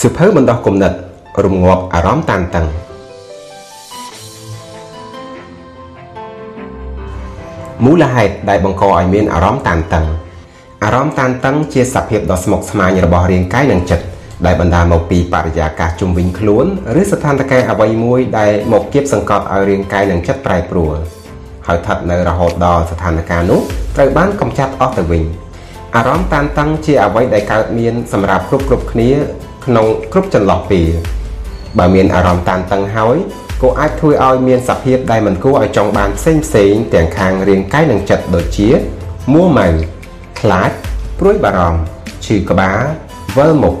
សៀវភៅបណ្ដោះគំនិតរំងាប់អារម្មណ៍តានតឹងមូលហេតុដែលបង្កឲ្យមានអារម្មណ៍តានតឹងអារម្មណ៍តានតឹងជាសភាពដ៏ស្មុគស្មាញរបស់រាងកាយនិងចិត្តដែលបណ្ដាលមកពីបរិយាកាសជុំវិញខ្លួនឬស្ថានភាពអ្វីមួយដែលមកគៀបសង្កត់ឲ្យរាងកាយនិងចិត្តប្រែប្រួលហើយស្ថិតនៅរហូតដល់ស្ថានភាពនោះត្រូវបានកំចាត់អស់ទៅវិញអារម្មណ៍តានតឹងជាអ្វីដែលកើតមានសម្រាប់គ្រប់គ្រប់គ្នា ក្នុងគ្រប់ចន្លោះពេលបើមានអារម្មណ៍តានតឹងហើយក៏អាចធ្វើឲ្យមានសភាពដែលមិនគួរឲ្យចង់បានផ្សេងផ្សេងទាំងខាងរាងកាយនិងចិត្តដូចជាមួម៉ៅខ្លាចព្រួយបារម្ភឈឺក្បាលវិលមុខ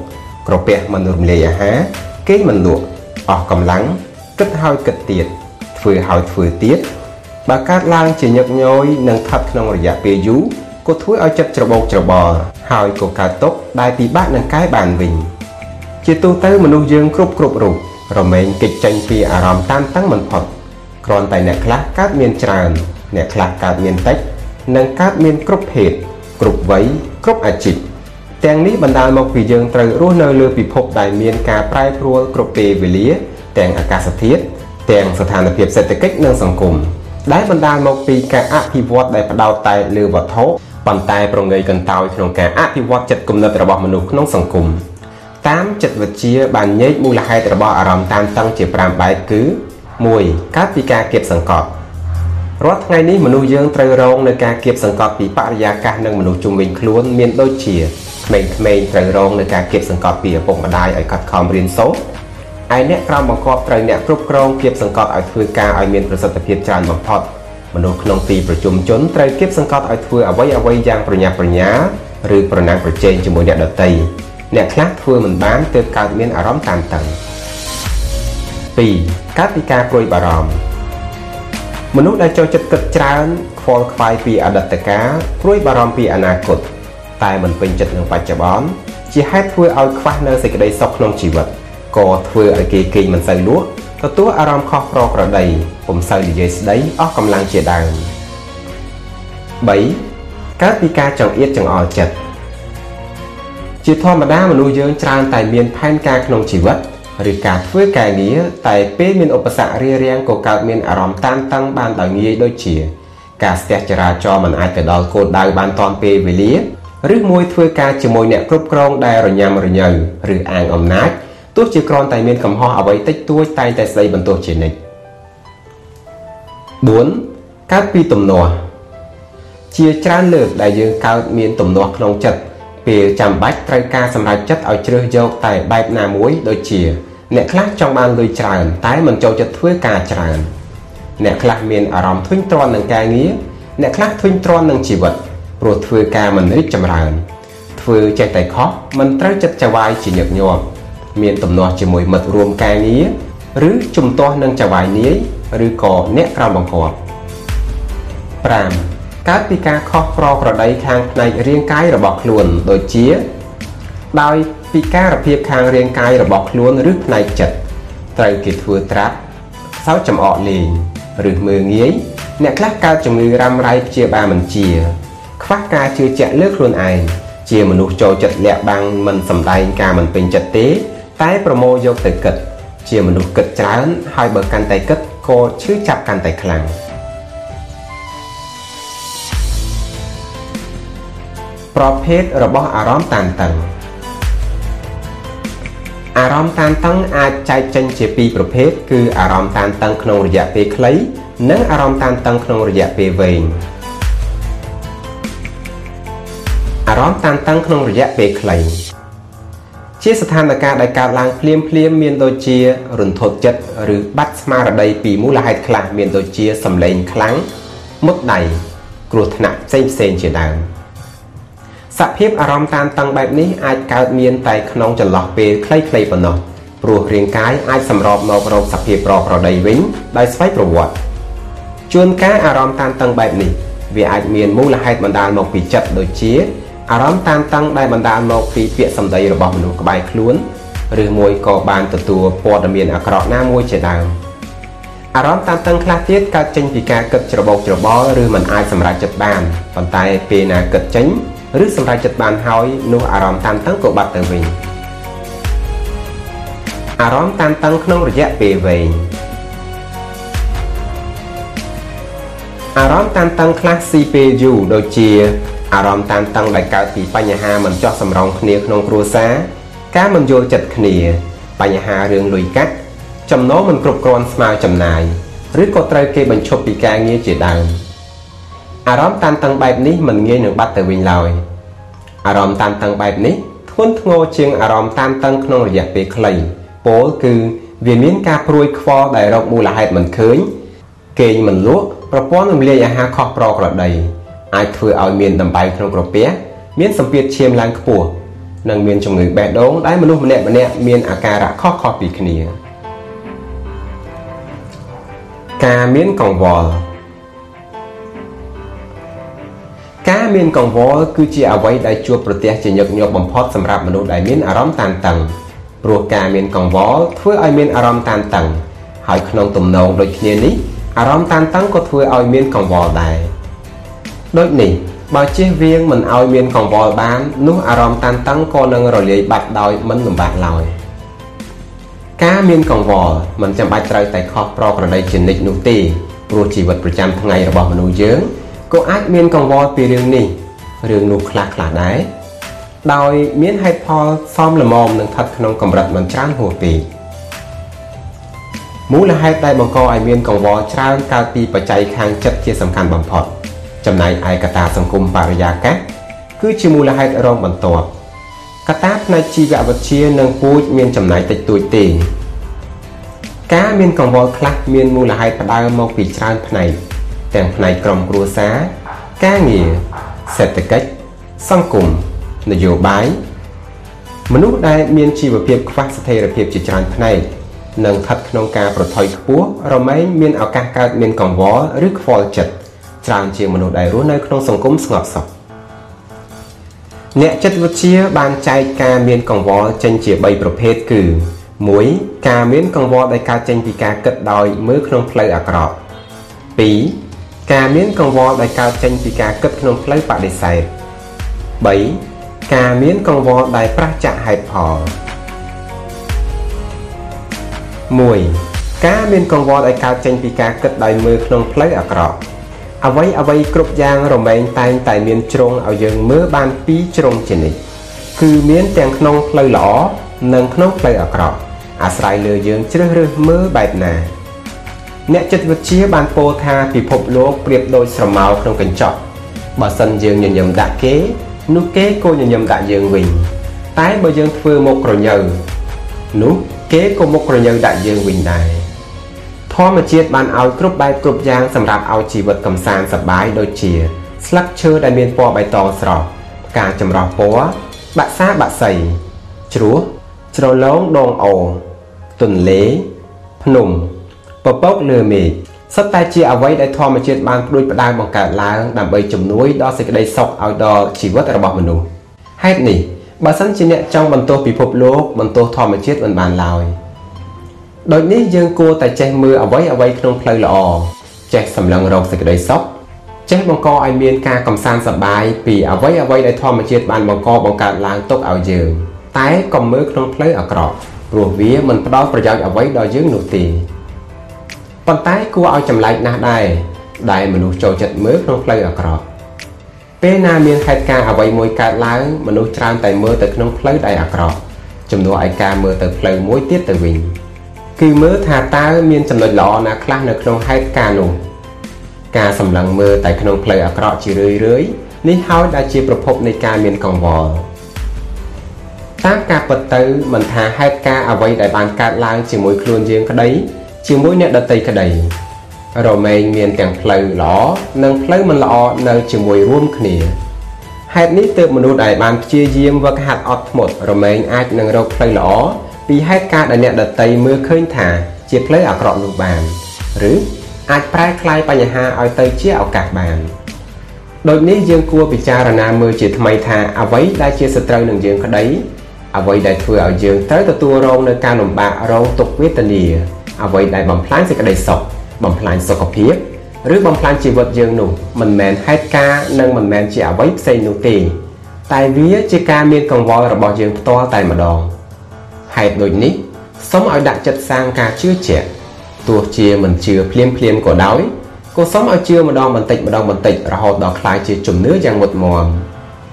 ក្រពះមិនរំលាយអាហារគេងមិនលក់អស់កម្លាំងគិតហើយគិតទៀតធ្វើហើយធ្វើទៀតបើកើតឡើងជាញឹកញយនិងថប់ក្នុងរយៈពេលយូរក៏ធ្វើឲ្យចិត្តច្របូកច្របល់ហើយក៏កើតទុកដែលពិបាកនឹងកែបានវិញ ជាទូទៅមនុស្សយើងគ្រប់គ្រប់រូបរមែងគេចចេញពីអារម្មណ៍តានតឹងមិនផុតគ្រាន់តែអ្នកខ្លះកើតមានច្រើន អ្នកខ្លះកើតមានតិចនិងកើតមានគ្រប់ភេទគ្រប់វ័យគ្រប់អាជីពទាំងនេះបណ្ដាលមកពីយើងត្រូវរស់នៅលើពិភពដែលមានការប្រែប្រួលគ្រប់ពេលវេលា ទាំងអាកាសធាតុទាំងស្ថានភាពសេដ្ឋកិច្ចនិងសង្គមដែលបណ្ដាលមកពីការអភិវឌ្ឍដែលផ្ដោតតែលើវត្ថុប៉ុន្តែប្រងើយកន្តើយក្នុងការអភិវឌ្ឍចិត្តគំនិតរបស់មនុស្សក្នុងសង្គម តាមចិត្តវិទ្យាបានញែកមូលហេតុរបស់អារម្មណ៍តានតឹងជា5បែបគឺ1កើតពីការគៀបសង្កត់រាល់ថ្ងៃនេះមនុស្សយើងត្រូវរងនឹងការគៀបសង្កត់ពីបរិយាកាសនិងមនុស្សជុំវិញខ្លួនមានដូចជាក្មេងៗត្រូវរងនឹងការគៀបសង្កត់ពីឪពុកម្ដាយឲ្យខិតខំរៀនសូត្រឯអ្នកក្រោមបង្គាប់ត្រូវអ្នកគ្រប់គ្រងគៀបសង្កត់ឲ្យធ្វើការឲ្យមានប្រសិទ្ធភាពច្រើនបំផុតមនុស្សក្នុងទីប្រជុំជនត្រូវគៀបសង្កត់ឲ្យធ្វើអ្វីអ្វីយ៉ាងប្រញាប់ប្រញាល់ឬប្រណាំងប្រជែងជាមួយអ្នកដទៃ អ្នកខ្លះធ្វើមិនបានទើបកើតមានអារម្មណ៍តានតឹង2កើតពីការព្រួយបារម្ភមនុស្សដែលចូលចិត្តគិតច្រើនខ្វល់ខ្វាយពីអតីតកាលព្រួយបារម្ភពីអនាគតតែមិនពេញចិត្តនឹងបច្ចុប្បន្នជាហេតុធ្វើឲ្យខ្វះនៅសេចក្តីសុខក្នុងជីវិតក៏ធ្វើឲ្យគេគេងមិនសូវលក់ទទួលអារម្មណ៍ខុសប្រក្រតីពុំសូវនិយាយស្ដីអស់កម្លាំងជាដើម3កើតពីការចង្អៀតចង្អល់ចិត្ត ជាធម្មតាមនុស្សយើងច្រើនតែមានផែនការក្នុងជីវិតឬការធ្វើការងារតែពេលមានឧបសគ្គរារាំងក៏កើតមានអារម្មណ៍តានតឹងបានដោយងាយដូចជា ការស្ទះចរាចរណ៍មិនអាចទៅដល់គោលដៅបានទាន់ពេលវេលាឬមួយធ្វើការជាមួយអ្នកគ្រប់គ្រងដែលរញ៉ាំរញ៉ៅឬអាងអំណាចទោះជាគ្រាន់តែមានកំហុសអ្វីតិចតួចតែងតែស្ដីបន្ទោសជានិច្ច4កើតពីទំនាស់ជាច្រើនលើកដែលយើងកើតមានទំនាស់ក្នុងចិត្ត ពេលចាំបាច់ត្រូវការសម្រេចចិត្តឲ្យជ្រើសយកតែបែបណាមួយដូចជា អ្នកខ្លះចង់បានលុយច្រើន តែមិនចូលចិត្តធ្វើការច្រើនអ្នកខ្លះមានអារម្មណ៍ធុញទ្រាន់នឹងការងារអ្នកខ្លះធុញទ្រាន់នឹងជីវិតព្រោះធ្វើការមិនរីកចម្រើន ធ្វើចេះតែខុសមិនត្រូវចិត្តចវាយជាញឹកញាប់មានទំនាស់ជាមួយមិត្តរួមការងារឬជំទាស់នឹងចវាយនាយឬក៏អ្នកក្រៅបង្គាប់5 កើតពីការខុសប្រក្រតីខាងផ្នែករាងកាយរបស់ខ្លួនដូចជា ដោយពិការភាពខាងរាងកាយរបស់ខ្លួនឬផ្នែកចិត្តត្រូវគេធ្វើត្រាប់សោចចំអកលេងឬមើងងាយអ្នកខ្លះកើតជំងឺរ៉ាំរ៉ៃព្យាបាលមិនជាខ្វះការជឿជាក់លើខ្លួនឯងជាមនុស្សចូលចិត្តលាក់បាំងមិនសម្ដែងការមិនពេញចិត្តទេ តែប្រមូលយកទៅគិត ជាមនុស្សគិតច្រើន ហើយបើកាន់តែគិតក៏ឈឺចាប់កាន់តែខ្លាំង ប្រភេទរបស់អារម្មណ៍តានតឹងអារម្មណ៍តានតឹងអាចចែកចេញជាពីរប្រភេទគឺអារម្មណ៍តានតឹងក្នុងរយៈពេលខ្លី និងអារម្មណ៍តានតឹងក្នុងរយៈពេលវែងអារម្មណ៍តានតឹងក្នុងរយៈពេលខ្លីជាស្ថានភាពដែលកើតឡើងភ្លាមភ្លាមមានដូចជារន្ធត់ចិត្តឬបាត់ស្មារតីពីមូលហេតុខ្លះមានដូចជាសម្លេងខ្លាំងមុតដៃគ្រោះថ្នាក់ផ្សេងផ្សេងជាដើម។ សភាពអារម្មណ៍តានតឹងបែបនេះអាចកើតមានតែក្នុងចន្លោះពេលខ្លីៗប៉ុណ្ណោះព្រោះរាងកាយអាចសម្របមករកសភាពប្រក្រតីវិញដោយស្វ័យប្រវត្តិជួនកាលអារម្មណ៍តានតឹងបែបនេះវាអាចមានមូលហេតុបណ្ដាលមកពីចិត្តដូចជាអារម្មណ៍តានតឹងដែលបណ្ដាលមកពីពាក្យសម្ដីរបស់មនុស្សក្បែរខ្លួនឬមួយក៏បានទទួលព័ត៌មានអាក្រក់ណាមួយជាដើមអារម្មណ៍តានតឹងខ្លះទៀតកើតចេញពីការគិតច្របូកច្របល់ឬមិនអាចសម្រេចចិត្តបានប៉ុន្តែពេលណាគិតចេញ ឬសម្រេចចិត្តបានហើយនោះអារម្មណ៍តានតឹងក៏បាត់ទៅវិញអារម្មណ៍តានតឹងក្នុងរយៈពេលវែងអារម្មណ៍តានតឹងខ្លះស៊ីពេលយូរដូចជាអារម្មណ៍តានតឹងដែលកើតពីបញ្ហាមិនចោះសម្រងគ្នាក្នុងគ្រួសារការមិនយល់ចិត្តគ្នា បញ្ហារឿងលុយកាក់ចំណូលមិនគ្រប់គ្រាន់ស្មើចំណាយឬក៏ត្រូវគេបញ្ឈប់ពីការងារជាដើម អារម្មណ៍តានតឹងបែបនេះមិនងាយនឹងបាត់ទៅវិញឡើយអារម្មណ៍តានតឹងបែបនេះធ្ងន់ធ្ងរជាងអារម្មណ៍តានតឹងក្នុងរយៈពេលខ្លីពោលគឺវាមានការព្រួយខ្វល់ដែលរកមូលហេតុមិនឃើញគេងមិនលក់ប្រព័ន្ធរំលាយអាហារខុសប្រក្រតីអាចធ្វើឲ្យមានដំបៅក្នុងក្រពះមានសម្ពាធឈាមឡើងខ្ពស់និងមានជំងឺបេះដូងដែលមនុស្សម្នាក់ម្នាក់មានអាការៈខុសៗពីគ្នា ការមានកង្វល់ ការមានកង្វល់គឺជាអ្វីដែលជួបប្រទះជាញឹកញាប់បំផុតសម្រាប់មនុស្សដែលមានអារម្មណ៍តានតឹងព្រោះការមានកង្វល់ធ្វើឲ្យមានអារម្មណ៍តានតឹងហើយក្នុងទំនងដូចគ្នានេះអារម្មណ៍តានតឹងក៏ធ្វើឲ្យមានកង្វល់ដែរដូចនេះបើជៀសវាងមិនឲ្យមានកង្វល់បាននោះអារម្មណ៍តានតឹងក៏នឹងរលាយបាត់ដោយមិនលំបាកឡើយការមានកង្វល់មិនចាំបាច់ត្រូវតែខុសប្រក្រតីជានិច្ចនោះទេព្រោះជីវិតប្រចាំថ្ងៃរបស់មនុស្សយើង ក៏អាចមានកង្វល់ពីរឿងនេះរឿងនោះខ្លះខ្លះដែរដោយមានហេតុផលសមល្មមនឹងស្ថិតក្នុងកម្រិតមិនច្រើនហួសពេកមូលហេតុដែលបង្កឲ្យមានកង្វល់ច្រើនកើតពីបច្ច័យខាងចិត្តជាសំខាន់បំផុត។ចំណែកឯកត្តាសង្គមបរិយាកាសគឺជាមូលហេតុរងបន្ទាប់កត្តាផ្នែកជីវវិទ្យានិងពូជមានចំណែកតិចតួចទេការមានកង្វល់ខ្លះមានមូលហេតុផ្ដើមមកពីច្រើនផ្នែក ទាំងផ្នែកក្រុមគ្រួសារការងារសេដ្ឋកិច្ចសង្គមនយោបាយមនុស្សដែលមានជីវភាពខ្វះស្ថិរភាពជាច្រើនផ្នែកនិងស្ថិតក្នុងការប្រថុយខ្ពស់រមែងមានឱកាសកើតមានកង្វល់ឬខ្វល់ចិត្តច្រើនជាមនុស្សដែលរស់នៅក្នុងសង្គមស្ងប់សុខអ្នកចិត្តវិទ្យាបានចែកការមានកង្វល់ចេញជា3ប្រភេទគឺ1ការមានកង្វល់ដែលកើតចេញពីការគិតដោយមើលក្នុងផ្លូវអាក្រក់2 ការមានកង្វល់ដែលកើតចេញពីការគិតក្នុងផ្លូវបដិសេធ3ការមានកង្វល់ដែលប្រះចាកហេតុផល1ការមានកង្វល់ដែលកើតចេញពីការគិតដោយមើលក្នុងផ្លូវអាក្រក់អ្វីអ្វីគ្រប់យ៉ាងរមែងតែងតែមានជ្រុងឲ្យយើងមើលបានពីរជ្រុងជានិច្ចគឺមានទាំងក្នុងផ្លូវល្អនិងក្នុងផ្លូវអាក្រក់អាស្រ័យលើយើងជ្រើសរើសមើលបែបណា អ្នកចិត្តវិទ្យាបានពោលថាពិភពលោកប្រៀបដូចស្រមោលក្នុងកញ្ចក់បើសិនយើងញញឹមដាក់គេនោះគេក៏ញញឹមដាក់យើងវិញតែបើយើងធ្វើមុខក្រញើនោះគេក៏មុខក្រញើដាក់យើងវិញដែរធម្មជាតិបានឲ្យគ្រប់បែបគ្រប់យ៉ាងសម្រាប់ឲ្យជីវិតកំសាន្តសប្បាយដូចជា ស្លឹកឈើដែលមានពណ៌បៃតងស្រស់ផ្កាចម្រុះពណ៌បាក់សាបាក់សីជ្រោះជ្រលងដងអូទន្លេភ្នំ ពពកលើមេឃសុទ្ធតែជាអ្វីដែលធម្មជាតិបានផ្ដួចផ្ដើមបង្កើតឡើងដើម្បីជំនួយដល់សេចក្តីសុខឲ្យដល់ជីវិតរបស់មនុស្សហេតុនេះបើសិនជាអ្នកចង់បន្ទោសពិភពលោកបន្ទោសធម្មជាតិមិនបានឡើយ។ដូចនេះយើងគួរតែចេះមើលអ្វីអ្វីក្នុងផ្លូវល្អចេះសម្លឹងរកសេចក្តីសុខចេះបង្កឲ្យមានការកំសាន្តសប្បាយពីអ្វីអ្វីដែលធម្មជាតិបានបង្កបង្កើតឡើងទុកឲ្យយើងតែកុំមើលក្នុងផ្លូវអាក្រក់ព្រោះវាមិនផ្ដល់ប្រយោជន៍អ្វីដល់យើងនោះទេ ប៉ុន្តែគួរឲ្យចម្លែកណាស់ដែរដែលមនុស្សចូលចិត្តមើលក្នុងផ្លូវអាក្រក់ពេលណាមានហេតុការណ៍អ្វីមួយកើតឡើងមនុស្សច្រើនតែមើលទៅក្នុងផ្លូវដែលអាក្រក់ជំនួសឲ្យការមើលទៅផ្លូវមួយទៀតទៅវិញគឺមើលថាតើមានចំណុចល្អណាខ្លះនៅក្នុងហេតុការណ៍នោះការសម្លឹងមើលតែក្នុងផ្លូវអាក្រក់ជារឿយរឿយនេះហើយដែលជាប្រភពនៃការមានកង្វល់តាមការពិតទៅមិនថាហេតុការណ៍អ្វីដែលបានកើតឡើងជាមួយខ្លួនយើងក្តី ជាមួយអ្នកដទៃក្តីរមែងមានទាំងផ្លូវល្អនិងផ្លូវមិនល្អនៅជាមួយរួមគ្នាហេតុនេះទើបមនុស្សដែលបានព្យាយាមវឹកហាត់អត់ធ្មត់រមែងអាចនឹងរកផ្លូវល្អពីហេតុការណ៍ដែលអ្នកដតីមើលឃើញថាជាផ្លូវអាក្រក់នោះបានឬអាចប្រែក្លាយបញ្ហាឲ្យទៅជាឱកាសបានដូចនេះយើងគួរពិចារណាមើលជាថ្មីថាអ្វីដែលជាសត្រូវនឹងយើងក្តីអ្វីដែលធ្វើឲ្យយើងត្រូវទទួលរងនៅការលំបាករងទុក្ខវេទនា អ្វីដែលបំផ្លាញសេចក្តីសុខបំផ្លាញសុខភាពឬបំផ្លាញជីវិតយើងនោះមិនមែនហេតុការណ៍និងមិនមែនជាអ្វីផ្សេងនោះទេតែវាជាការមានកង្វល់របស់យើងផ្ទាល់តែម្ដងហេតុដូចនេះសូមឲ្យដាក់ចិត្តសាងការជឿជាក់ទោះជាមិនជឿភ្លាមភ្លាមក៏ដោយក៏សូមឲ្យជឿម្ដងបន្តិចម្ដងបន្តិចរហូតដល់ក្លាយជាជំនឿយ៉ាងមុតមម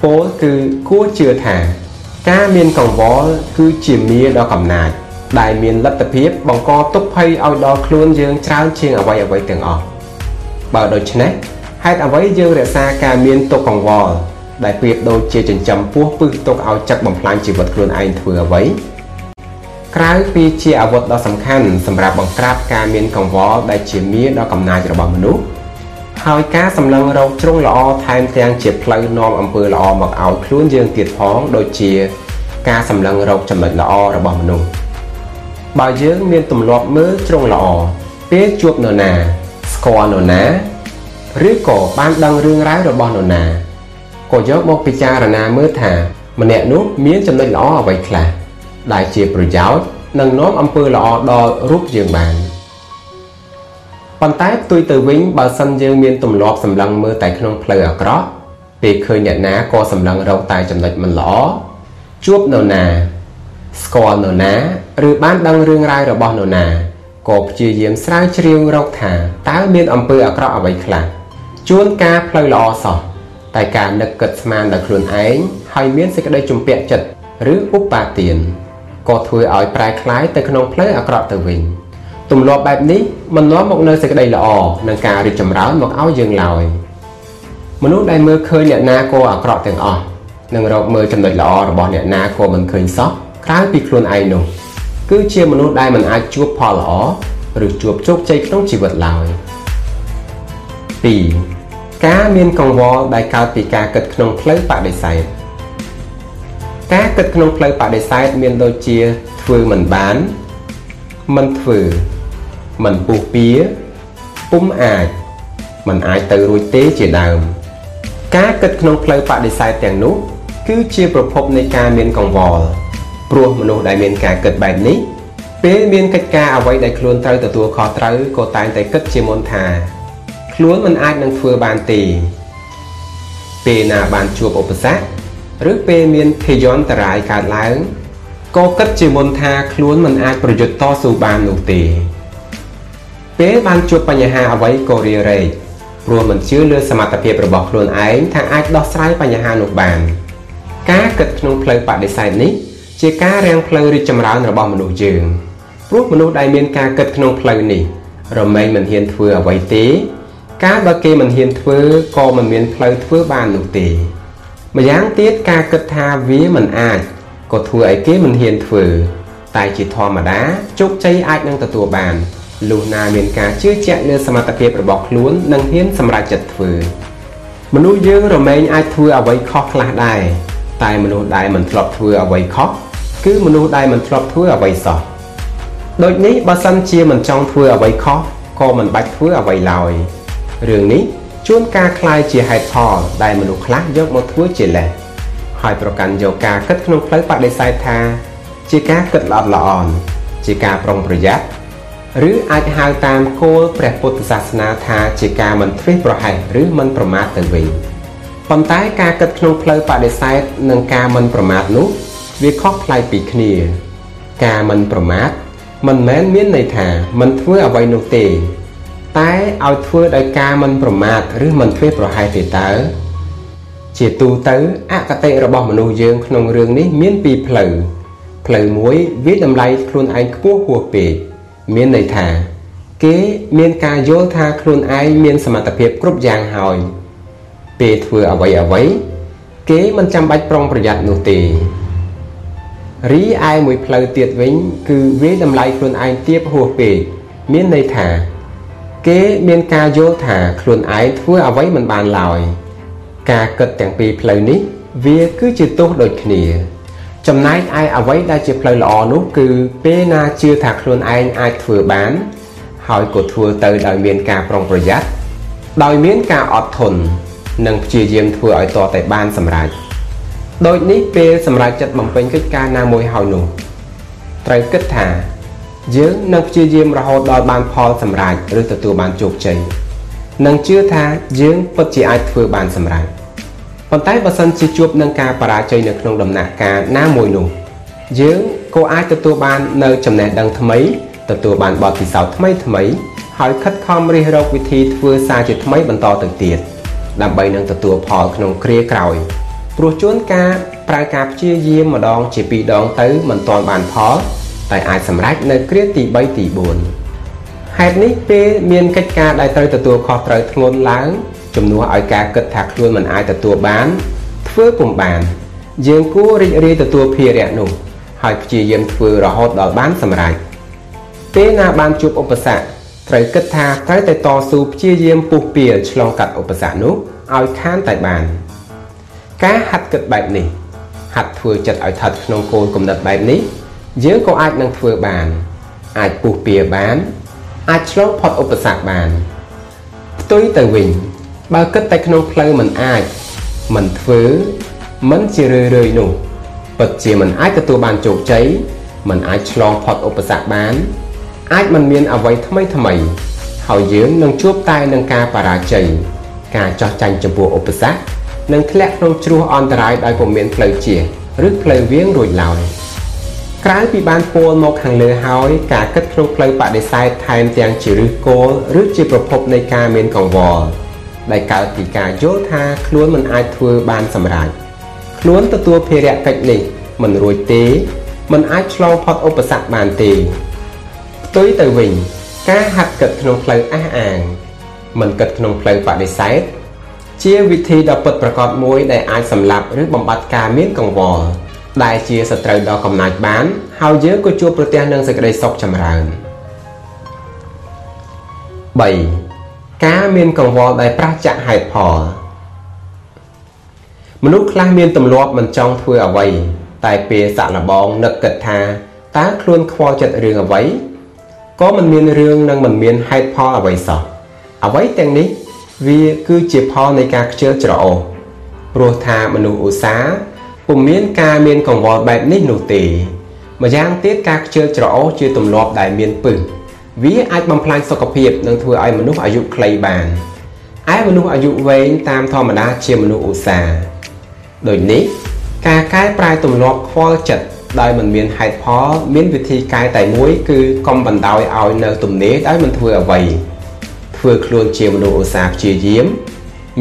ពោលគឺគួរជឿថា ការមានកង្វល់គឺជាមារដ៏កំណាច ដែលមានលទ្ធភាពបង្កទុក្ខភ័យឲ្យដល់ខ្លួនយើងច្រើនជាងអ្វីអ្វីទាំងអស់បើដូច្នេះហេតុអ្វីយើងរក្សាការមានទុក្ខកង្វល់ដែលប្រៀបដូចជាចិញ្ចឹមពោះពឹសទុកឲ្យចឹកបំផ្លាញជីវិតខ្លួនឯងធ្វើអ្វីក្រៅពីជាអាវុធដ៏សំខាន់សម្រាប់បង្ក្រាបការមានកង្វល់ដែលជាមារដ៏កំណាចរបស់មនុស្សហើយការសម្លឹងរកជ្រុងល្អថែមទាំងជាផ្លូវនាំអំពើល្អមកឲ្យខ្លួនយើងទៀតផងដូចជា ការសម្លឹងរកចំណុចល្អរបស់មនុស្ស បើយើងមានទម្លាប់មើលជ្រុងល្អពេលជួបនរណា ស្គាល់នរណាឬក៏បានដឹងរឿងរ៉ាវរបស់នរណាក៏យកមកពិចារណាមើលថា ម្នាក់នោះមានចំណុចល្អអ្វីខ្លះដែលជាប្រយោជន៍និងនាំអំពើល្អដល់រូបយើងបានប៉ុន្តែផ្ទុយទៅវិញបើសិនយើងមានទម្លាប់សម្លឹងមើលតែក្នុងផ្លូវអាក្រក់ពេលឃើញអ្នកណាក៏សម្លឹងរកតែចំណុចមិនល្អជួបនរណា ស្គាល់នរណា ឬបានដឹងរឿងរ៉ាវរបស់នរណាក៏ព្យាយាមស្រាវជ្រាវរកថាតើមានអំពើអាក្រក់អ្វីខ្លះជួនកាលផ្លូវល្អសោះតែការនឹកគិតស្មានដល់ខ្លួនឯងហើយមានសេចក្តីជំពាក់ចិត្តឬឧបាទានក៏ធ្វើឲ្យប្រែคล้ายទៅក្នុងផ្លូវអាក្រក់ទៅវិញទម្លាប់បែបនេះមិននាំមកនូវសេចក្តីល្អនិងការរីកចម្រើនមកឲ្យយើងឡើយមនុស្សដែលមើលឃើញអ្នកណាក៏អាក្រក់ទាំងអស់និងរកមើលចំណុចល្អរបស់អ្នកណាក៏មិនឃើញសោះក្រៅពីខ្លួនឯងនោះ គឺជាមនុស្សដែលមិនអាចជួបផលល្អឬជួបជោគជ័យក្នុងជីវិតឡើយ2ការមានកង្វល់ដែលកើតពីការគិតក្នុងផ្លូវបដិសេធការគិតក្នុងផ្លូវបដិសេធមានដូចជាធ្វើមិនបានមិនធ្វើមិនពុះពៀពុំអាចមិនអាចទៅរួចទេជាដើម ការគិតក្នុងផ្លូវបដិសេធទាំងនោះគឺជាប្រភពនៃការមានកង្វល់ ព្រោះមនុស្សដែលមានការគិតបែបនេះពេលមានកិច្ចការអ្វីដែលខ្លួនត្រូវទទួលខុសត្រូវក៏តែងតែគិតជាមុនថា ខ្លួនមិនអាចនឹងធ្វើបានទេពេលណាបានជួបឧបសគ្គឬពេលមានភយន្តរាយកើតឡើងក៏គិតជាមុនថាខ្លួនមិនអាចប្រយុទ្ធតស៊ូបាននោះទេ ពេលបានជួបបញ្ហាអ្វីក៏រារែកព្រោះមិនជឿលើសមត្ថភាពរបស់ខ្លួនឯងថាអាចដោះស្រាយបញ្ហានោះបាន ការគិតក្នុងផ្លូវបដិសេធនេះ ជាការរាំងផ្លូវរីកចម្រើនរបស់មនុស្សយើងព្រោះមនុស្សដែលមានការគិតក្នុងផ្លូវនេះរមែងមិនហ៊ានធ្វើអ្វីទេ ការបើគេមិនហ៊ានធ្វើក៏មិនមានផ្លូវធ្វើបាននោះទេម្យ៉ាងទៀតការគិតថាវាមិនអាចក៏ធ្វើឲ្យគេមិនហ៊ានធ្វើ តែជាធម្មតាជោគជ័យអាចនឹងទទួលបានលុះណាមានការជឿជាក់លើសមត្ថភាពរបស់ខ្លួននិងហ៊ានសម្រេចចិត្តធ្វើ មនុស្សយើងរមែងអាចធ្វើអ្វីខុសខ្លះដែរ តែមនុស្សដែលមិនធ្លាប់ធ្វើអ្វីខុសគឺមនុស្សដែលមិនធ្លាប់ធ្វើអ្វីសោះដូចនេះបើសិនជាមិនចង់ធ្វើអ្វីខុសក៏មិនបាច់ធ្វើអ្វីឡើយរឿងនេះជួនកាលคล้ายជាហេតុផលដែលមនុស្សខ្លះយកមកធ្វើជាលេសហើយប្រកាន់យកការគិតក្នុងផ្លូវបដិសេធថាជាការគិតល្អិតល្អន់ជាការប្រុងប្រយ័ត្នឬអាចហៅតាមគោលព្រះពុទ្ធសាសនាថាជាការមិនធ្វេសប្រហែសឬមិនប្រមាថទៅវិញ ប៉ុន្តែការគិតក្នុងផ្លូវបដិសេធនិងការមិនប្រមាថនោះ វាខុសប្លែកពីគ្នា ការមិនប្រមាថមិនមែនមានន័យថាមិនធ្វើអ្វីនោះទេ តែឲ្យធ្វើដោយការមិនប្រមាថឬមិនធ្វេសប្រហែសទេតើជាទូទៅអកតេរបស់មនុស្សយើងក្នុងរឿងនេះមានពីរផ្លូវផ្លូវមួយវាតម្លៃខ្លួនឯងខ្ពស់ហួសពេកមានន័យថា គេមានការយល់ថាខ្លួនឯងមានសមត្ថភាពគ្រប់យ៉ាងហើយ ពេលធ្វើអ្វីអ្វី គេមិនចាំបាច់ប្រុងប្រយ័ត្ននោះទេរីឯមួយផ្លូវទៀតវិញ គឺវាតម្លៃខ្លួនឯងទាបហួសពេកមានន័យថា គេមានការយល់ថាខ្លួនឯងធ្វើអ្វីមិនបានឡើយការគិតទាំងពីរផ្លូវនេះ វាគឺជាទោសដូចគ្នា ចំណែកឯអ្វីដែលជាផ្លូវល្អនោះគឺពេលណាជឿថាខ្លួនឯងអាចធ្វើបាន ហើយក៏ធ្វើទៅដោយមានការប្រុងប្រយ័ត្នដោយមានការអត់ធន់ និងព្យាយាមធ្វើឲ្យតតែបានសម្រេចដូចនេះពេលសម្រេចចិត្តបំពេញកិច្ចការណាមួយហើយនោះត្រូវគិតថាយើងនឹងព្យាយាមរហូតដល់បានផលសម្រេចឬទទួលបានជោគជ័យនិងជឿថាយើងពិតជាអាចធ្វើបានសម្រេចប៉ុន្តែបើសិនជាជួបនឹងការបរាជ័យនៅក្នុងដំណាក់កាលណាមួយនោះយើងក៏អាចទទួលបាននៅចំណេះដឹងថ្មីទទួលបានបទពិសោធន៍ថ្មីថ្មីហើយខិតខំរិះរកវិធីធ្វើសារជាថ្មីបន្តទៅទៀត ដើម្បីនឹងទទួលផលក្នុងគ្រាក្រោយព្រោះជួនកាលប្រើការព្យាយាមម្ដងជាពីរដងទៅមិនទាន់បានផលតែអាចសម្រេចនៅគ្រាទី3ទី4ហេតុនេះពេលមានកិច្ចការដែលត្រូវទទួលខុសត្រូវធ្ងន់ឡើងជំនួសឲ្យការគិតថាខ្លួនមិនអាចទទួលបាន ធ្វើពុំបាន យើងគួររីករាយទទួលភារៈនោះ ហើយព្យាយាមធ្វើរហូតដល់បានសម្រេចពេលណាបានជួបឧបសគ្គ ត្រូវគិតថាត្រូវតែតស៊ូព្យាយាមពុះពៀឆ្លងកាត់ឧបសគ្គនោះឲ្យខានតែបាន ការហាត់គិតបែបនេះហាត់ធ្វើចិត្តឲ្យថិតក្នុងគោលគំនិតបែបនេះ យើងក៏អាចនឹងធ្វើបាន អាចពុះពៀបាន អាចឆ្លងផុតឧបសគ្គបានផ្ទុយទៅវិញ បើគិតតែក្នុងផ្លូវមិនអាចមិនធ្វើមិនជារឿយរឿយនោះពិតជាមិនអាចទទួលបានជោគជ័យមិនអាចឆ្លងផុតឧបសគ្គបាន អាចមិនមានអ្វីថ្មីថ្មីហើយយើងនឹងជួបតែនឹងការបរាជ័យការចោះចាញ់ចំពោះឧបសគ្គនិងធ្លាក់ក្នុងជ្រោះអន្តរាយដោយពុំមានផ្លូវជៀសឬផ្លូវវាងរួចឡើយក្រៅពីបានពោលមកខាងលើហើយការគិតក្នុងផ្លូវបដិសេធថែមទាំងជាឫសគល់ឬជាប្រភពនៃការមានកង្វល់ដែលកើតពីការយល់ថាខ្លួនមិនអាចធ្វើបានសម្រេចខ្លួនទទួលភារកិច្ចនេះមិនរួចទេមិនអាចឆ្លងផុតឧបសគ្គបានទេ ផ្ទុយទៅវិញ ការហាត់គិតក្នុងផ្លូវអះអាង មិនគិតក្នុងផ្លូវបដិសេធជាវិធីដ៏ពិតប្រាកដមួយដែលអាចសម្លាប់ឬបំបត្តិការមានកង្វល់ដែលជាសត្រូវដ៏កំណាចបាន ហើយយើងក៏ជួបប្រទះនឹងសេចក្តីសុខចម្រើន3ការមានកង្វល់ដែលប្រះចាក់ហេតុផលមនុស្សខ្លះមានទម្លាប់មិនចង់ធ្វើអ្វី តែពេលសាក់លបងនឹកគិតថាតើខ្លួនខ្វល់ចិត្តរឿងអ្វី ក៏មិនមានរឿងនិងមិនមានហេតុផលអ្វីសោះអ្វីទាំងនេះ វាគឺជាផលនៃការខ្ជិលច្រអូសព្រោះថាមនុស្សឧស្សាហ៍ពុំមានការមានកង្វល់បែបនេះនោះទេម្យ៉ាងទៀតការខ្ជិលច្រអូសជាទម្លាប់ដែលមានពឹសវាអាចបំផ្លាញសុខភាពនិងធ្វើឲ្យមនុស្សអាយុខ្លីបានឯមនុស្សអាយុវែងតាមធម្មតាជាមនុស្សឧស្សាហ៍ដូចនេះការកែប្រែទម្លាប់ខ្វល់ចិត្ត ដោយមិនមានហេតុផលមានវិធីកែតែមួយ គឺកុំបណ្ដោយឲ្យនៅទំនេរដោយមិនធ្វើអ្វីធ្វើខ្លួនជាមនុស្សឧស្សាហ៍ព្យាយាម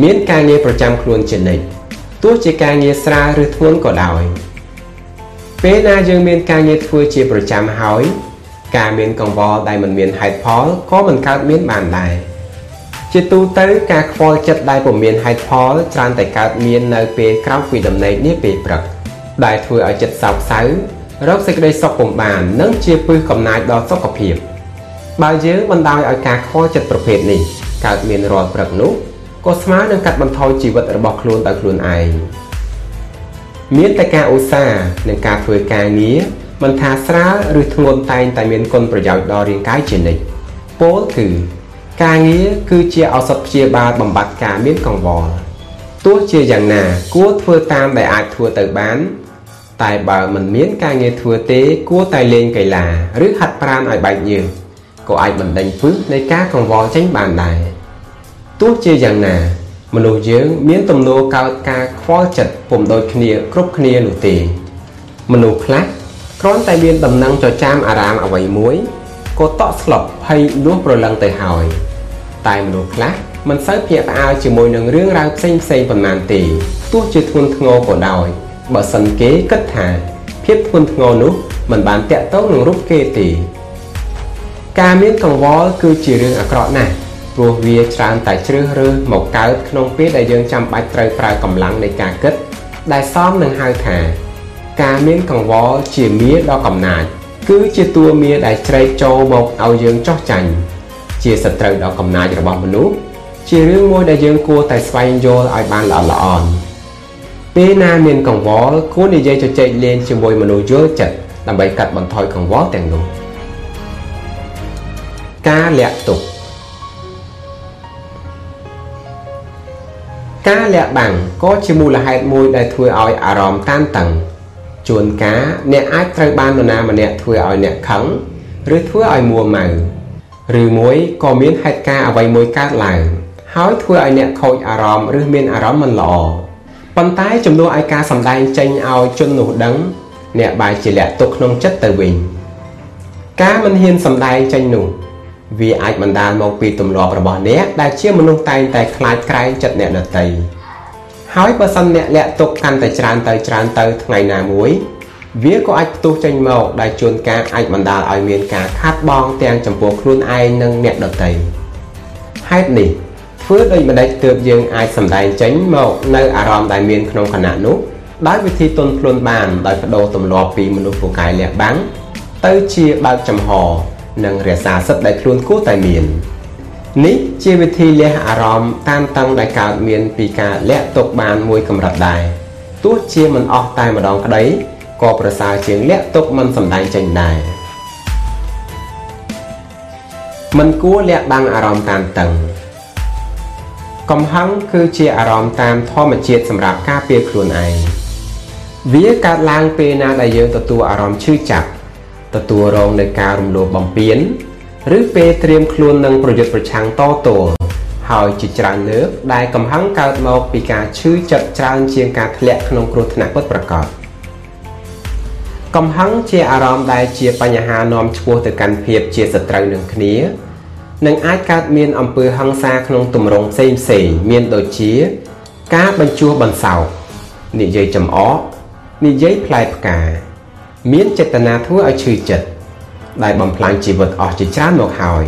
មានការងារប្រចាំខ្លួនជានិច្ចទោះជាការងារស្រាលឬធ្ងន់ក៏ដោយពេលណាយើងមានការងារធ្វើជាប្រចាំហើយ ការមានកង្វល់ដែលមិនមានហេតុផលក៏មិនកើតមានបានដែរជាទូទៅការខ្វល់ចិត្តដែលពុំមានហេតុផលច្រើនតែកើតមាននៅពេលក្រោយពីដំណេកនេះពេលព្រឹក ដែលធ្វើឲ្យចិត្តសោកសៅរកសេចក្តីសុខពុំបាននិងជាពឹសកំណាចដល់សុខភាពបើយើងបណ្ដោយឲ្យការខ្វល់ចិត្តប្រភេទនេះកើតមានរាល់ព្រឹកនោះក៏ស្មើនឹងកាត់បន្ថយជីវិតរបស់ខ្លួនដោយខ្លួនឯងមានតែការឧស្សាហ៍និងការធ្វើការងារមិនថាស្រាលឬធ្ងន់តែងតែមានគុណប្រយោជន៍ដល់រាងកាយជានិច្ចពោលគឺការងារគឺជាឱសថព្យាបាលបំបត្តិការមានកង្វល់ទោះជាយ៉ាងណា គួរធ្វើតាមដែលអាចធ្វើទៅបាន តែបើមិនមានការងារធ្វើទេគួរតែលេងកីឡាឬហាត់ប្រាណឲ្យបែកញើសក៏អាចបណ្ដេញពឹសនៃការកង្វល់ចេញបានដែរទោះជាយ៉ាងណា មនុស្សយើងមានទំនោរកើតការខ្វល់ចិត្តពុំដូចគ្នាគ្រប់គ្នានោះទេ មនុស្សខ្លះគ្រាន់តែមានដំណឹងចចាមអារាមអ្វីមួយក៏តក់ស្លុតភ័យលួសប្រឡឹងទៅហើយតែមនុស្សខ្លះមិនសូវភ្ញាក់ផ្អើលជាមួយនឹងរឿងរ៉ាវផ្សេងផ្សេងប៉ុន្មានទេទោះជាធ្ងន់ធ្ងរក៏ដោយ បើសិនគេគិតថាភាពធ្ងន់ធ្ងរនោះមិនបានតាក់ទងនឹងរូបគេទេការមានកង្វល់គឺជារឿងអាក្រក់ណាស់ព្រោះវាច្រើនតែជ្រើសរើសមកកើតក្នុងពេលដែលយើងចាំបាច់ត្រូវប្រើកម្លាំងនៃការគិត ដែលសមនឹងហៅថា ការមានកង្វល់ជាមាដ៏កំណាចគឺជាតួមាដែលជ្រែកចូលមកឲ្យយើងចោះចាញ់ជាសត្រូវដ៏កំណាចរបស់មនុស្សជារឿងមួយដែលយើងគួរតែស្វែងយល់ឲ្យបានល្អល្អន់ ពេលណាមានកង្វល់គួរនិយាយជជែកលេងជាមួយមនុស្សយល់ចិត្តដើម្បីកាត់បន្ថយកង្វល់ទាំងនោះការលាក់ទុកការលាក់បាំងក៏ជាមូលហេតុមួយដែលធ្វើឲ្យអារម្មណ៍តានតឹងជួនកាលអ្នកអាចត្រូវបាននរណាម្នាក់ធ្វើឲ្យអ្នកខឹងឬធ្វើឲ្យមួម៉ៅឬមួយក៏មានហេតុការណ៍អ្វីមួយកើតឡើងហើយធ្វើឲ្យអ្នកខូចអារម្មណ៍ឬមានអារម្មណ៍មិនល្អ ប៉ុន្តែជំនួសឲ្យការសម្ដែងចេញឲ្យជននោះដឹង អ្នកបែរជាលាក់ទុកក្នុងចិត្តទៅវិញ ការមិនហ៊ានសម្ដែងចេញនោះវាអាចបណ្ដាលមកពីទម្លាប់របស់អ្នកដែលជាមនុស្សតែងតែខ្លាចក្រែងចិត្តអ្នកដទៃហើយបើសិនអ្នកលាក់ទុកកាន់តែច្រើនទៅច្រើនទៅថ្ងៃណាមួយ វាក៏អាចផ្ទុះចេញមកដែលជួនកាលអាចបណ្ដាលឲ្យមានការខាត់បងទាំងចំពោះខ្លួនឯងនិងអ្នកដទៃហេតុនេះ ធ្វើដូចម្ដេចទើបយើងអាចសម្ដែងចេញមកនៅអារម្មណ៍ដែលមានក្នុងខណៈនោះដោយវិធីទន់ភ្លន់បានដោយបដូរទម្លាប់ពីមនុស្សពូកែលះបាំងទៅជាបើកចំហ និងរក្សាសិទ្ធដែលខ្លួនគួរតែមាននេះជាវិធីលះអារម្មណ៍តានតឹងដែលកើតមានពីការលាក់ទុកបានមួយកម្រិតដែរទោះជាមិនអស់តែម្ដងក្តីក៏ប្រសើរជាងលាក់ទុកមិនសម្ដែងចេញដែរមិនគួរលាក់បាំងអារម្មណ៍តានតឹង កំហឹងគឺជាអារម្មណ៍តាមធម្មជាតិសម្រាប់ការពារខ្លួនឯងវាកើតឡើងពេលណាដែលយើងទទួលអារម្មណ៍ឈឺចាប់ទទួលរងនៃការរំលោភបំពានឬពេលត្រៀមខ្លួននឹងប្រយុទ្ធប្រឆាំងតទល់ហើយជាច្រើនលើកដែលកំហឹងកើតមកពីការឈឺចិត្តច្រើនជាងការធ្លាក់ក្នុងគ្រោះថ្នាក់ពិតប្រាកដកំហឹងជាអារម្មណ៍ដែលជាបញ្ហានាំឆ្ពោះទៅកាន់ភាពជាសត្រូវនឹងគ្នា និងអាចកើតមានអំពើហិង្សាក្នុងទម្រង់ផ្សេងផ្សេងមានដូចជា ការបញ្ជួសបន្សោកនិយាយចំអកនិយាយផ្លែផ្កា មានចេតនាធ្វើឲ្យឈឺចិត្តដែលបំផ្លាញជីវិតអស់ជាច្រើនមកហើយ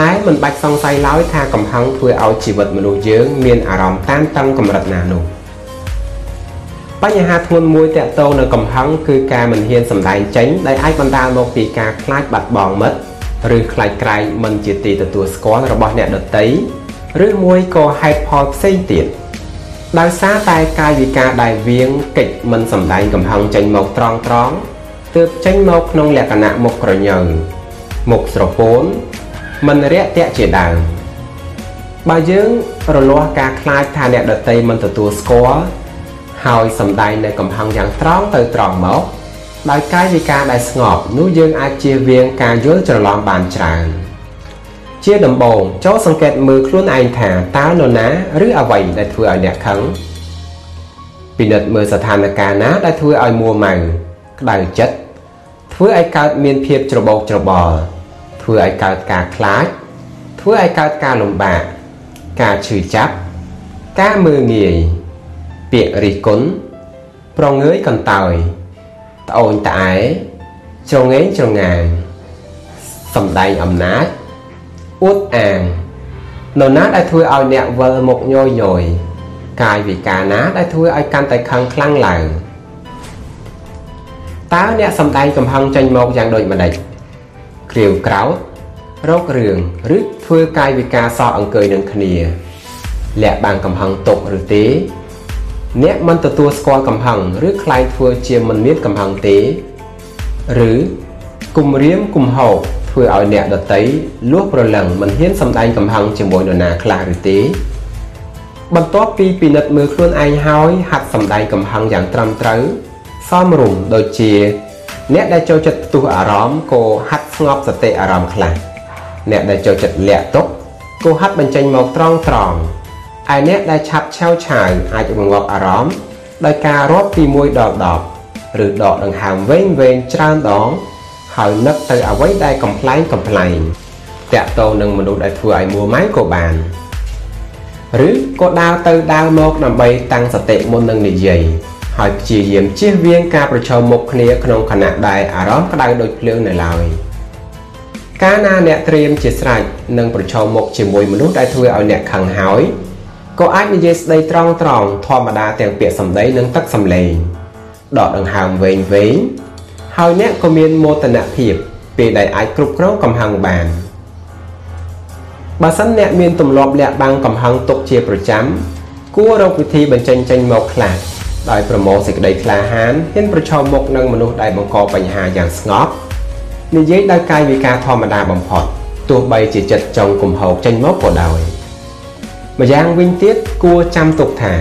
តែមិនបាច់សង្ស័យឡើយថាកំហឹងធ្វើឲ្យជីវិតមនុស្សយើងមានអារម្មណ៍តានតឹងកម្រិតណានោះបញ្ហាធ្ងន់មួយតាក់ទងនឹងកំហឹងគឺការមិនហ៊ានសម្ដែងចេញដែលអាចបណ្ដាលមកពីការខ្លាចបាត់បង់មិត្ត ឬខ្លាចក្រែងមិនជាទីទទួលស្គាល់របស់អ្នកដទៃឬមួយក៏ហេតុផលផ្សេងទៀតដោយសារតែកាយវិការដែលវៀងកិច្ចមិនសម្ដែងកំហឹងចេញមកត្រង់ត្រង់ទើបចេញមកក្នុងលក្ខណៈមុខក្រញើមុខស្រពោនមិនរាក់ទាក់ជាដើមបើយើងរលាស់ការខ្លាចថាអ្នកដតីមិនទទួលស្គាល់ហើយសម្ដែងនៅកំហឹងយ៉ាងត្រង់ទៅត្រង់មក ដោយកាយវិការដែលស្ងប់នោះយើងអាចជៀសវាងការយល់ច្រឡំបានច្រើនជាដំបូងចូលសង្កេតមើលខ្លួនឯងថាតើនរណាឬអ្វីដែលធ្វើឲ្យអ្នកខឹងពិនិត្យមើលស្ថានភាពណាដែលធ្វើឲ្យមួម៉ៅក្តៅចិត្តធ្វើឲ្យកើតមានភាពច្របូកច្របល់ធ្វើឲ្យកើតការខ្លាចធ្វើឲ្យកើតការលំបាកការឈឺចាប់ការមើងងាយពាក្យរិះគន់ប្រងើយកន្តើយ ត្អូញត្អែច្រងេងច្រងាងសំដែងអំណាចអួតអាងនរណាដែលធ្វើឲ្យអ្នកវិលមុខញយញយកាយវិការណាដែលធ្វើឲ្យកាន់តែខឹងខ្លាំងឡើងតើអ្នកសំដែងកំហឹងចេញមកយ៉ាងដូចម្ដេចគ្រាវក្រោតរករឿងឬធ្វើកាយវិការសោះអង្គើយនឹងគ្នាលាក់បាំងកំហឹងຕົកឬទេ អ្នកមិនទទួលស្គាល់កំហឹងឬខ្លាយធ្វើជាមិនមានកំហឹងទេឬគំរាមគំហោកធ្វើឲ្យអ្នកដតីលួសប្រឡឹងមិនហ៊ានសម្ដែងកំហឹងជាមួយនរណាខ្លះឬទេបន្ទាប់ពីពិនិត្យមើលខ្លួនឯងហើយហាត់សម្ដែងកំហឹងយ៉ាងត្រឹមត្រូវសមរម្យដូចជា អ្នកដែលចូលចិត្តផ្ទុះអារម្មណ៍ក៏ហាត់ស្ងប់សតិអារម្មណ៍ខ្លះអ្នកដែលចូលចិត្តលាក់ទុកក៏ហាត់បញ្ចេញមកត្រង់ត្រង់ ឯអ្នកដែលឆាប់ឆាវឆាវអាចរងាប់អារម្មណ៍ដោយការរាប់ពី1ដល់10ឬដកដង្ហើមវែងវែងច្រើនដង ហើយនឹកទៅអ្វីដែលកំ pl ែងកំ pl ែងតាក់ទងនឹងមនុស្សដែលធ្វើឲ្យមួម៉ៅក៏បានឬក៏ដើរទៅដើរមកដើម្បីតាំងសតិមុននឹងនិយាយហើយព្យាយាមជៀសវាងការប្រឈមមុខគ្នាក្នុងខណៈដែលអារម្មណ៍ក្តៅដូចភ្លើងនៅឡើយកាលណាអ្នកត្រៀមជាស្រេចនឹងប្រឈមមុខជាមួយមនុស្សដែលធ្វើឲ្យអ្នកខឹងហើយ ក៏អាចនិយាយស្ដីត្រង់ត្រង់ធម្មតាទាំងពាក្យសម្ដីនិងទឹកសម្លេងដកដង្ហើមវែងវែងហើយអ្នកក៏មានមោទនភាពពេលដែលអាចគ្រប់គ្រងកំហឹងបានបើសិនអ្នកមានទម្លាប់លាក់បាំងកំហឹងទុកជាប្រចាំគួររកវិធីបញ្ចេញចេញមកខ្លះដោយប្រមូលសេចក្តីក្លាហានហ៊ានប្រឈមមុខនឹងមនុស្សដែលបង្កបញ្ហាយ៉ាងស្ងប់និយាយដោយកាយវិការធម្មតាបំផុតទោះបីជាចិត្តចង់គំហោកចេញមកក៏ដោយ ម្យ៉ាងវិញទៀតគួរចាំទុកថា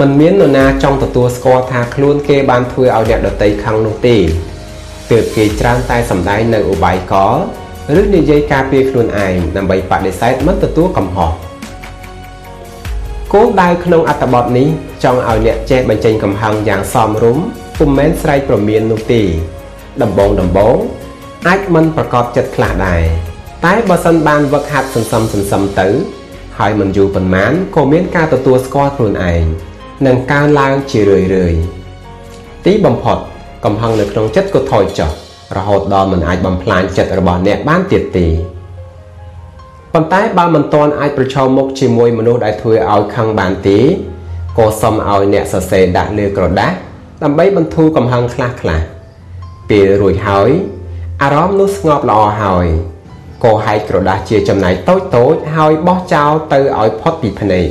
มันមាននរណាចង់ទទួលស្គាល់ថាខ្លួនគេបានធ្វើឲ្យអ្នកដតីខឹងនោះទេទើបគេច្រើនតែសម្ដែងនៅឧបាយកលឬនិយាយការពារខ្លួនឯងដើម្បីបដិសេធមិនទទួលកំហុសគោលដៅក្នុងអត្ថបទនេះចង់ឲ្យអ្នកចេះបញ្ចេញកំហឹងយ៉ាងសមរម្យពុំមែនស្រែកប្រមាននោះទេដំបងដំបងអាចមិនប្រកបចិត្តខ្លះដែរតែបើសិនបានវឹកហាត់សន្សំសន្សំទៅ ហើយមិនយូរប៉ុន្មានក៏មានការទទួលស្គាល់ខ្លួនឯងនិងកើនឡើងជារឿយរឿយទីបំផុតកំហឹងនៅក្នុងចិត្តក៏ថយចុះរហូតដល់មិនអាចបំផ្លាញចិត្តរបស់អ្នកបានទៀតទេប៉ុន្តែបើមិនទាន់អាចប្រឈមមុខជាមួយមនុស្សដែលធ្វើឲ្យខឹងបានទេក៏សុំឲ្យអ្នកសរសេរដាក់លើក្រដាសដើម្បីបន្ធូរកំហឹងខ្លះខ្លះពេលរួចហើយអារម្មណ៍នោះស្ងប់ល្អហើយ ក៏ហែកក្រដាសជាចំណែកតូចតូចហើយបោះចោលទៅឲ្យផុតពីភ្នែក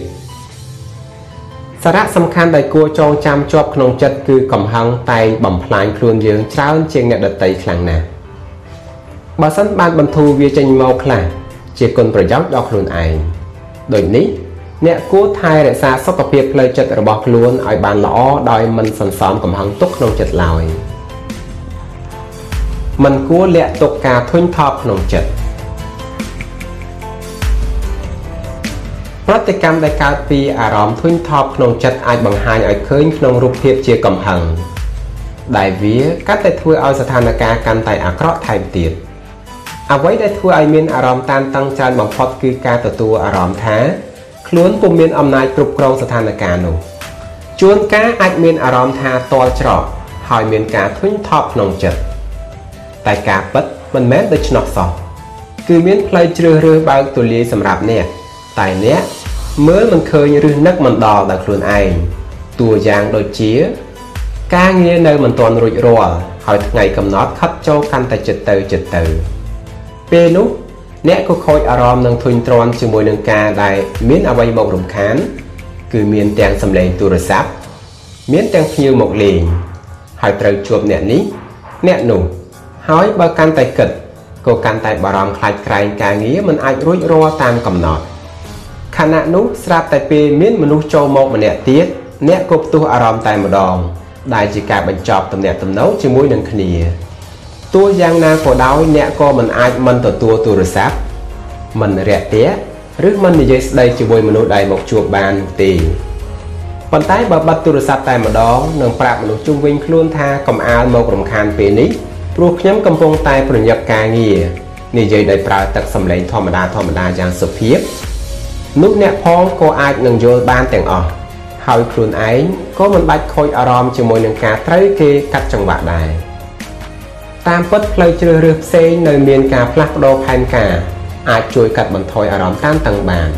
សារៈសំខាន់ដែលគួរចងចាំជាប់ក្នុងចិត្តគឺកំហឹងតែបំផ្លាញខ្លួនយើងច្រើនជាងអ្នកដតីខ្លាំងណាស់បើសិនបានបន្ធូរវាចេញមកខ្លះជាគុណប្រយោជន៍ដល់ខ្លួនឯងដូចនេះអ្នកគួរថែរក្សាសុខភាពផ្លូវចិត្តរបស់ខ្លួនឲ្យបានល្អដោយមិនសន្សំកំហឹងទុកក្នុងចិត្តឡើយមិនគួរលាក់ទុកការធុញថប់ក្នុងចិត្ត ប្រតិកម្មដែលកើតពីអារម្មណ៍ធុញថប់ក្នុងចិត្តអាចបង្ហាញឲ្យឃើញក្នុងរូបភាពជាកំហឹងដែលវាកាន់តែធ្វើឲ្យស្ថានភាពកាន់តែអាក្រក់ថែមទៀតអ្វីដែលធ្វើឲ្យមានអារម្មណ៍តានតឹងច្រើនបំផុតគឺការទទួលអារម្មណ៍ថាខ្លួនពុំមានអំណាចគ្រប់គ្រងស្ថានភាពនោះជួនកាលអាចមានអារម្មណ៍ថាតល់ច្រកហើយមានការធុញថប់ក្នុងចិត្តតែការពិតមិនមែនដូច្នោះសោះគឺមានផ្លូវជ្រើសរើសបើកទូលាយសម្រាប់អ្នក តែអ្នកមើលមិនឃើញឬនឹកមិនដល់ដល់ខ្លួនឯងតួយ៉ាងដូចជា ការងារនៅមិនទាន់រួចរាល់ហើយថ្ងៃកំណត់ខិតចូលកាន់តែចិត្តទៅចិត្តទៅ ពេលនោះអ្នកក៏ខូចអារម្មណ៍នឹងធុញទ្រាន់ជាមួយនឹងការដែលមានអ្វីមករំខាន គឺមានទាំងសម្លេងទូរស័ព្ទមានទាំងភ្ញៀវមកលេងហើយត្រូវជួបអ្នកនេះអ្នកនោះហើយបើកាន់តែគិតក៏កាន់តែបារម្ភខ្លាចក្រែងការងារមិនអាចរួចរាល់តាមកំណត់ ខណៈនោះស្រាប់តែពេលមានមនុស្សចូលមកម្នាក់ទៀតអ្នកក៏ផ្ទុះអារម្មណ៍តែម្ដង ដែលជាការបញ្ចប់ទំនាក់ទំនងជាមួយនឹងគ្នាទោះយ៉ាងណាក៏ដោយ អ្នកក៏មិនអាចមិនទទួលទូរស័ព្ទមិនរាក់ទាក់ឬមិននិយាយស្ដីជាមួយមនុស្សដែលមកជួបបានទេប៉ុន្តែបើបិទទូរស័ព្ទតែម្ដងនឹងប្រាប់មនុស្សជុំវិញខ្លួនថាកុំអាលមករំខានពេលនេះព្រោះខ្ញុំកំពុងតែប្រញាប់ការងារនិយាយដោយប្រើទឹកសម្លេងធម្មតាធម្មតាយ៉ាងសុភាព នោះអ្នកផងក៏អាចនឹងយល់បានទាំងអស់ហើយខ្លួនឯងក៏មិនបាច់ខូចអារម្មណ៍ជាមួយនឹងការត្រូវគេកាត់ចង្វាក់ដែរតាមពិតផ្លូវជ្រើសរើសផ្សេងនៅមានការផ្លាស់ប្ដូរផែនការអាចជួយកាត់បន្ថយអារម្មណ៍តានតឹងបាន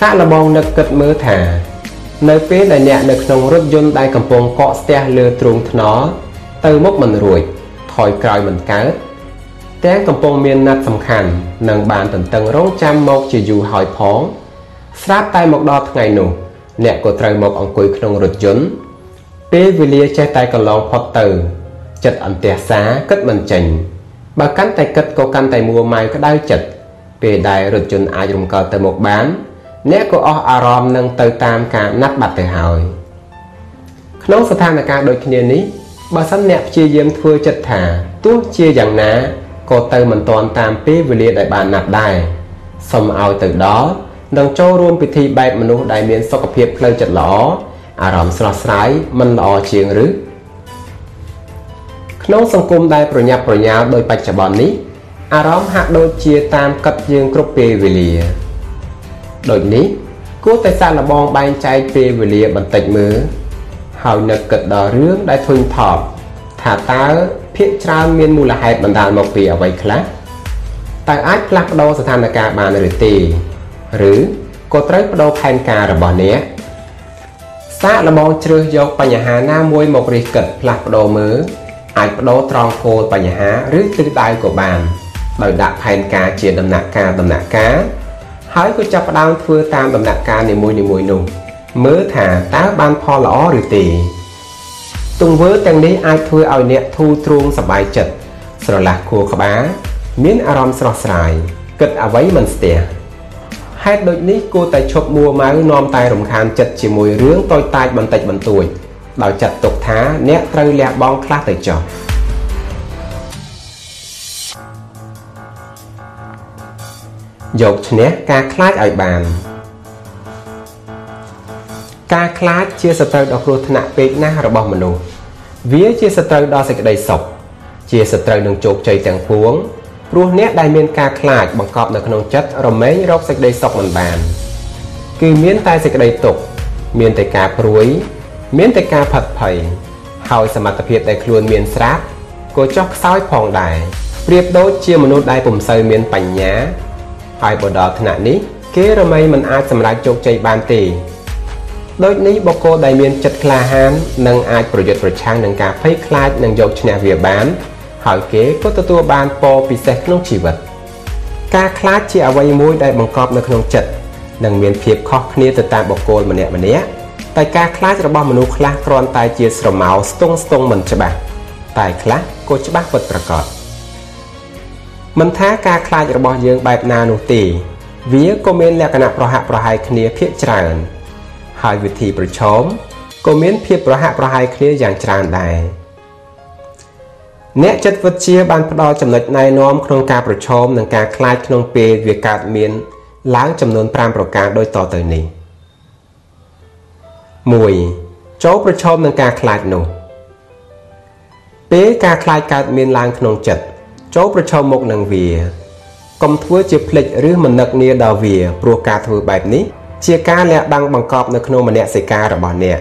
សាកល្បងនឹកគិតមើលថា នៅពេលដែលអ្នកនៅក្នុងរថយន្តដែលកំពុងកកស្ទះលើទ្រូងថ្នល់ទៅមុខមិនរួចថយក្រោយមិនកើត ទាំងកំពុងមានណាត់សំខាន់និងបានតន្ទឹងរង់ចាំមកជាយូរហើយផង ស្រាប់តែមកដល់ថ្ងៃនោះ អ្នកក៏ត្រូវមកអង្គុយក្នុងរថយន្តពេលវេលាចេះតែកន្លងផុតទៅ ចិត្តអន្ទះសាគិតមិនចេញបើកាន់តែគិតក៏កាន់តែមួម៉ៅក្តៅចិត្តពេលដែលរថយន្តអាចរំកិលទៅមុខបាន អ្នកក៏អស់អារម្មណ៍នឹងទៅតាមការណាត់បាត់ទៅហើយក្នុងស្ថានភាពដូចគ្នានេះបើសិនអ្នកព្យាយាមធ្វើចិត្តថាទោះជាយ៉ាងណា ក៏ទៅមិនទាន់តាមពេលវេលាដែលបានណាត់ដែរសូមឲ្យទៅដល់នឹងចូលរួមពិធីបែបមនុស្សដែលមានសុខភាពផ្លូវចិត្តល្អអារម្មណ៍ស្រស់ស្រាយមិនល្អជាងឬក្នុងសង្គមដែលប្រញាប់ប្រញាល់ដោយបច្ចុប្បន្ននេះអារម្មណ៍ហាក់ដូចជាតាមកាត់យើងគ្រប់ពេលវេលាដូចនេះគួរតែសាកល្បងបែងចែកពេលវេលាបន្តិចមើលហើយនឹកគិតដល់រឿងដែលធុញថប់ថាតើ ភាកច្រើនមានមូលហេតុបណ្ដាលមកពីអ្វីខ្លះតើអាចផ្លាស់ប្ដូរស្ថានភាពបានឬទេឬក៏ត្រូវបដូរផែនការរបស់អ្នកសាកល្បងជ្រើសយកបញ្ហាណាមួយមករិះគិតផ្លាស់ប្ដូរមើលអាចបដូរត្រង់គោលបញ្ហាឬទិសដៅក៏បានដោយដាក់ផែនការជាដំណាក់កាលដំណាក់កាលហើយក៏ចាប់ផ្ដើមធ្វើតាមដំណាក់កាលនីមួយៗនោះមើលថាតើបានផលល្អឬទេ ទង្វើទាំងនេះអាចធ្វើឲ្យអ្នកធូរទ្រូងសប្បាយចិត្តស្រឡះខួរក្បាល មានអារម្មណ៍ស្រស់ស្រាយគិតអ្វីមិនស្ទះហេតុដូចនេះគួរតែឈប់មួម៉ៅនាំតែរំខានចិត្តជាមួយរឿងតូចតាចបន្តិចបន្តួចដោយចាត់ទុកថាអ្នកត្រូវលះបង់ខ្លះទៅចោះយកឈ្នះការខ្លាចឲ្យបាន ការខ្លាចជាសត្រូវដ៏គ្រោះថ្នាក់ពេកណាស់របស់មនុស្សវាជាសត្រូវដល់សេចក្តីសុខជាសត្រូវនឹងជោគជ័យទាំងពួងព្រោះអ្នកដែលមានការខ្លាចបង្កប់នៅក្នុងចិត្តរមែងរកសេចក្តីសុខមិនបានគឺមានតែសេចក្តីទុក្ខមានតែការព្រួយ មានតែការផិតភ័យហើយសមត្ថភាពដែលខ្លួនមានស្រាប់ក៏ចុះខ្សោយផងដែរប្រៀបដូចជាមនុស្សដែលពុំសូវមានបញ្ញាហើយបើដល់ថ្នាក់នេះ គេរមែងមិនអាចសម្រេចជោគជ័យបានទេ ដូចនេះបុគ្គលដែលមានចិត្តក្លាហាននឹងអាចប្រយុទ្ធប្រឆាំងនឹងការភ័យខ្លាចនិងយកឈ្នះវាបាន ហើយគេក៏ទទួលបានពរពិសេសក្នុងជីវិត ការខ្លាចជាអ្វីមួយដែលបង្កប់នៅក្នុងចិត្តនិងមានភាពខុសគ្នាទៅតាមបុគ្គលម្នាក់ម្នាក់តែការខ្លាចរបស់មនុស្សខ្លះគ្រាន់តែជាស្រមោលស្ទង់ស្ទង់មិនច្បាស់តែខ្លះក៏ច្បាស់ពិតប្រាកដមិនថាការខ្លាចរបស់យើងបែបណានោះទេ វាក៏មានលក្ខណៈប្រហាក់ប្រហែលគ្នាភាគច្រើន ហើយវិធីប្រឈមក៏មានភាពប្រហាក់ប្រហែលគ្នាយ៉ាងច្រើនដែរអ្នកចិត្តវិទ្យាបានផ្ដល់ចំណុចណែនាំក្នុងការប្រឈមនឹងការខ្លាចក្នុងពេលវាកើតមានឡើងចំនួន5ប្រការដូចតទៅនេះ1ចូលប្រឈមនឹងការខ្លាចនោះពេលការខ្លាចកើតមានឡើងក្នុងចិត្តចូលប្រឈមមុខនឹងវាកុំធ្វើជាភ្លេចឬមិននឹកនាដល់វាព្រោះការធ្វើបែបនេះ ជាការលាក់បាំងបង្កប់នៅក្នុងមនសិការរបស់អ្នក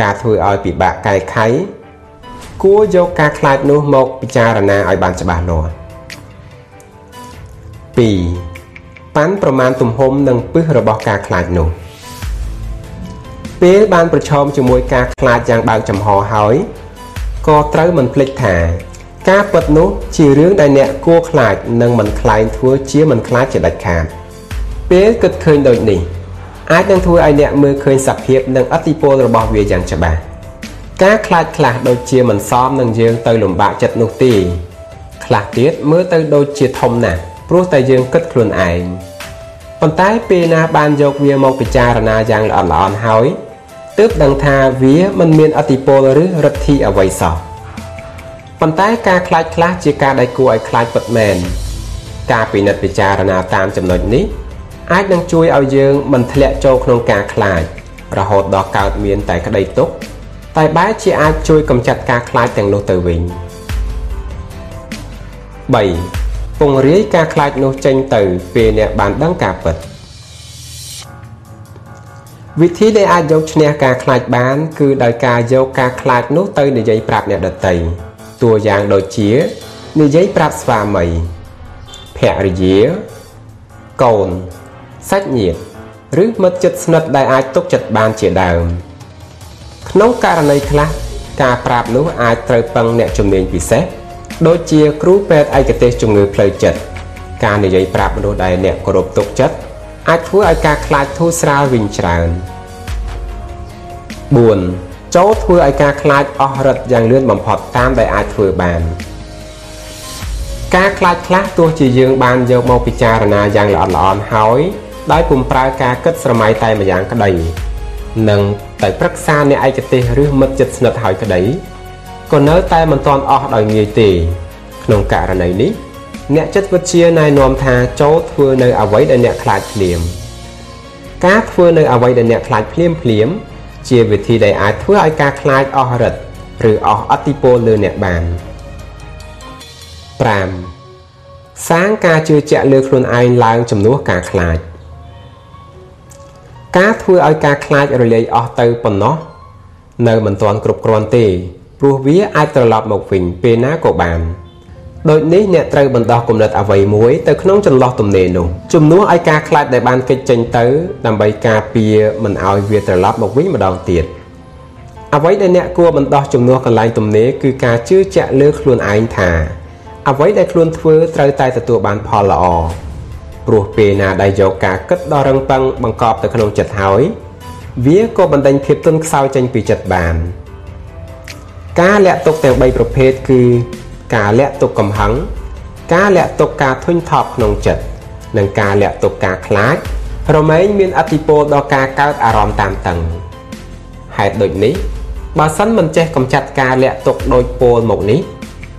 ការធ្វើឲ្យពិបាកកែខៃគួរយកការខ្លាចនោះមកពិចារណាឲ្យបានច្បាស់លាស់2ប៉ាន់ប្រមាណទំហំនិងពឹសរបស់ការខ្លាចនោះពេលបានប្រឈមជាមួយការខ្លាចយ៉ាងបើកចំហហើយក៏ត្រូវមិនភ្លេចថា ការពិតនោះជារឿងដែលអ្នកគួរខ្លាចនិងមិនខ្លែងធ្វើជាមិនខ្លាចជាដាច់ខាត ពេលគិតឃើញដូចនេះអាចនឹងធ្វើឲ្យអ្នកមើលឃើញសភាពនិងអតិពលរបស់វាយ៉ាងច្បាស់ការខ្លាចខ្លះដូចជាមិនសមនឹងយើងទៅលំបាកចិត្តនោះទេខ្លះទៀតមើលទៅដូចជាធំណាស់ព្រោះតែយើងគិតខ្លួនឯងប៉ុន្តែពេលណាបានយកវាមកពិចារណាយ៉ាងល្អិតល្អន់ហើយទើបដឹងថាវាមិនមានអតិពលឬរឹតធីអ្វីសោះប៉ុន្តែការខ្លាចខ្លះជាការដែលគួរឲ្យខ្លាចពិតមែនការពិនិត្យពិចារណាតាមចំណុចនេះ អាចនឹងជួយឲ្យយើងមិនធ្លាក់ចូលក្នុងការខ្លាចរហូតដល់កើតមានតែក្តីទុក្ខតែបែរជាអាចជួយកម្ចាត់ការខ្លាចទាំងនោះទៅវិញ3ពង្រាយការខ្លាចនោះចេញទៅពេលអ្នកបានដឹងការពិតវិធីដែលអាចយកឈ្នះការខ្លាចបាន គឺដោយការយកការខ្លាចនោះទៅនិយាយប្រាប់អ្នកដទៃតួយ៉ាងដូចជានិយាយប្រាប់ស្វាមីភរិយាកូន សាច់ញាតិឬមិត្តជិតស្និទ្ធដែលអាចទុកចិត្តបានជាដើមក្នុងករណីខ្លះការប្រាប់នោះអាចត្រូវពឹងអ្នកជំនាញពិសេសដូចជាគ្រូពេទ្យឯកទេសជំងឺផ្លូវចិត្តការនិយាយប្រាប់មនុស្សដែលអ្នកគោរពទុកចិត្តអាចធ្វើឲ្យការខ្លាចធូរស្រាលវិញច្រើន4ចូលធ្វើឲ្យការខ្លាចអស់រិទ្ធយ៉ាងលឿនបំផុតតាមដែលអាចធ្វើបានការខ្លាចខ្លះទោះជាយើងបានយកមកពិចារណាយ៉ាងល្អិតល្អន់ហើយ ដោយពុំប្រើការគិតស្រមៃតែម្យ៉ាងក្តីនិងទៅប្រឹក្សាអ្នកឯកទេសឬមិត្តជិតស្និទ្ធហើយក្តីក៏នៅតែមិនទាន់អស់ដោយងាយទេក្នុងករណីនេះអ្នកចិត្តវិទ្យាណែនាំថាចូលធ្វើនៅអ្វីដែលអ្នកខ្លាចភ្លាមការធ្វើនៅអ្វីដែលអ្នកខ្លាចភ្លាមភ្លាម ជាវិធីដែលអាចធ្វើឲ្យការខ្លាចអស់រិទ្ធឬអស់អតិពលលើអ្នកបាន5សាងការជឿជាក់លើខ្លួនឯងឡើងជំនួសការខ្លាច ការធ្វើឲ្យការខ្លាចរលាយអស់ទៅប៉ុណ្ណោះនៅមិនទាន់គ្រប់គ្រាន់ទេព្រោះវាអាចត្រឡប់មកវិញពេលណាក៏បានដូចនេះអ្នកត្រូវបណ្ដោះគំនិតអ្វីមួយទៅក្នុងចន្លោះទំនេរនោះជំនួសឲ្យការខ្លាចដែលបានគេចចេញទៅ ដើម្បីការពារមិនឲ្យវាត្រឡប់មកវិញម្ដងទៀតអ្វីដែលអ្នកគួរបណ្ដោះជំនួសកន្លែងទំនេរគឺការជឿជាក់លើខ្លួនឯងថាអ្វីដែលខ្លួនធ្វើត្រូវតែទទួលបានផលល្អ ព្រោះពេលណាដែលយកការគិតដ៏រឹងប៉ឹងបង្កប់ទៅក្នុងចិត្តហើយ វាក៏បណ្ដេញភាពទន់ខ្សោយចេញពីចិត្តបានការលាក់ទុកទាំង3ប្រភេទគឺ ការលាក់ទុកកំហឹងការលាក់ទុកការធុញថប់ក្នុងចិត្តនិងការលាក់ទុកការខ្លាចរមែងមានអតិពលដល់ការកើតអារម្មណ៍តាមតឹងហេតុដូចនេះបើសិនមិនចេះកំចាត់ការលាក់ទុកដោយពោលមកនេះ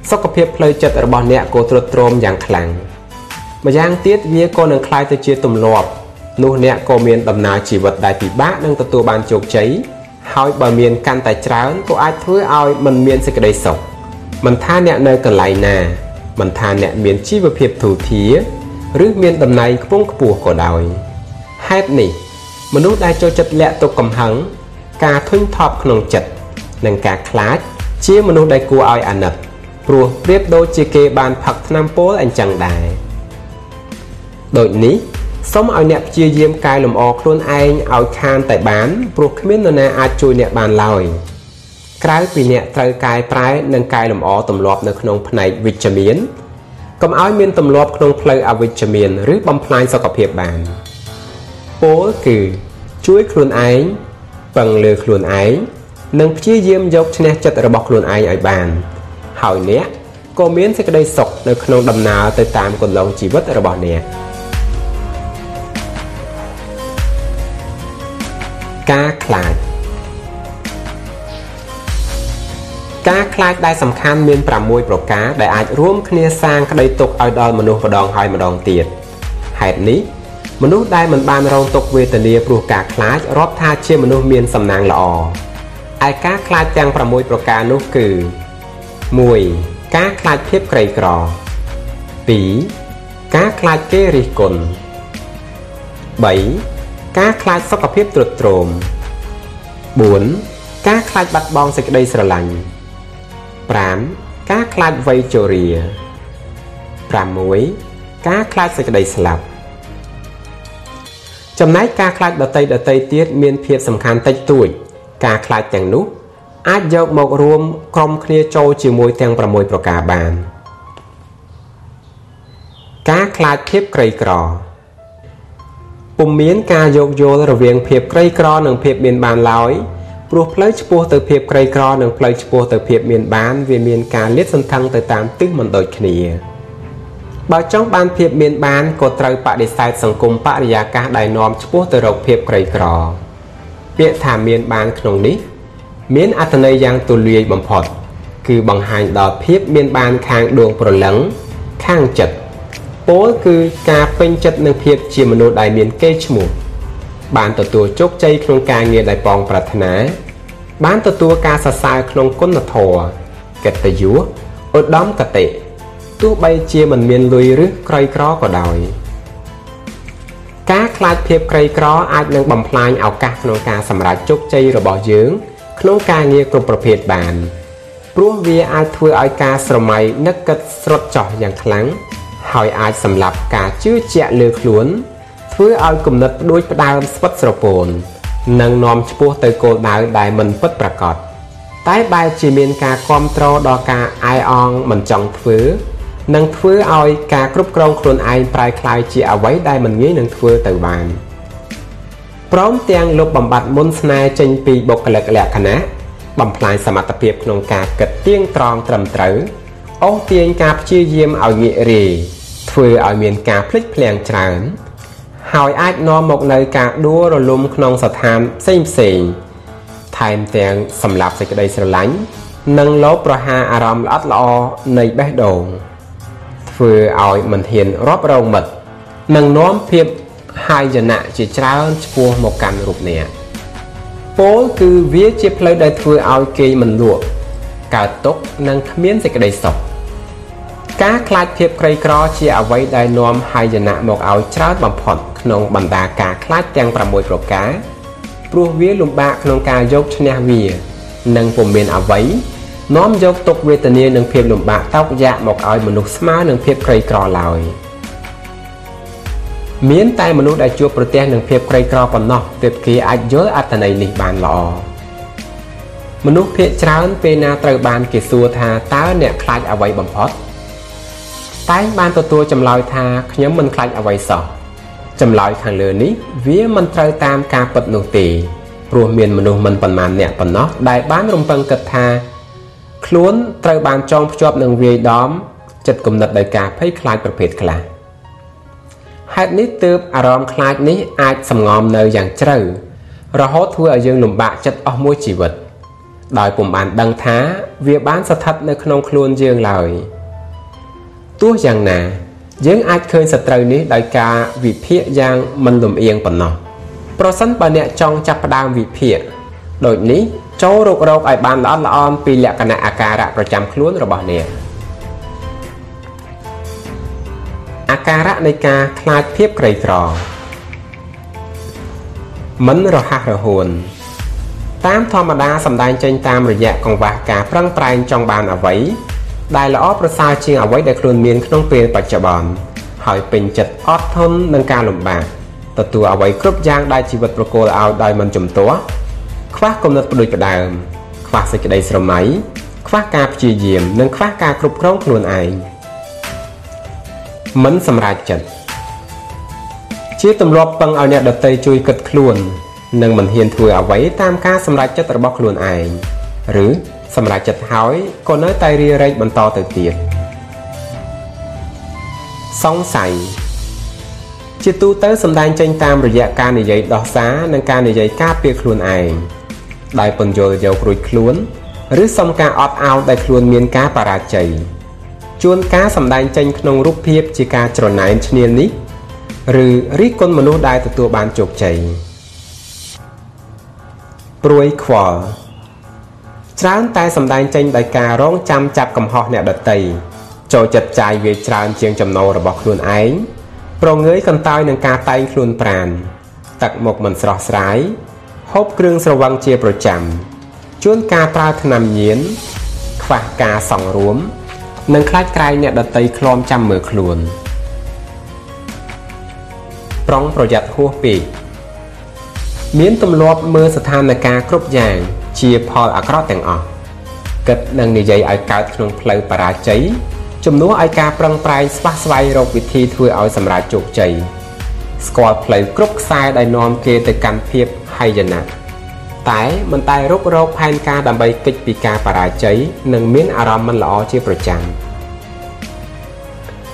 សុខភាពផ្លូវចិត្តរបស់អ្នកក៏ទ្រុឌទ្រោមយ៉ាងខ្លាំង ម្យ៉ាងទៀតវាក៏នឹងคล้ายទៅជាទម្លាប់នោះអ្នកក៏មានដំណើរជីវិតដែលពិបាកនឹងទទួលបានជោគជ័យ ហើយបើមានកាន់តែច្រើនក៏អាចធ្វើឲ្យមិនមានសេចក្តីសុខមិនថាអ្នកនៅកន្លែងណាមិនថាអ្នកមានជីវភាពទូធាឬមានតំណែងខ្ពង់ខ្ពស់ក៏ដោយហេតុនេះមនុស្សដែលចូលចិត្តលាក់ទុកកំហឹងការធុញថប់ក្នុងចិត្តនិងការខ្លាចជាមនុស្សដែលគួរឲ្យអាណិតព្រោះប្រៀបដូចជាគេបានផឹកថ្នាំពោលអញ្ចឹងដែរ ដូចនេះសូមឲ្យអ្នកព្យាយាមកែលម្អខ្លួនឯងឲ្យខានតែបាន ព្រោះគ្មាននរណាអាចជួយអ្នកបានឡើយក្រៅពីអ្នកត្រូវកែប្រែនិងកែលម្អទម្លាប់នៅក្នុងផ្នែកវិជ្ជមានកុំឲ្យមានទម្លាប់ក្នុងផ្លូវអវិជ្ជមានឬបំផ្លាញសុខភាពបានពោលគឺជួយខ្លួនឯងពឹងលើខ្លួនឯងនិងព្យាយាមយកឈ្នះចិត្តរបស់ខ្លួនឯងឲ្យបាន ហើយអ្នកក៏មានសេចក្តីសុខនៅក្នុងដំណើរទៅតាមកន្លងជីវិតរបស់អ្នក ការខ្លាចការខ្លាចដែលសំខាន់មាន6ប្រការដែលអាចរួមគ្នាសាងក្តីទុកឲ្យដល់មនុស្សម្ដងហើយម្ដងទៀតហេតុនេះមនុស្សដែលមិនបានរងទុក្ខវេទនាព្រោះការខ្លាចរាប់ថាជាមនុស្សមានសំណាងល្អឯការខ្លាចទាំង6ប្រការនោះគឺ1ការខ្លាចភាពក្រីក្រ2ការខ្លាចគេរិះគន់3 ការខ្លាចសុខភាពទ្រុឌទ្រោម4ការខ្លាចបាត់បង់សេចក្តីស្រឡាញ់5ការខ្លាចវ័យជរា6ការខ្លាចសេចក្តីស្លាប់ចំណែកការខ្លាចដតីដតីទៀតមានភាពសំខាន់តិចតួច ការខ្លាចទាំងនោះ អាចយកមករួមក្រុមគ្នាចូលជាមួយទាំង6ប្រការបាន ការខ្លាចភាពក្រីក្រ ពុំមានការយោគយល់រវាងភាពក្រីក្រនិងភាពមានបានឡើយព្រោះផ្លូវឆ្ពោះទៅភាពក្រីក្រនិងផ្លូវឆ្ពោះទៅភាពមានបានវាមានការលាតសន្ធឹងទៅតាមទិសមិនដូចគ្នាបើចង់បានភាពមានបានក៏ត្រូវបដិសេធសង្គមបរិយាកាសដែលនាំឆ្ពោះទៅរកភាពក្រីក្រ ពាក្យថាមានបានក្នុងនេះ មានអត្ថន័យយ៉ាងទូលាយបំផុត គឺបង្ហាញដល់ភាពមានបានខាងដួងព្រលឹងខាងចិត្ត ពោលគឺការពេញចិត្តនឹងភាពជាមនុស្សដែលមានកេរ្តិ៍ឈ្មោះបានទទួលជោគជ័យក្នុងការងារដែលប៉ងប្រាថ្នា បានទទួលការសរសើរក្នុងគុណធម៌កតញ្ញូឧត្តមកតេទោះបីជាមិនមានលុយឬក្រីក្រក៏ដោយការខ្លាចភាពក្រីក្រអាចនឹងបំផ្លាញឱកាសក្នុងការសម្រេចជោគជ័យរបស់យើង ក្នុងការងារគ្រប់ប្រភេទបានព្រោះវាអាចធ្វើឲ្យការស្រមៃនឹកគិតស្រុតចោះយ៉ាងខ្លាំង ហើយអាចសម្លាប់ការជឿជាក់លើខ្លួន ធ្វើឲ្យគំនិតផ្ដួចផ្ដើមស្វិតស្រពោននិងនាំឆ្ពោះទៅគោលដៅដែលមិនពិតប្រាកដតែបែរជាមានការគ្រប់គ្រងដល់ការអាយអងមិនចង់ធ្វើនឹងធ្វើឲ្យការគ្រប់គ្រងខ្លួនឯងប្រែក្លាយជាអ្វីដែលមិនងាយនឹងធ្វើទៅបាន។ព្រមទាំងលុបបំបត្តិមុនស្នេហ៍ចេញពីបុគ្គលិកលក្ខណៈបំផ្លាញសមត្ថភាពក្នុងការគិតទៀងត្រង់ត្រឹមត្រូវអូសទាញការព្យាយាមឲ្យងាករាយ ធ្វើឲ្យមានការភ្លេចភ្លាំងច្រើន ហើយអាចនាំមកនៅការដួលរលំក្នុងស្ថានផ្សេងផ្សេងថែមទាំងសម្លាប់សេចក្តីស្រឡាញ់និងលោភប្រហារអារម្មណ៍ល្អិតល្អនៃបេះដូងធ្វើឲ្យមិនហ៊ានរាប់រងមិត្តនិងនាំភាពហាយណៈជាច្រើនឆ្ពោះមកកាន់រូបអ្នកពោលគឺវាជាផ្លូវដែលធ្វើឲ្យគេមិនលក់កើតទុកនិងគ្មានសេចក្តីសុខ ការខ្លាចភាពក្រីក្រជាអ្វីដែលនាំហាយណៈមកឲ្យច្រើនបំផុតក្នុងបណ្ដាការខ្លាចទាំង6ប្រការព្រោះវាលំបាកក្នុងការយកឈ្នះវា និងពុំមានអ្វីនាំយកទុកវេទនានិងភាពលំបាកតោកយ៉ាក់មកឲ្យមនុស្សស្មើនឹងភាពក្រីក្រឡើយ។មានតែមនុស្សដែលជួបប្រទះនឹងភាពក្រីក្រប៉ុណ្ណោះទើបគេអាចយល់អត្ថន័យនេះបានល្អមនុស្សភាគច្រើនពេលណាត្រូវបានគេសួរថាតើអ្នកខ្លាចអ្វីបំផុត តែងបានទទួលចម្លើយថាខ្ញុំមិនខ្លាចអ្វីសោះចម្លើយខាងលើនេះវាមិនត្រូវតាមការពិតនោះទេព្រោះមានមនុស្សមិនប៉ុន្មានអ្នកប៉ុណ្ណោះដែលបានរំពឹងគិតថា ខ្លួនត្រូវបានចងភ្ជាប់នឹងវាយដំចិត្តគំនិតដោយការភ័យខ្លាចប្រភេទខ្លះ។ហេតុនេះទើបអារម្មណ៍ខ្លាចនេះអាចសំងំនៅយ៉ាងជ្រៅរហូតធ្វើឲ្យយើងលំបាកចិត្តអស់មួយជីវិត ដោយពុំបានដឹងថា វាបានស្ថិតនៅក្នុងខ្លួនយើងឡើយ ទោះយ៉ាងណា យើងអាចឃើញសត្រូវនេះដោយការវិភាគយ៉ាងមិនលំអៀងប៉ុណ្ណោះប្រសិនបើអ្នកចង់ចាប់ផ្ដើមវិភាគដូចនេះចូលរករកឲ្យបានល្អិតល្អន់ពីលក្ខណៈអាការៈប្រចាំខ្លួនរបស់អ្នកអាការៈនៃការខ្លាចភាពក្រីក្រមិនរហ័សរហួនតាមធម្មតាសម្ដែងចេញតាមរយៈកង្វះការប្រឹងប្រែងចង់បានអ្វី ដែលល្អប្រសើរជាងអ្វីដែលខ្លួនមានក្នុងពេលបច្ចុប្បន្នហើយពេញចិត្តអត់ធន់នឹងការលំបាកទទួលអ្វីគ្រប់យ៉ាងដែលជីវិតប្រគល់ឲ្យដោយមិនជំទាស់ខ្វះគំនិតផ្ដួចផ្ដើមខ្វះសេចក្តីស្រមៃខ្វះការព្យាយាម និងខ្វះការគ្រប់គ្រងខ្លួនឯងមិនសម្រេចចិត្តជាទម្លាប់ពឹងឲ្យអ្នកដទៃជួយគិតខ្លួន និងមិនហ៊ានធ្វើអ្វីតាមការសម្រេចចិត្តរបស់ខ្លួនឯងឬ សម្រេចចិត្តហើយក៏នៅតែរារែកបន្តទៅទៀតសង្ស័យជាទូទៅសម្ដែងចេញតាមរយៈការនិយាយដោះសារនិងការនិយាយការពារខ្លួនឯងដោយពន្យល់យករួចខ្លួនឬសុំការអត់ឱនដែលខ្លួនមានការបរាជ័យជួនការសម្ដែងចេញក្នុងរូបភាពជាការច្រណែនឈ្នាននេះឬរិះគន់មនុស្សដែលទទួលបានជោគជ័យព្រួយខ្វល់ ច្រើនតែសម្ដែងចេញដោយការរងចាំចាប់កំហុសអ្នកដតីចូលចិត្តចាយវាច្រើនជាងចំណូលរបស់ខ្លួនឯងប្រងើយកន្តើយនឹងការតែងខ្លួនប្រានទឹកមុខមិនស្រស់ស្រាយហូបគ្រឿងស្រវឹងជាប្រចាំជួនការប្រើថ្នាំញៀនខ្វះការសង្រួម និងខ្លាចក្រែងអ្នកដតីឃ្លាំចាំមើលខ្លួន ប្រុងប្រយ័ត្នហួសពេកមានទម្លាប់មើលស្ថានភាពគ្រប់យ៉ាង ជាផលអាក្រក់ទាំងអស់គិតនឹងនិយាយឲ្យកើតក្នុងផ្លូវបរាជ័យជំនួសឲ្យការប្រឹងប្រែងស្វះស្វែងរកវិធីធ្វើឲ្យសម្រេចជោគជ័យស្គាល់ផ្លូវគ្រប់ខ្សែដែលនាំគេទៅកាន់ភាពហិយណៈតែមិនតែរុករកផែនការដើម្បីគេចពីការបរាជ័យនិងមានអារម្មណ៍មិនល្អជាប្រចាំ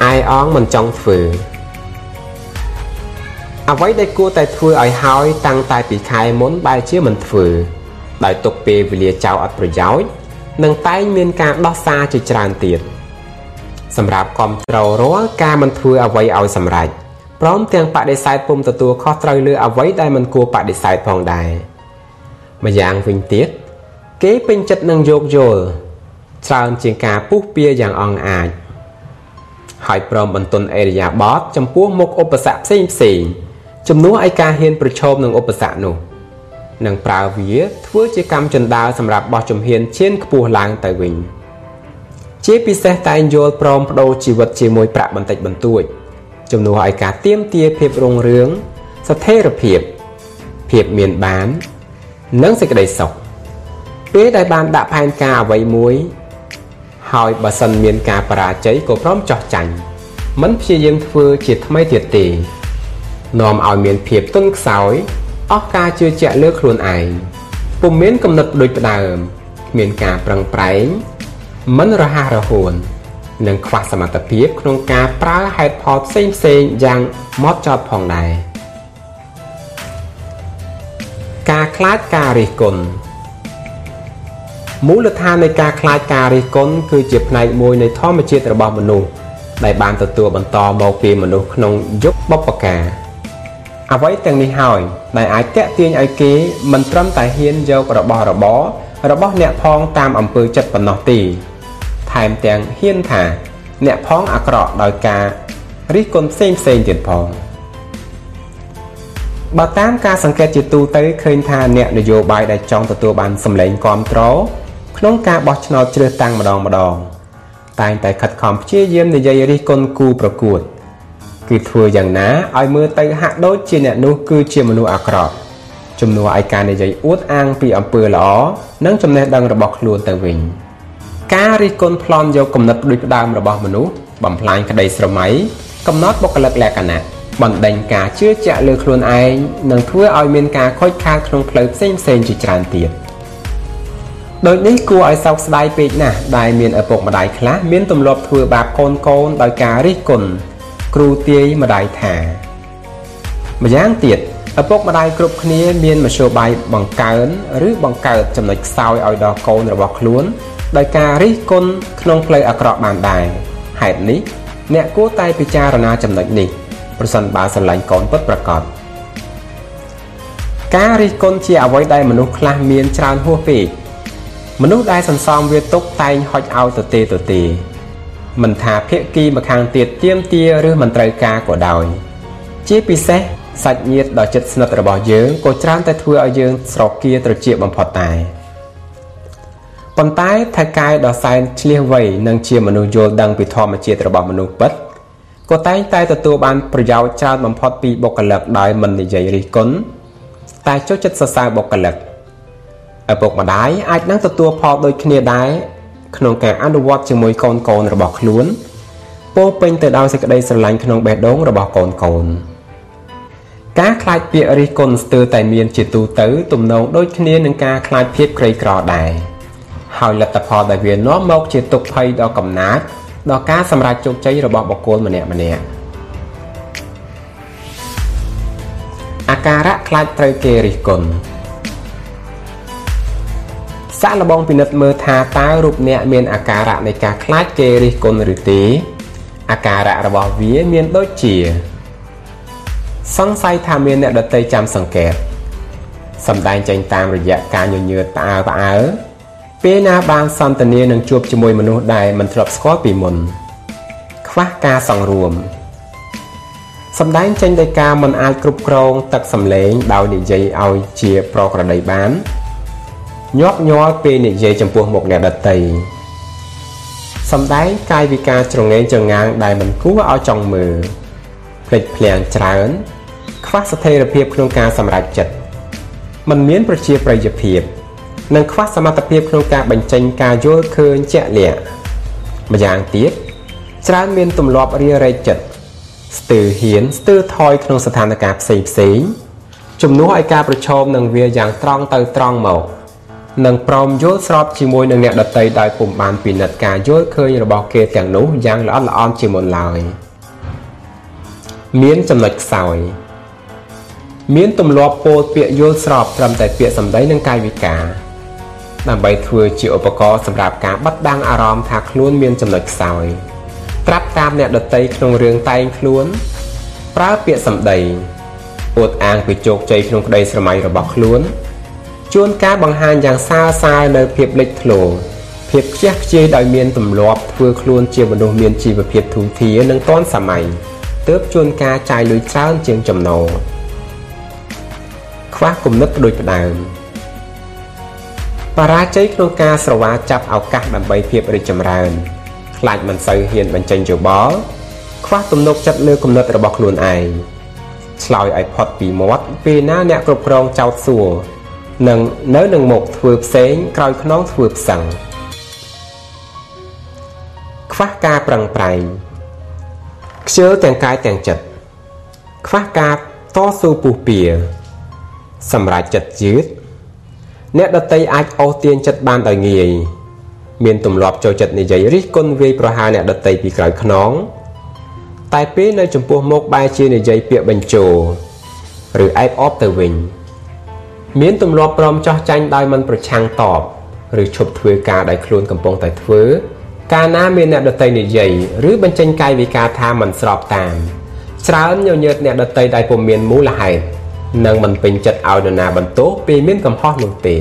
អាយអងមិនចង់ធ្វើអ្វីដែលគួរតែធ្វើឲ្យហើយតាំងតែពីខែមុនបែរជាមិនធ្វើ ដោយទុកពេលវេលាចោលអត់ប្រយោជន៍និងតែងមានការដោះសារជាច្រើនទៀតសម្រាប់គ្រប់គ្រងរាល់ការមិនធ្វើអ្វីឲ្យសម្រេចព្រមទាំងបដិសេធពុំទទួលខុសត្រូវលើអ្វីដែលមិនគួរបដិសេធផងដែរម្យ៉ាងវិញទៀតគេពេញចិត្តនឹងយោគយល់ច្រើនជាងការពុះពៀយ៉ាងអង្អាចហើយព្រមបន្ទន់អេរិយាបតចំពោះមុខឧបសគ្គផ្សេងផ្សេងជំនួសឲ្យការហ៊ានប្រឈមនឹងឧបសគ្គនោះ និងប្រើវាធ្វើជាកម្មចិន្តាសម្រាប់បោះជំហានឈានខ្ពស់ឡើងទៅវិញជាពិសេសតែងយល់ព្រមបដូរជីវិតជាមួយប្រាក់បន្តិចបន្តួចជំនួសឲ្យការទៀមទាភាពរុងរឿងស្ថិរភាពភាពមានបាន និងសេចក្តីសុខពេលដែលបានដាក់ផែនការអ្វីមួយ ហើយបើសិនមានការបរាជ័យក៏ព្រមចោះចាញ់មិនព្យាយាមធ្វើជាថ្មីទៀតទេនាំឲ្យមានភាពទន់ខ្សោយ អស់ការជឿជាក់លើខ្លួនឯងពុំមានគំនិតដូចផ្ដើមគ្មានការប្រឹងប្រែងមិនរហ័សរហួននិងខ្វះសមត្ថភាពក្នុងការប្រើហេតុផលផ្សេងផ្សេងយ៉ាងម៉ត់ចត់ផងដែរការខ្លាចការរិះគន់មូលដ្ឋាននៃការខ្លាចការរិះគន់គឺជាផ្នែកមួយនៃធម្មជាតិរបស់មនុស្សដែលបានទទួលបន្តមកពីមនុស្សក្នុងយុគបុព្វកាល អ្វីទាំងនេះហើយដែលអាចតាក់ទាញឲ្យគេមិនត្រឹមតែហ៊ានយករបស់របររបស់អ្នកផងតាមអំពើចិត្តប៉ុណ្ណោះទេថែមទាំងហ៊ានថាអ្នកផងអាក្រក់ដោយការរិះគន់ផ្សេងផ្សេងទៀតផងបើតាមការសង្កេតជាទូទៅឃើញថាអ្នកនយោបាយដែលចង់ទទួលបានសម្លេងគ្រប់គ្រងក្នុងការបោះឆ្នោតជ្រើសតាំងម្ដងម្ដងតែងតែខិតខំព្យាយាមនិយាយរិះគន់គូប្រកួត គឺធ្វើយ៉ាងណាឲ្យមើលទៅហាក់ដូចជាអ្នកនោះគឺជាមនុស្សអាក្រក់ជំនួសឲ្យការនិយាយអួតអាងពីអំពើល្អនិងចំណេះដឹងរបស់ខ្លួនទៅវិញការរិះគន់ប្លន់យកគំនិតដូចផ្ដើមរបស់មនុស្សបំផ្លាញក្តីស្រមៃកំណត់បុគ្គលិកលក្ខណៈបណ្ដេញការជឿជាក់លើខ្លួនឯងនិងធ្វើឲ្យមានការខូចខាតក្នុងផ្លូវផ្សេងផ្សេងជាច្រើនទៀតដូចនេះគួរឲ្យសោកស្ដាយពេកណាស់ដែលមានឪពុកម្ដាយខ្លះមានទម្លាប់ធ្វើបាបកូនកូនដោយការរិះគន់ គ្រូទាយម្ដាយថាម្យ៉ាងទៀតឪពុកម្ដាយគ្រប់គ្នាមានមធ្យោបាយបង្កើនឬបង្កើតចំណុចខ្សោយឲ្យដល់កូនរបស់ខ្លួនដោយការរិះគន់ក្នុងផ្លូវអាក្រក់បានដែរហេតុនេះអ្នកគួរតែពិចារណាចំណុចនេះប្រសិនបើស្រឡាញ់កូនពិតប្រាកដការរិះគន់ជាអ្វីដែលមនុស្សខ្លះមានច្រើនហួសពេកមនុស្សដែលសន្សំវាទុកតែងហុចឲ្យទៅទេទៅទេ មិនថាភាគីម្ខាងទៀតទៀមទាឬមិនត្រូវការក៏ដោយជាពិសេសសាច់ញាតិដ៏ជិតស្និទ្ធរបស់យើងក៏ច្រើនតែធ្វើឲ្យយើងស្រគាត្រជាបំផុតតែប៉ុន្តែថៅកែដ៏សែនឆ្លៀសវៃនិងជាមនុស្សយល់ដឹងពីធម្មជាតិរបស់មនុស្សពិតក៏តែងតែទទួលបានប្រយោជន៍ច្រើនបំផុតពីបុគ្គលិកដោយមិននិយាយរិះគន់តែចូលចិត្តសរសើរបុគ្គលិកឪពុកម្ដាយអាចនឹងទទួលផលដូចគ្នាដែរ ក្នុងការអនុវត្តជាមួយកូនកូនរបស់ខ្លួនពោពេញទៅដោយសេចក្តីស្រឡាញ់ក្នុងបេះដូងរបស់កូនកូនការខ្លាចពាក្យរិះគន់ស្ទើរតែមានជាទូទៅ ទំនងដូចគ្នានឹងការខ្លាចភាពក្រីក្រដែរហើយលទ្ធផលដែលវានាំមកជាទុក្ខភ័យដ៏កំណាចដល់ការសម្រេចជោគជ័យរបស់បុគ្គលម្នាក់ម្នាក់អាការៈខ្លាចត្រូវគេរិះគន់ សាក់លបងពិនិត្យមើលថាតើរូបអ្នកមានអាការៈនៃការខ្លាចគេរិះគន់ឬទេ អាការៈរបស់វាមានដូចជា សង្ស័យថាមានអ្នកដតីចាំសង្កេតសម្ដែងចេញតាមរយៈការញញើតផ្អើផ្អើពេលណាបានសន្ទនានឹងជួបជាមួយមនុស្សដែលមិនធ្លាប់ស្គាល់ពីមុន ខ្វះការសង្រួមសម្ដែងចេញដោយការមិនអាចគ្រប់គ្រងទឹកសម្លេងដោយនិយាយឲ្យជាប្រក្រតីបាន ញាប់ញ័រពេលនិយាយចំពោះមុខអ្នកដតីសម្ដែងកាយវិការច្រងែងចងាងដែលមិនគួរឲ្យចង់មើលភ្លេចភ្លាំងច្រើន ខ្វះស្ថិរភាពក្នុងការសម្រេចចិត្តมันមានប្រជាប្រិយភាព និងខ្វះសមត្ថភាពក្នុងការបញ្ចេញការយល់ឃើញជាក់លាក់ម្យ៉ាងទៀតច្រើនមានទម្លាប់រារែកចិត្តស្ទើរហ៊ានស្ទើរថយក្នុងស្ថានភាពផ្សេងផ្សេងជំនួសឲ្យការប្រឈមនឹងវាយ៉ាងត្រង់ទៅត្រង់មក និងព្រមយល់ស្របជាមួយនឹងអ្នកដតីដោយពុំបានពិនិត្យការយល់ឃើញរបស់គេទាំងនោះយ៉ាងល្អិតល្អន់ជាមុនឡើយមានចំណុចខ្សោយមានទម្លាប់ពោលពាក្យយល់ស្របត្រឹមតែពាក្យសម្ដីនិងកាយវិការដើម្បីធ្វើជាឧបករណ៍សម្រាប់ការបិទបាំងអារម្មណ៍ថាខ្លួនមានចំណុចខ្សោយត្រាប់តាមអ្នកដតីក្នុងរឿងតែងខ្លួន ប្រើពាក្យសម្ដីអួតអាងពីជោគជ័យក្នុងក្តីស្រមៃរបស់ខ្លួន ជួនកាលបង្ហាញយ៉ាងសើសើរនៅភាពលេចធ្លោភាពខ្ជះខ្ជាយដោយមានទម្លាប់ធ្វើខ្លួនជាមនុស្សមានជីវភាពធូរធារនិងទាន់សម័យទើបជួនកាលចាយលុយច្រើនជាងចំណូលខ្វះគំនិតដូចផ្ដើមបរាជ័យក្នុងការស្រវាចាប់ឱកាសដើម្បីភាពរីកចម្រើនខ្លាចមិនសូវហ៊ានបញ្ចេញយោបល់ខ្វះទំនុកចិត្តលើគំនិតរបស់ខ្លួនឯងឆ្លើយឲ្យផុតពីមាត់ពេលណាអ្នកគ្រប់គ្រងចោតសួរ និងនៅនឹងមុខធ្វើផ្សេងក្រោយខ្នងធ្វើផ្សឹងខ្វះការប្រឹងប្រែងខ្ជិលទាំងកាយទាំងចិត្តខ្វះការតស៊ូពុះពៀសម្រាប់ចិត្តយឺតអ្នកដតីអាចអូសទាញចិត្តបានដោយងាយមានទម្លាប់ចូលចិត្តនិយាយរិះគន់វាយប្រហារអ្នកដតីពីក្រោយខ្នងតែពេលនៅចំពោះមុខបែរជានិយាយពាក្យបញ្ជោឬអែបអបទៅវិញ មានទម្លាប់ព្រមចោះចាញ់ដោយមិនប្រឆាំងតបឬឈប់ធ្វើការដែលខ្លួនកំពុងតែធ្វើ កាលណាមានអ្នកដតីនិយាយឬបញ្ចេញកាយវិការថាមិនស្របតាមច្រើនញញើតអ្នកដតីដែលពុំមានមូលហេតុនិងមិនពេញចិត្តឲ្យនរណាបន្ទោសពេលមានកំហុសនោះទេ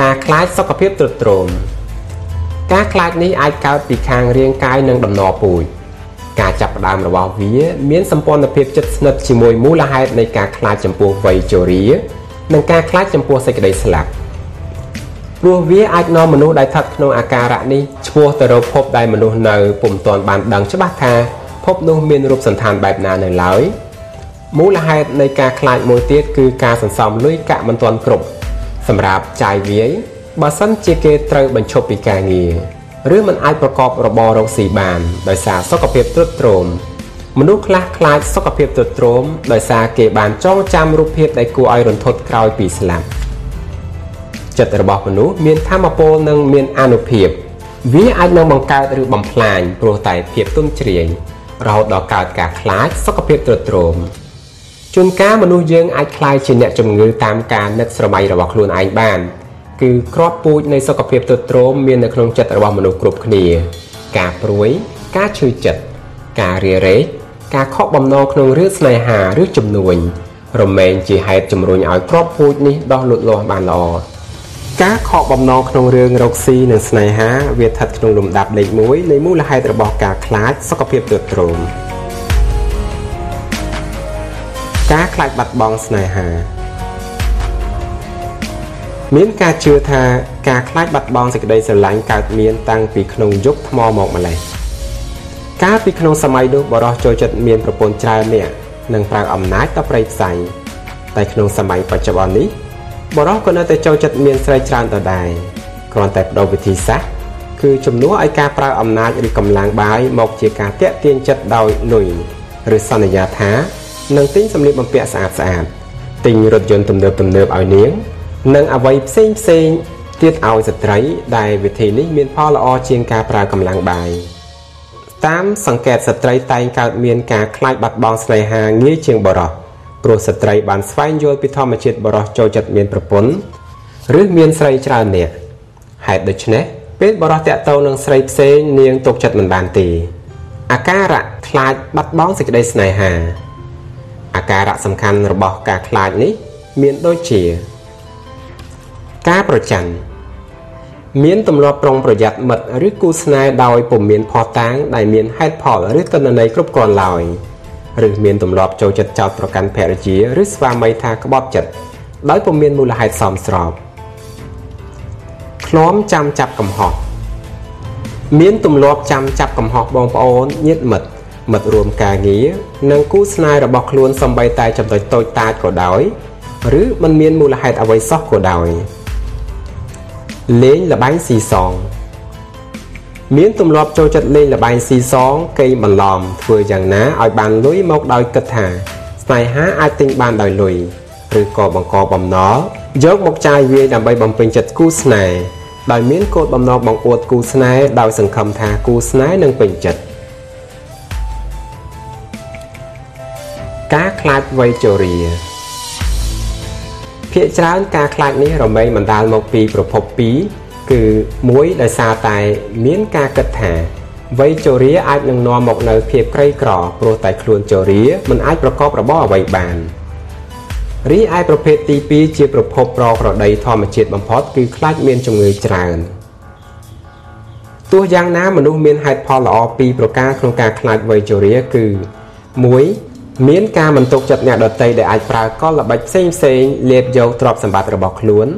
ការខ្លាចសុខភាពទ្រុឌទ្រោមការខ្លាចនេះអាចកើតពីខាងរាងកាយនិងដំណរពូជ ការចាប់ផ្ដើមរបស់វា មានសម្ព័ន្ធភាពជិតស្និទ្ធជាមួយមូលហេតុនៃការខ្លាចចំពោះវ័យជរានិងការខ្លាចចំពោះសេចក្តីស្លាប់ព្រោះវាអាចនាំមនុស្សដែលស្ថិតក្នុងអាការៈនេះឆ្ពោះទៅរកភពដែលមនុស្សនៅពុំទាន់បានដឹងច្បាស់ថាភពនោះមានរូបសន្តានបែបណានៅឡើយមូលហេតុនៃការខ្លាចមួយទៀតគឺការសន្សំលុយកាក់មិនទាន់គ្រប់សម្រាប់ចាយវាយបើសិនជាគេត្រូវបញ្ឈប់ពីការងារ ឬមិនអាចប្រកបរបររកស៊ីបានដោយសារសុខភាពទ្រុឌទ្រោមមនុស្សខ្លះខ្លាចសុខភាពទ្រុឌទ្រោមដោយសារគេបានចងចាំរូបភាពដែលគួរឲ្យរន្ធត់ក្រោយពីស្លាប់ចិត្តរបស់មនុស្សមានធម៌ពលនិងមានអនុភាព វាអាចនឹងបង្កើតឬបំផ្លាញព្រោះតែភាពទុនជ្រាយរហូតដល់កើតការខ្លាចសុខភាពទ្រុឌទ្រោមជួនកាលមនុស្សយើងអាចខ្លាយជាអ្នកជំងឺតាមការនឹកស្រមៃរបស់ខ្លួនឯងបាន គឺគ្រាប់ពូជនៃសុខភាពទ្រុឌទ្រោមមាននៅក្នុងចិត្តរបស់មនុស្សគ្រប់គ្នា ការព្រួយ ការឈឺចិត្តការរារែកការខកបំណងក្នុងរឿងស្នេហាឬជំនួញរមែងជាហេតុជំរុញឲ្យគ្រាប់ពូជនេះដោះលូតលាស់បានល្អការខកបំណងក្នុងរឿងរកស៊ីនិងស្នេហាវាស្ថិតក្នុងលំដាប់លេខ1នៃមូលហេតុរបស់ការខ្លាចសុខភាពទ្រុឌទ្រោមការខ្លាចបាត់បង់ស្នេហា មានការជឿថាការខ្លាចបាត់បង់សេចក្តីស្រឡាញ់កើតមានតាំងពីក្នុងយុគថ្មមកម្លេះកាលពីក្នុងសម័យនោះបរោះចូលចិត្តមានប្រពន្ធច្រើននាក់និងប្រើអំណាចដល់ប្រៃផ្សៃតែក្នុងសម័យបច្ចុប្បន្ននេះបរោះក៏នៅតែចូលចិត្តមានស្រីច្រើនដដែលគ្រាន់តែបដូរវិធីសាស្ត្រគឺជំនួសឲ្យការប្រើអំណាចឬកម្លាំងបាយមកជាការតាក់ទាញចិត្តដោយលុយឬសន្យាថានឹងទិញសម្លៀកបំពាក់ស្អាតស្អាតទិញរថយន្តទំនើបទំនើបឲ្យនាង និងអ្វីផ្សេងផ្សេងទៀតឲ្យស្ត្រី ដែលវិធីនេះមានផលល្អជាងការប្រើកម្លាំងបាយតាមសង្កេតស្ត្រីតែងកើតមានការខ្លាចបាត់បង់ស្នេហាងាយជាងបរិសុទ្ធព្រោះស្ត្រីបានស្វែងយល់ពីធម្មជាតិបរិសុទ្ធចូលចិត្តមានប្រពន្ធឬមានស្រីច្រើននាក់ហេតុដូច្នេះពេលបរិសុទ្ធតាក់ទងនឹងស្រីផ្សេងនាងទុកចិត្តមិនបានទេអាការៈខ្លាចបាត់បង់សេចក្តីស្នេហាអាការៈសំខាន់របស់ការខ្លាចនេះ មានដូចជា ការប្រច័ណ្ឌមានទម្លាប់ប្រុងប្រយ័ត្នមិត្តឬគូស្នេហ៍ដោយពុំមានផុសតាងដែលមានហេតុផលឬទិន្នន័យគ្រប់គ្រាន់ឡើយឬមានទម្លាប់ចូលចិត្តចោទប្រកាន់ភរិយាឬស្វាមីថាក្បត់ចិត្តដោយពុំមានមូលហេតុសមស្របឃ្លាំចាំចាប់កំហុសមានទម្លាប់ចាំចាប់កំហុសបងប្អូនញាតិមិត្តមិត្តរួមការងារនិងគូស្នេហ៍របស់ខ្លួនសំបីតែចំណុចតូចតាចក៏ដោយ ឬមិនមានមូលហេតុអ្វីសោះក៏ដោយ លេងលបែងស៊ីសង មានទម្លាប់ចូលចិត្តលេងលបែងស៊ីសងកេងបន្លំធ្វើយ៉ាងណាឲ្យបានលុយមកដោយគិតថា ស្នេហាអាចទិញបានដោយលុយឬក៏បង្កបំណុលយកមកចាយវាយដើម្បីបំពេញចិត្តគូស្នេហ៍ដោយមានគោលបំណងបង្អួតគូស្នេហ៍ដោយសង្ឃឹមថាគូស្នេហ៍នឹងពេញចិត្តការខ្លាចវ័យជរា ភាគច្រើនការខ្លាចនេះរមែងបណ្ដាលមកពីប្រភព2គឺមួយដោយសារតែមានការគិតថាវ័យជរាអាចនឹងនាំមកនៅភាពក្រីក្រព្រោះតែខ្លួនជរាមិនអាចប្រកបរបរអ្វីបានរីឯប្រភេទទី2ជាប្រភពប្រក្រតីធម្មជាតិបំផុតគឺខ្លាចមានជំងឺច្រើនទោះយ៉ាងណាមនុស្សមានហេតុផលល្អពីរប្រការក្នុងការខ្លាចវ័យជរាគឺ1 មានការមិនទុកចិត្តអ្នកដតីដែលអាចប្រើកលល្បិចផ្សេងផ្សេងលេបយកទ្រព្យសម្បត្តិរបស់ខ្លួន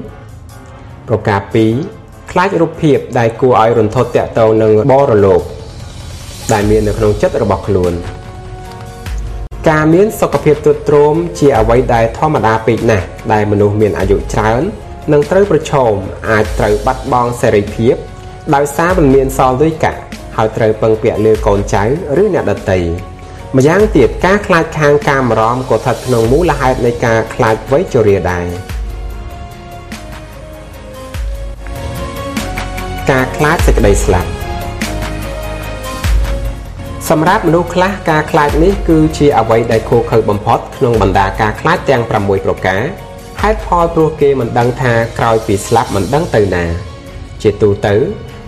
ប្រការ2ខ្លាចរូបភាពដែលគួរឲ្យរន្ធត់តាក់ទងនឹងបរលោកដែលមាននៅក្នុងចិត្តរបស់ខ្លួនការមានសុខភាពទ្រុឌទ្រោមជាអ្វីដែលធម្មតាពេកណាស់ដែលមនុស្សមានអាយុច្រើននឹងត្រូវប្រឈមអាចត្រូវបាត់បង់សេរីភាពដោយសារមិនមានសល់លុយកាក់ហើយត្រូវពឹងពាក់លើកូនចៅឬអ្នកដទៃ ម្យ៉ាងទៀតការខ្លាចខាងកាមរំក៏ស្ថិតក្នុងមូលហេតុនៃការខ្លាចវ័យជរាដែរការខ្លាចសេចក្តីស្លាប់សម្រាប់មនុស្សខ្លះការខ្លាចនេះគឺជាអ្វីដែលខុសខើបំផុតក្នុងបណ្ដាការខ្លាចទាំង6ប្រការហេតុផលព្រោះគេមិនដឹងថាក្រោយពីស្លាប់មិនដឹងទៅណា ជាទូទៅ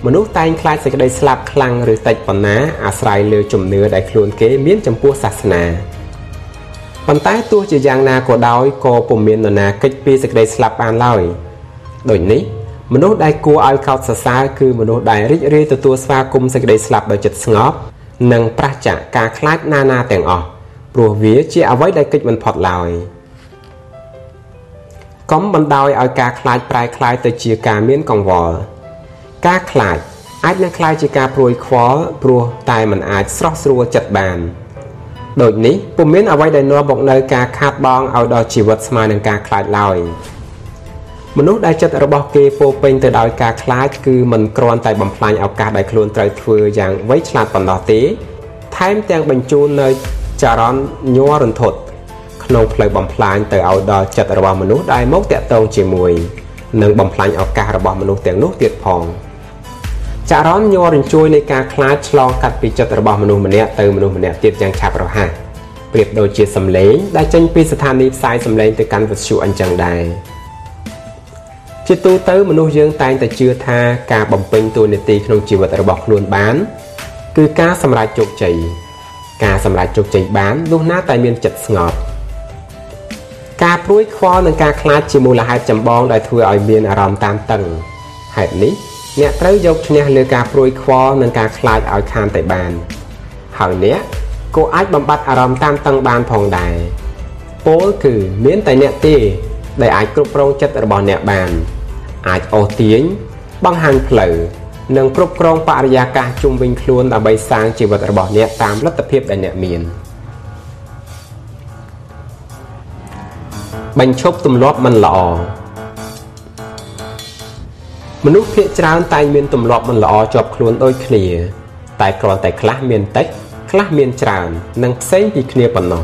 មនុស្សតែងខ្លាចសេចក្តីស្លាប់ខ្លាំងឬតិចប៉ុណ្ណាអាស្រ័យលើជំនឿដែលខ្លួនគេមានចំពោះសាសនាប៉ុន្តែទោះជាយ៉ាងណាក៏ដោយក៏ពុំមាននរណាគេចពីសេចក្តីស្លាប់បានឡើយដូចនេះមនុស្សដែលគួរឲ្យកោតសរសើរគឺមនុស្សដែលរីករាយទទួលស្វាគមន៍សេចក្តីស្លាប់ដោយចិត្តស្ងប់និងប្រះចាកការខ្លាចណានាទាំងអស់ព្រោះវាជាអ្វីដែលគេចមិនផុតឡើយកុំបណ្ដោយឲ្យការខ្លាចប្រែខ្លាយទៅជាការមានកង្វល់ ការខ្លាចអាចនឹងខ្លាចជាការព្រួយខ្វល់ព្រោះតែมันអាចស្រស់ស្រួលចិត្តបានដូចនេះពុំមានអ្វីដែលនាំមកនៅការខាតបង់ឲ្យដល់ជីវិតស្មើនឹងការខ្លាចឡើយមនុស្សដែលចិត្តរបស់គេពោពេញទៅដោយការខ្លាចគឺមិនគ្រាន់តែបំផ្លាញឱកាសដែលខ្លួនត្រូវធ្វើយ៉ាងវៃឆ្លាតប៉ុណ្ណោះទេថែមទាំងបញ្ជូននៅចរន្តញ័ររន្ធត់ក្នុងផ្លូវបំផ្លាញទៅឲ្យដល់ចិត្តរបស់មនុស្សដែលមកតាក់ទងជាមួយនិងបំផ្លាញឱកាសរបស់មនុស្សទាំងនោះទៀតផង។ ចរន្តញ័ររញ្ជួយនៃការខ្លាចឆ្លងកាត់ពីចិត្តរបស់មនុស្សម្នាក់ទៅមនុស្សម្នាក់ទៀតយ៉ាងឆាប់រហ័សប្រៀបដូចជាសម្លេងដែលចេញពីស្ថានីយ៍ផ្សាយសម្លេងទៅកាន់វិទ្យុអញ្ចឹងដែរជាទូទៅមនុស្សយើងតែងតែជឿថាការបំពេញតួនាទីក្នុងជីវិតរបស់ខ្លួនបាន គឺការសម្រេចជោគជ័យការសម្រេចជោគជ័យបានលុះណាតែមានចិត្តស្ងប់ការព្រួយខ្វល់និងការខ្លាចជាមូលហេតុចម្បងដែលធ្វើឲ្យមានអារម្មណ៍តានតឹងហេតុនេះ អ្នកត្រូវយកឈ្នះលើការព្រួយខ្វល់និងការខ្លាចឲ្យខានតែបានហើយអ្នកក៏អាចបំបត្តិអារម្មណ៍តានតឹងបានផងដែរពោលគឺមានតែអ្នកទេដែលអាចគ្រប់គ្រងចិត្តរបស់អ្នកបាន អាចអូសទាញបង្ហាញផ្លូវនិងគ្រប់គ្រងបរិយាកាសជុំវិញខ្លួនដើម្បីសាងជីវិតរបស់អ្នកតាមលទ្ធភាពដែលអ្នកមានបញ្ឈប់ទម្លាប់មិនល្អ មនុស្សភាគច្រើនតែងមានទម្លាប់មិនល្អជាប់ខ្លួនដូចគ្នា តែគ្រាន់តែខ្លះមានតិចខ្លះមានច្រើននិងផ្សេងពីគ្នាប៉ុណ្ណោះ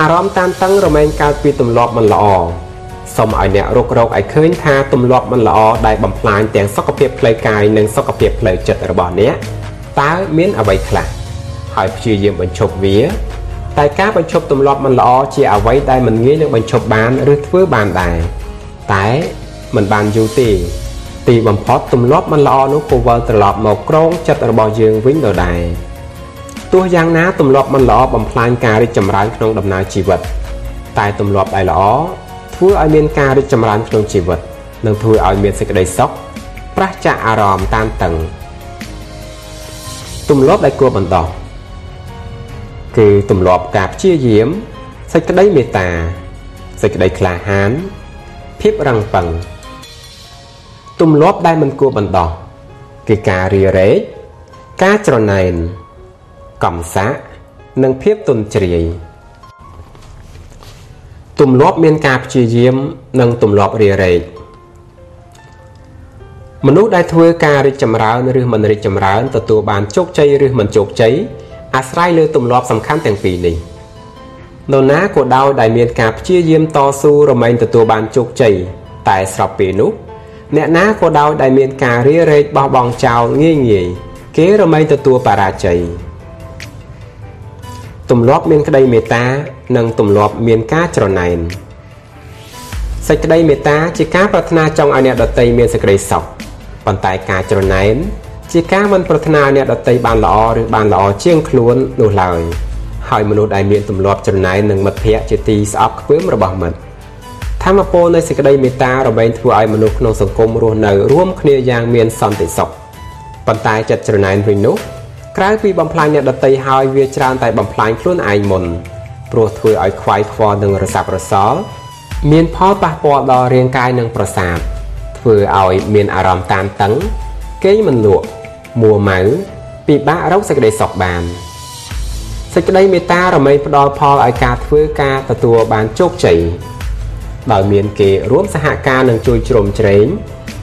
អារម្មណ៍តានតឹងរមែងកើតពីទម្លាប់មិនល្អសូមឲ្យអ្នករករកឲ្យឃើញថាទម្លាប់មិនល្អដែលបំផ្លាញទាំងសុខភាពផ្លូវកាយនិងសុខភាពផ្លូវចិត្តរបស់អ្នកតើមានអ្វីខ្លះហើយព្យាយាមបញ្ឈប់វាតែការបញ្ឈប់ទម្លាប់មិនល្អជាអ្វីដែលមិនងាយនឹងបញ្ឈប់បានឬធ្វើបានដែរតែ មិនបានយូរទេទីបំផុតទម្លាប់មិនល្អនោះក៏វិលត្រឡប់មកក្រងចិត្តរបស់យើងវិញដដែលទោះយ៉ាងណាទម្លាប់មិនល្អបំផ្លាញការរីកចម្រើនក្នុងដំណើរជីវិត តែទម្លាប់ដែលល្អធ្វើឲ្យមានការរីកចម្រើនក្នុងជីវិតនិងធ្វើឲ្យមានសេចក្តីសុខប្រះចាកអារម្មណ៍តានតឹងទម្លាប់ដែលគួរបន្តគឺទម្លាប់ការព្យាយាមសេចក្តីមេត្តាសេចក្តីក្លាហានភាពរឹងប៉ឹង ទម្លាប់ដែលមិនគួរបន្តគឺការរារែកការច្រណែនកំសាកនិងភាពទន់ជ្រាយទម្លាប់មានការព្យាយាម និងទម្លាប់រារែកមនុស្សដែលធ្វើការរីកចម្រើនឬមិនរីកចម្រើនទទួលបានជោគជ័យឬមិនជោគជ័យអាស្រ័យលើទម្លាប់សំខាន់ទាំងពីរនេះនរណាក៏ដោយដែលមានការព្យាយាមតស៊ូរមែងទទួលបានជោគជ័យតែស្របពេលនោះ អ្នកណាក៏ដោយដែលមានការរារែកបោះបង់ចោលងាយងាយគេរមែងទទួលបរាជ័យទម្លាប់មានក្តីមេត្តានិងទម្លាប់មានការច្រណែនសេចក្តីមេត្តាជាការប្រាថ្នាចង់ឲ្យអ្នកដទៃមានសេចក្តីសុខប៉ុន្តែការច្រណែនជាការមិនប្រាថ្នាអ្នកដទៃបានល្អឬបានល្អជាងខ្លួននោះឡើយហើយមនុស្សដែលមានទម្លាប់ច្រណែននឹងមិត្តភ័ក្តិជាទីស្អប់ខ្ពើមរបស់មិត្ត ធម្មពលនៃសេចក្តីមេត្តារមែងធ្វើឲ្យមនុស្សក្នុងសង្គមរស់នៅរួមគ្នាយ៉ាងមានសន្តិសុខប៉ុន្តែចិត្តច្រណែនវិញនោះក្រៅពីបំផ្លាញអ្នកដទៃហើយវាច្រើនតែបំផ្លាញខ្លួនឯងមុនព្រោះធ្វើឲ្យខ្វាយខ្វល់និងរសាប់រសល់មានផលប៉ះពាល់ដល់រាងកាយនិងប្រសាទធ្វើឲ្យមានអារម្មណ៍តានតឹងគេងមិនលក់មួម៉ៅពិបាករកសេចក្តីសុខបានសេចក្តីមេត្តារមែងផ្ដល់ផលឲ្យការធ្វើការទទួលបានជោគជ័យ ដោយមានគេរួមសហការនិងជួយជ្រោមជ្រែង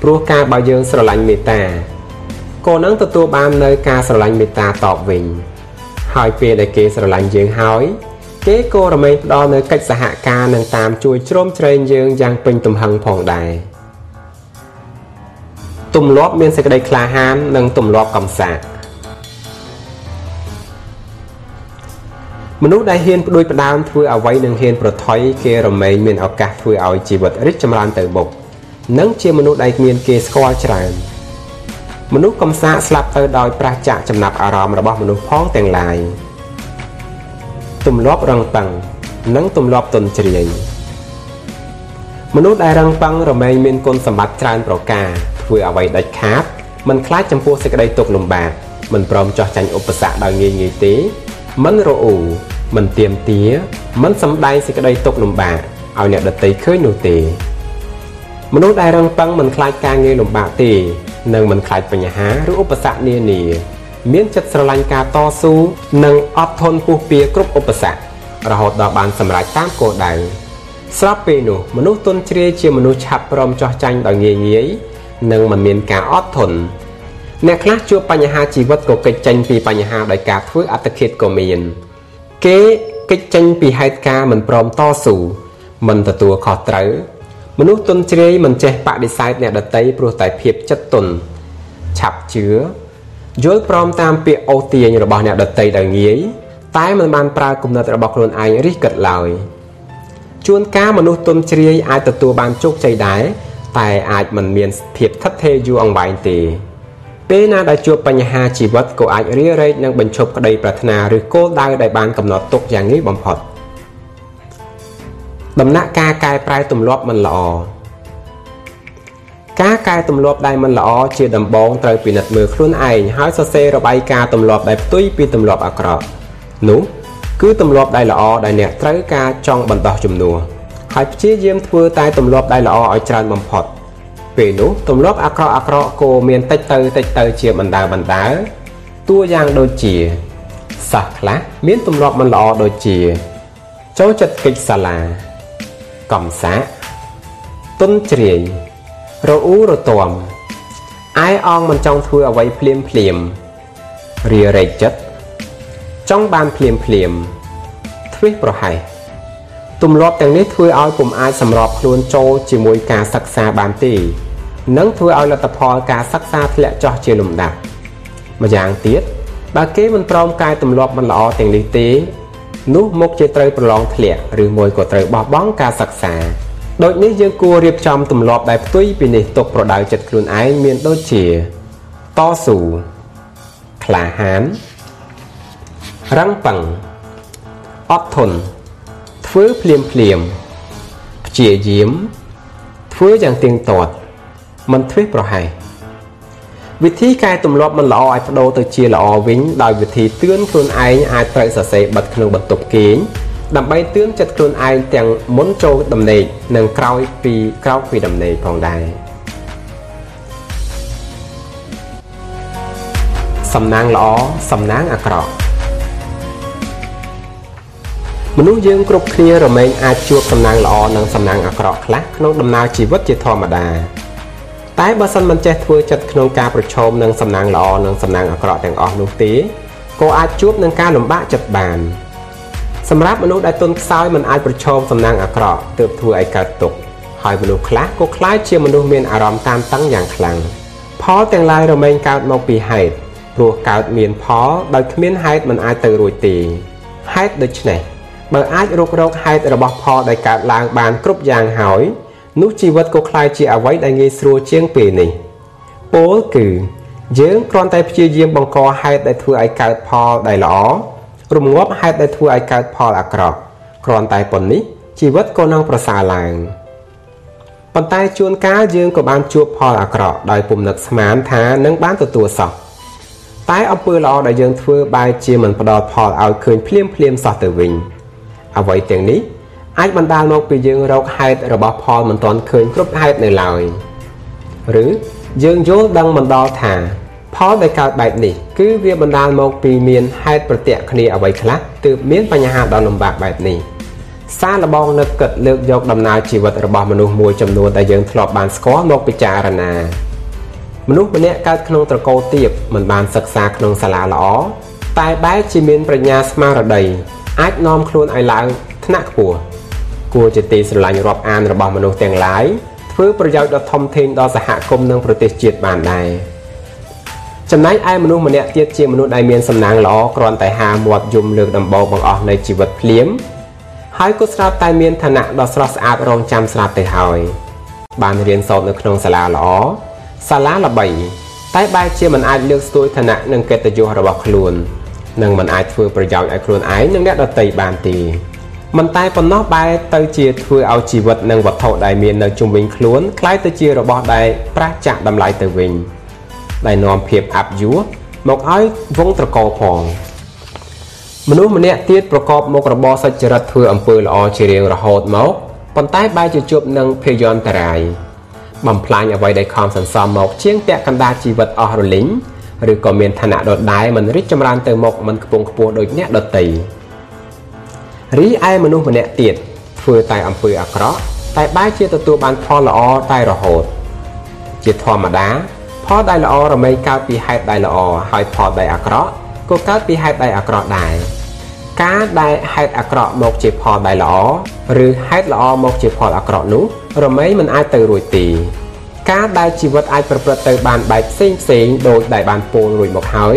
ព្រោះការបើយើងស្រឡាញ់មេត្តាក៏នឹងទទួលបាននៅការស្រឡាញ់មេត្តាតបវិញ ហើយពេលដែលគេស្រឡាញ់យើងហើយគេក៏រមែងផ្ដល់នៅកិច្ចសហការនិងតាមជួយជ្រោមជ្រែងយើងយ៉ាងពេញទំហឹងផងដែរទម្លាប់មានសេចក្តីក្លាហាននិងទម្លាប់កំសាក មនុស្សដែលហ៊ានផ្ដួចផ្ដើមធ្វើអ្វីនឹងហ៊ានប្រថុយគេរមែងមានឱកាសធ្វើឲ្យជីវិតរីកចម្រើនទៅមុខនិងជាមនុស្សដែលមានគេស្គាល់ច្រើនមនុស្សកំសាកស្លាប់ទៅដោយប្រះចាកចំណាប់អារម្មណ៍របស់មនុស្សផងទាំងឡាយទម្លាប់រឹងប៉ឹងនិងទម្លាប់ទន់ជ្រាយមនុស្សដែលរឹងប៉ឹងរមែងមានគុណសម្បត្តិច្រើនប្រការធ្វើអ្វីដាច់ខាតមិនខ្លាចចំពោះសេចក្តីទុក្ខលំបាកមិនព្រមចោះចាញ់ឧបសគ្គដោយងាយងាយទេ មិនរអ៊ូមិនទៀមទាមិនសំដែងសេចក្តីទុក្ខលំបាកឲ្យអ្នកដតីឃើញនោះទេមនុស្សដែលរឹងប៉ឹងមិនខ្លាចការងារលំបាកទេនិងមិនខ្លាចបញ្ហាឬឧបសគ្គនានា មានចិត្តស្រឡាញ់ការតស៊ូនិងអត់ធន់ពុះពៀគ្រប់ឧបសគ្គរហូតដល់បានសម្រេចតាមគោលដៅស្រាប់ពេលនោះមនុស្សទុនជ្រាយជាមនុស្សឆាប់ព្រមចោះចាញ់ដោយងាយងាយនិងមិនមានការអត់ធន់ អ្នកខ្លះជួបបញ្ហាជីវិតក៏កិច្ចចេញពីបញ្ហាដោយការធ្វើអត្តឃាតក៏មាន គេកិច្ចចេញពីហេតុការមិនព្រមតស៊ូមិនទទួលខុសត្រូវមនុស្សទុនជ្រាយមិនចេះបដិសេធអ្នកដតីព្រោះតែភាពចិត្តទុនឆាប់ជឿយល់ព្រមតាមពាក្យអូសទាញរបស់អ្នកដតីដោយងាយតែមិនបានប្រើគំនិតរបស់ខ្លួនឯងរិះគិតឡើយជួនកាលមនុស្សទុនជ្រាយអាចទទួលបានជោគជ័យដែរតែអាចមិនមានភាពថិតថេរយូរអង្វែងទេ ពេលណាដែលជួបបញ្ហាជីវិតក៏អាចរារែកនឹងបញ្ឈប់ក្តីប្រាថ្នាឬគោលដៅដែលបានកំណត់ទុកយ៉ាងងាយបំផុតដំណាក់កាលកែប្រែទម្លាប់មិនល្អការកែទម្លាប់ដែលមិនល្អជាដំបូងត្រូវពិនិត្យមើលខ្លួនឯងហើយសរសេររបាយការណ៍ទម្លាប់ដែលផ្ទុយពីទម្លាប់អាក្រក់នោះគឺទម្លាប់ដែលល្អដែលអ្នកត្រូវការចង់បណ្ដោះជំនួសហើយព្យាយាមធ្វើតែទម្លាប់ដែលល្អឲ្យច្រើនបំផុត ពេលនោះទម្លាប់អាក្រក់អាក្រក់គោមានតិចទៅតិចទៅជាបណ្ដាបណ្ដាតួយ៉ាងដូចជាសិស្សខ្លះមានទម្លាប់មិនល្អដូចជា ចូលចិត្តកិច្ចសាលាកំសាកទុនជ្រាយរអ៊ូរទាំឯអងមិនចង់ធ្វើអ្វីភ្លាមភ្លាមរារែកចិត្តចង់បានភ្លាមភ្លាមធ្វេសប្រហែសទម្លាប់ទាំងនេះធ្វើឲ្យពុំអាចសម្របខ្លួនចូលជាមួយការសិក្សាបានទេ និងធ្វើឲ្យលទ្ធផលការសិក្សាធ្លាក់ចុះជាលំដាប់ម្យ៉ាងទៀតបើគេមិនព្រមកែទម្លាប់មិនល្អទាំងនេះទេនោះមុខជាត្រូវប្រឡងធ្លាក់ឬមួយក៏ត្រូវបោះបង់ការសិក្សាដូចនេះយើងគួររៀបចំទម្លាប់ដែលផ្ទុយពីនេះទុកប្រដៅចិត្តខ្លួនឯងមានដូចជាតស៊ូក្លាហានរឹងប៉ឹងអត់ធន់ធ្វើភ្លាមភ្លាមព្យាយាមធ្វើយ៉ាងទៀងទាត់ មិនធ្វេសប្រហែសវិធីកែទម្លាប់មិនល្អឲ្យបដូរទៅជាល្អវិញដោយវិធីទឿនខ្លួនឯងអាចត្រូវសរសេរបិទក្នុងបន្ទប់គេងដើម្បីទឿនចិត្តខ្លួនឯងទាំងមុនចូលដំណេកនិងក្រោយពីក្រោកពីដំណេកផងដែរសំណាងល្អសំណាងអាក្រក់មនុស្សយើងគ្រប់គ្នារមែងអាចជួបសំណាងល្អនិងសំណាងអាក្រក់ខ្លះក្នុងដំណើរជីវិតជាធម្មតា តែបើសិនមិនចេះធ្វើចិត្តក្នុងការប្រឈមនឹងសំណាងល្អនិងសំណាងអាក្រក់ទាំងអស់នោះទេក៏អាចជួបនឹងការលំបាកចិត្តបានសម្រាប់មនុស្សដែលទន់ខ្សោយមិនអាចប្រឈមសំណាងអាក្រក់ទើបធ្វើឲ្យកើតទុក្ខហើយមនុស្សខ្លះក៏ខ្លាចជាមនុស្សមានអារម្មណ៍តានតឹងយ៉ាងខ្លាំងផលទាំងឡាយរមែងកើតមកពីហេតុព្រោះកើតមានផលដោយគ្មានហេតុមិនអាចទៅរួចទេហេតុដូច្នេះបើអាចរករកហេតុរបស់ផលដែលកើតឡើងបានគ្រប់យ៉ាងហើយ នោះជីវិតក៏คล้ายជាអ្វីដែលងាយស្រួលជាងពេលនេះពោលគឺយើងគ្រាន់តែព្យាយាមបង្កហេតុដែលធ្វើឲ្យកើតផលដែលល្អរងាប់ហេតុដែលធ្វើឲ្យកើតផលអាក្រក់គ្រាន់តែប៉ុណ្នេះជីវិតក៏នឹងប្រសើរឡើងប៉ុន្តែជួនកាលយើងក៏បានជួបផលអាក្រក់ដោយពុំនឹកស្មានថានឹងបានទទួលសោះតែអំពើល្អដែលយើងធ្វើបែរជាមិនផ្ដល់ផលឲ្យឃើញភ្លាមភ្លាមសោះទៅវិញអ្វីទាំងនេះ អាចបណ្ដាលមកពីយើងរកហេតុរបស់ផលមិនទាន់ឃើញគ្រប់ហេតុនៅឡើយឬយើងយល់ដឹងមិនដល់ថា ផលដែលកើតបែបនេះ គឺវាបណ្ដាលមកពីមានហេតុប្រតិគ្នាអ្វីខ្លះទើបមានបញ្ហាដ៏លំបាកបែបនេះសារលបងនឹកគិតលើកយកដំណើរជីវិតរបស់មនុស្សមួយចំនួនដែលយើងធ្លាប់បានស្គាល់មកពិចារណាមនុស្សម្នាក់កើតក្នុងត្រកូលទាបមិនបានសិក្សាក្នុងសាលាល្អតែបែរជាមានប្រាជ្ញាស្មារតីអាចនាំខ្លួនឲ្យឡើងថ្នាក់ខ្ពស់ គួរជាទីស្រឡាញ់រាប់អានរបស់មនុស្សទាំងឡាយធ្វើប្រយោជន៍ដ៏ធំធេងដល់សហគមន៍និងប្រទេសជាតិបានដែរចំណែកឯមនុស្សម្នាក់ទៀតជាមនុស្សដែលមានសំណាងល្អគ្រាន់តែហាមាត់យំលើកដំបូងបង្អស់នៃជីវិតភ្លាមហើយក៏ស្រាប់តែមានឋានៈដ៏ស្រស់ស្អាតរងចាំស្រាប់ទៅហើយបានរៀនសូត្រនៅក្នុងសាលាល្អសាលាល្បីតែបែរជាមិនអាចលើកស្ទួយឋានៈនិងកិត្តិយសរបស់ខ្លួន និងមិនអាចធ្វើប្រយោជន៍ឲ្យខ្លួនឯងនិងអ្នកដទៃបានទេ មិនតែប៉ុណ្ណោះបែរទៅជាធ្វើឲ្យជីវិតនិងវត្ថុដែលមាននៅជុំវិញខ្លួនคล้ายទៅជារបស់ដែលប្រះចាក់តម្លៃទៅវិញដែលនាំភាពអាប់យួរមកឲ្យវងត្រកោផងមនុស្សម្នាក់ទៀតប្រកបមុខរបរសុចរិតធ្វើអំពើល្អជារៀងរហូតមកប៉ុន្តែបែរជាជួបនឹងភយន្តរាយបំផ្លាញអ្វីដែលខំសន្សំមកជាងពាក់កណ្ដាលជីវិតអស់រលីងឬក៏មានឋានៈដដែលមិនរីកចម្រើនទៅមុខមិនខ្ពង់ខ្ពស់ដូចអ្នកដទៃ រីឯមនុស្សម្នាក់ទៀតធ្វើតែអំពើអាក្រក់តែបែរជាទទួលបានផលល្អតែរហូត ជាធម្មតាផលដែលល្អរមែងកើតពីហេតុដែលល្អហើយផលដែលអាក្រក់ក៏កើតពីហេតុដែលអាក្រក់ដែរការដែលហេតុអាក្រក់មកជាផលដែលល្អឬហេតុល្អមកជាផលអាក្រក់នោះរមែងមិនអាចទៅរួចទេការដែលជីវិតអាចប្រព្រឹត្តទៅបានបែបផ្សេងផ្សេងដូចដែលបានពោលរួចមកហើយ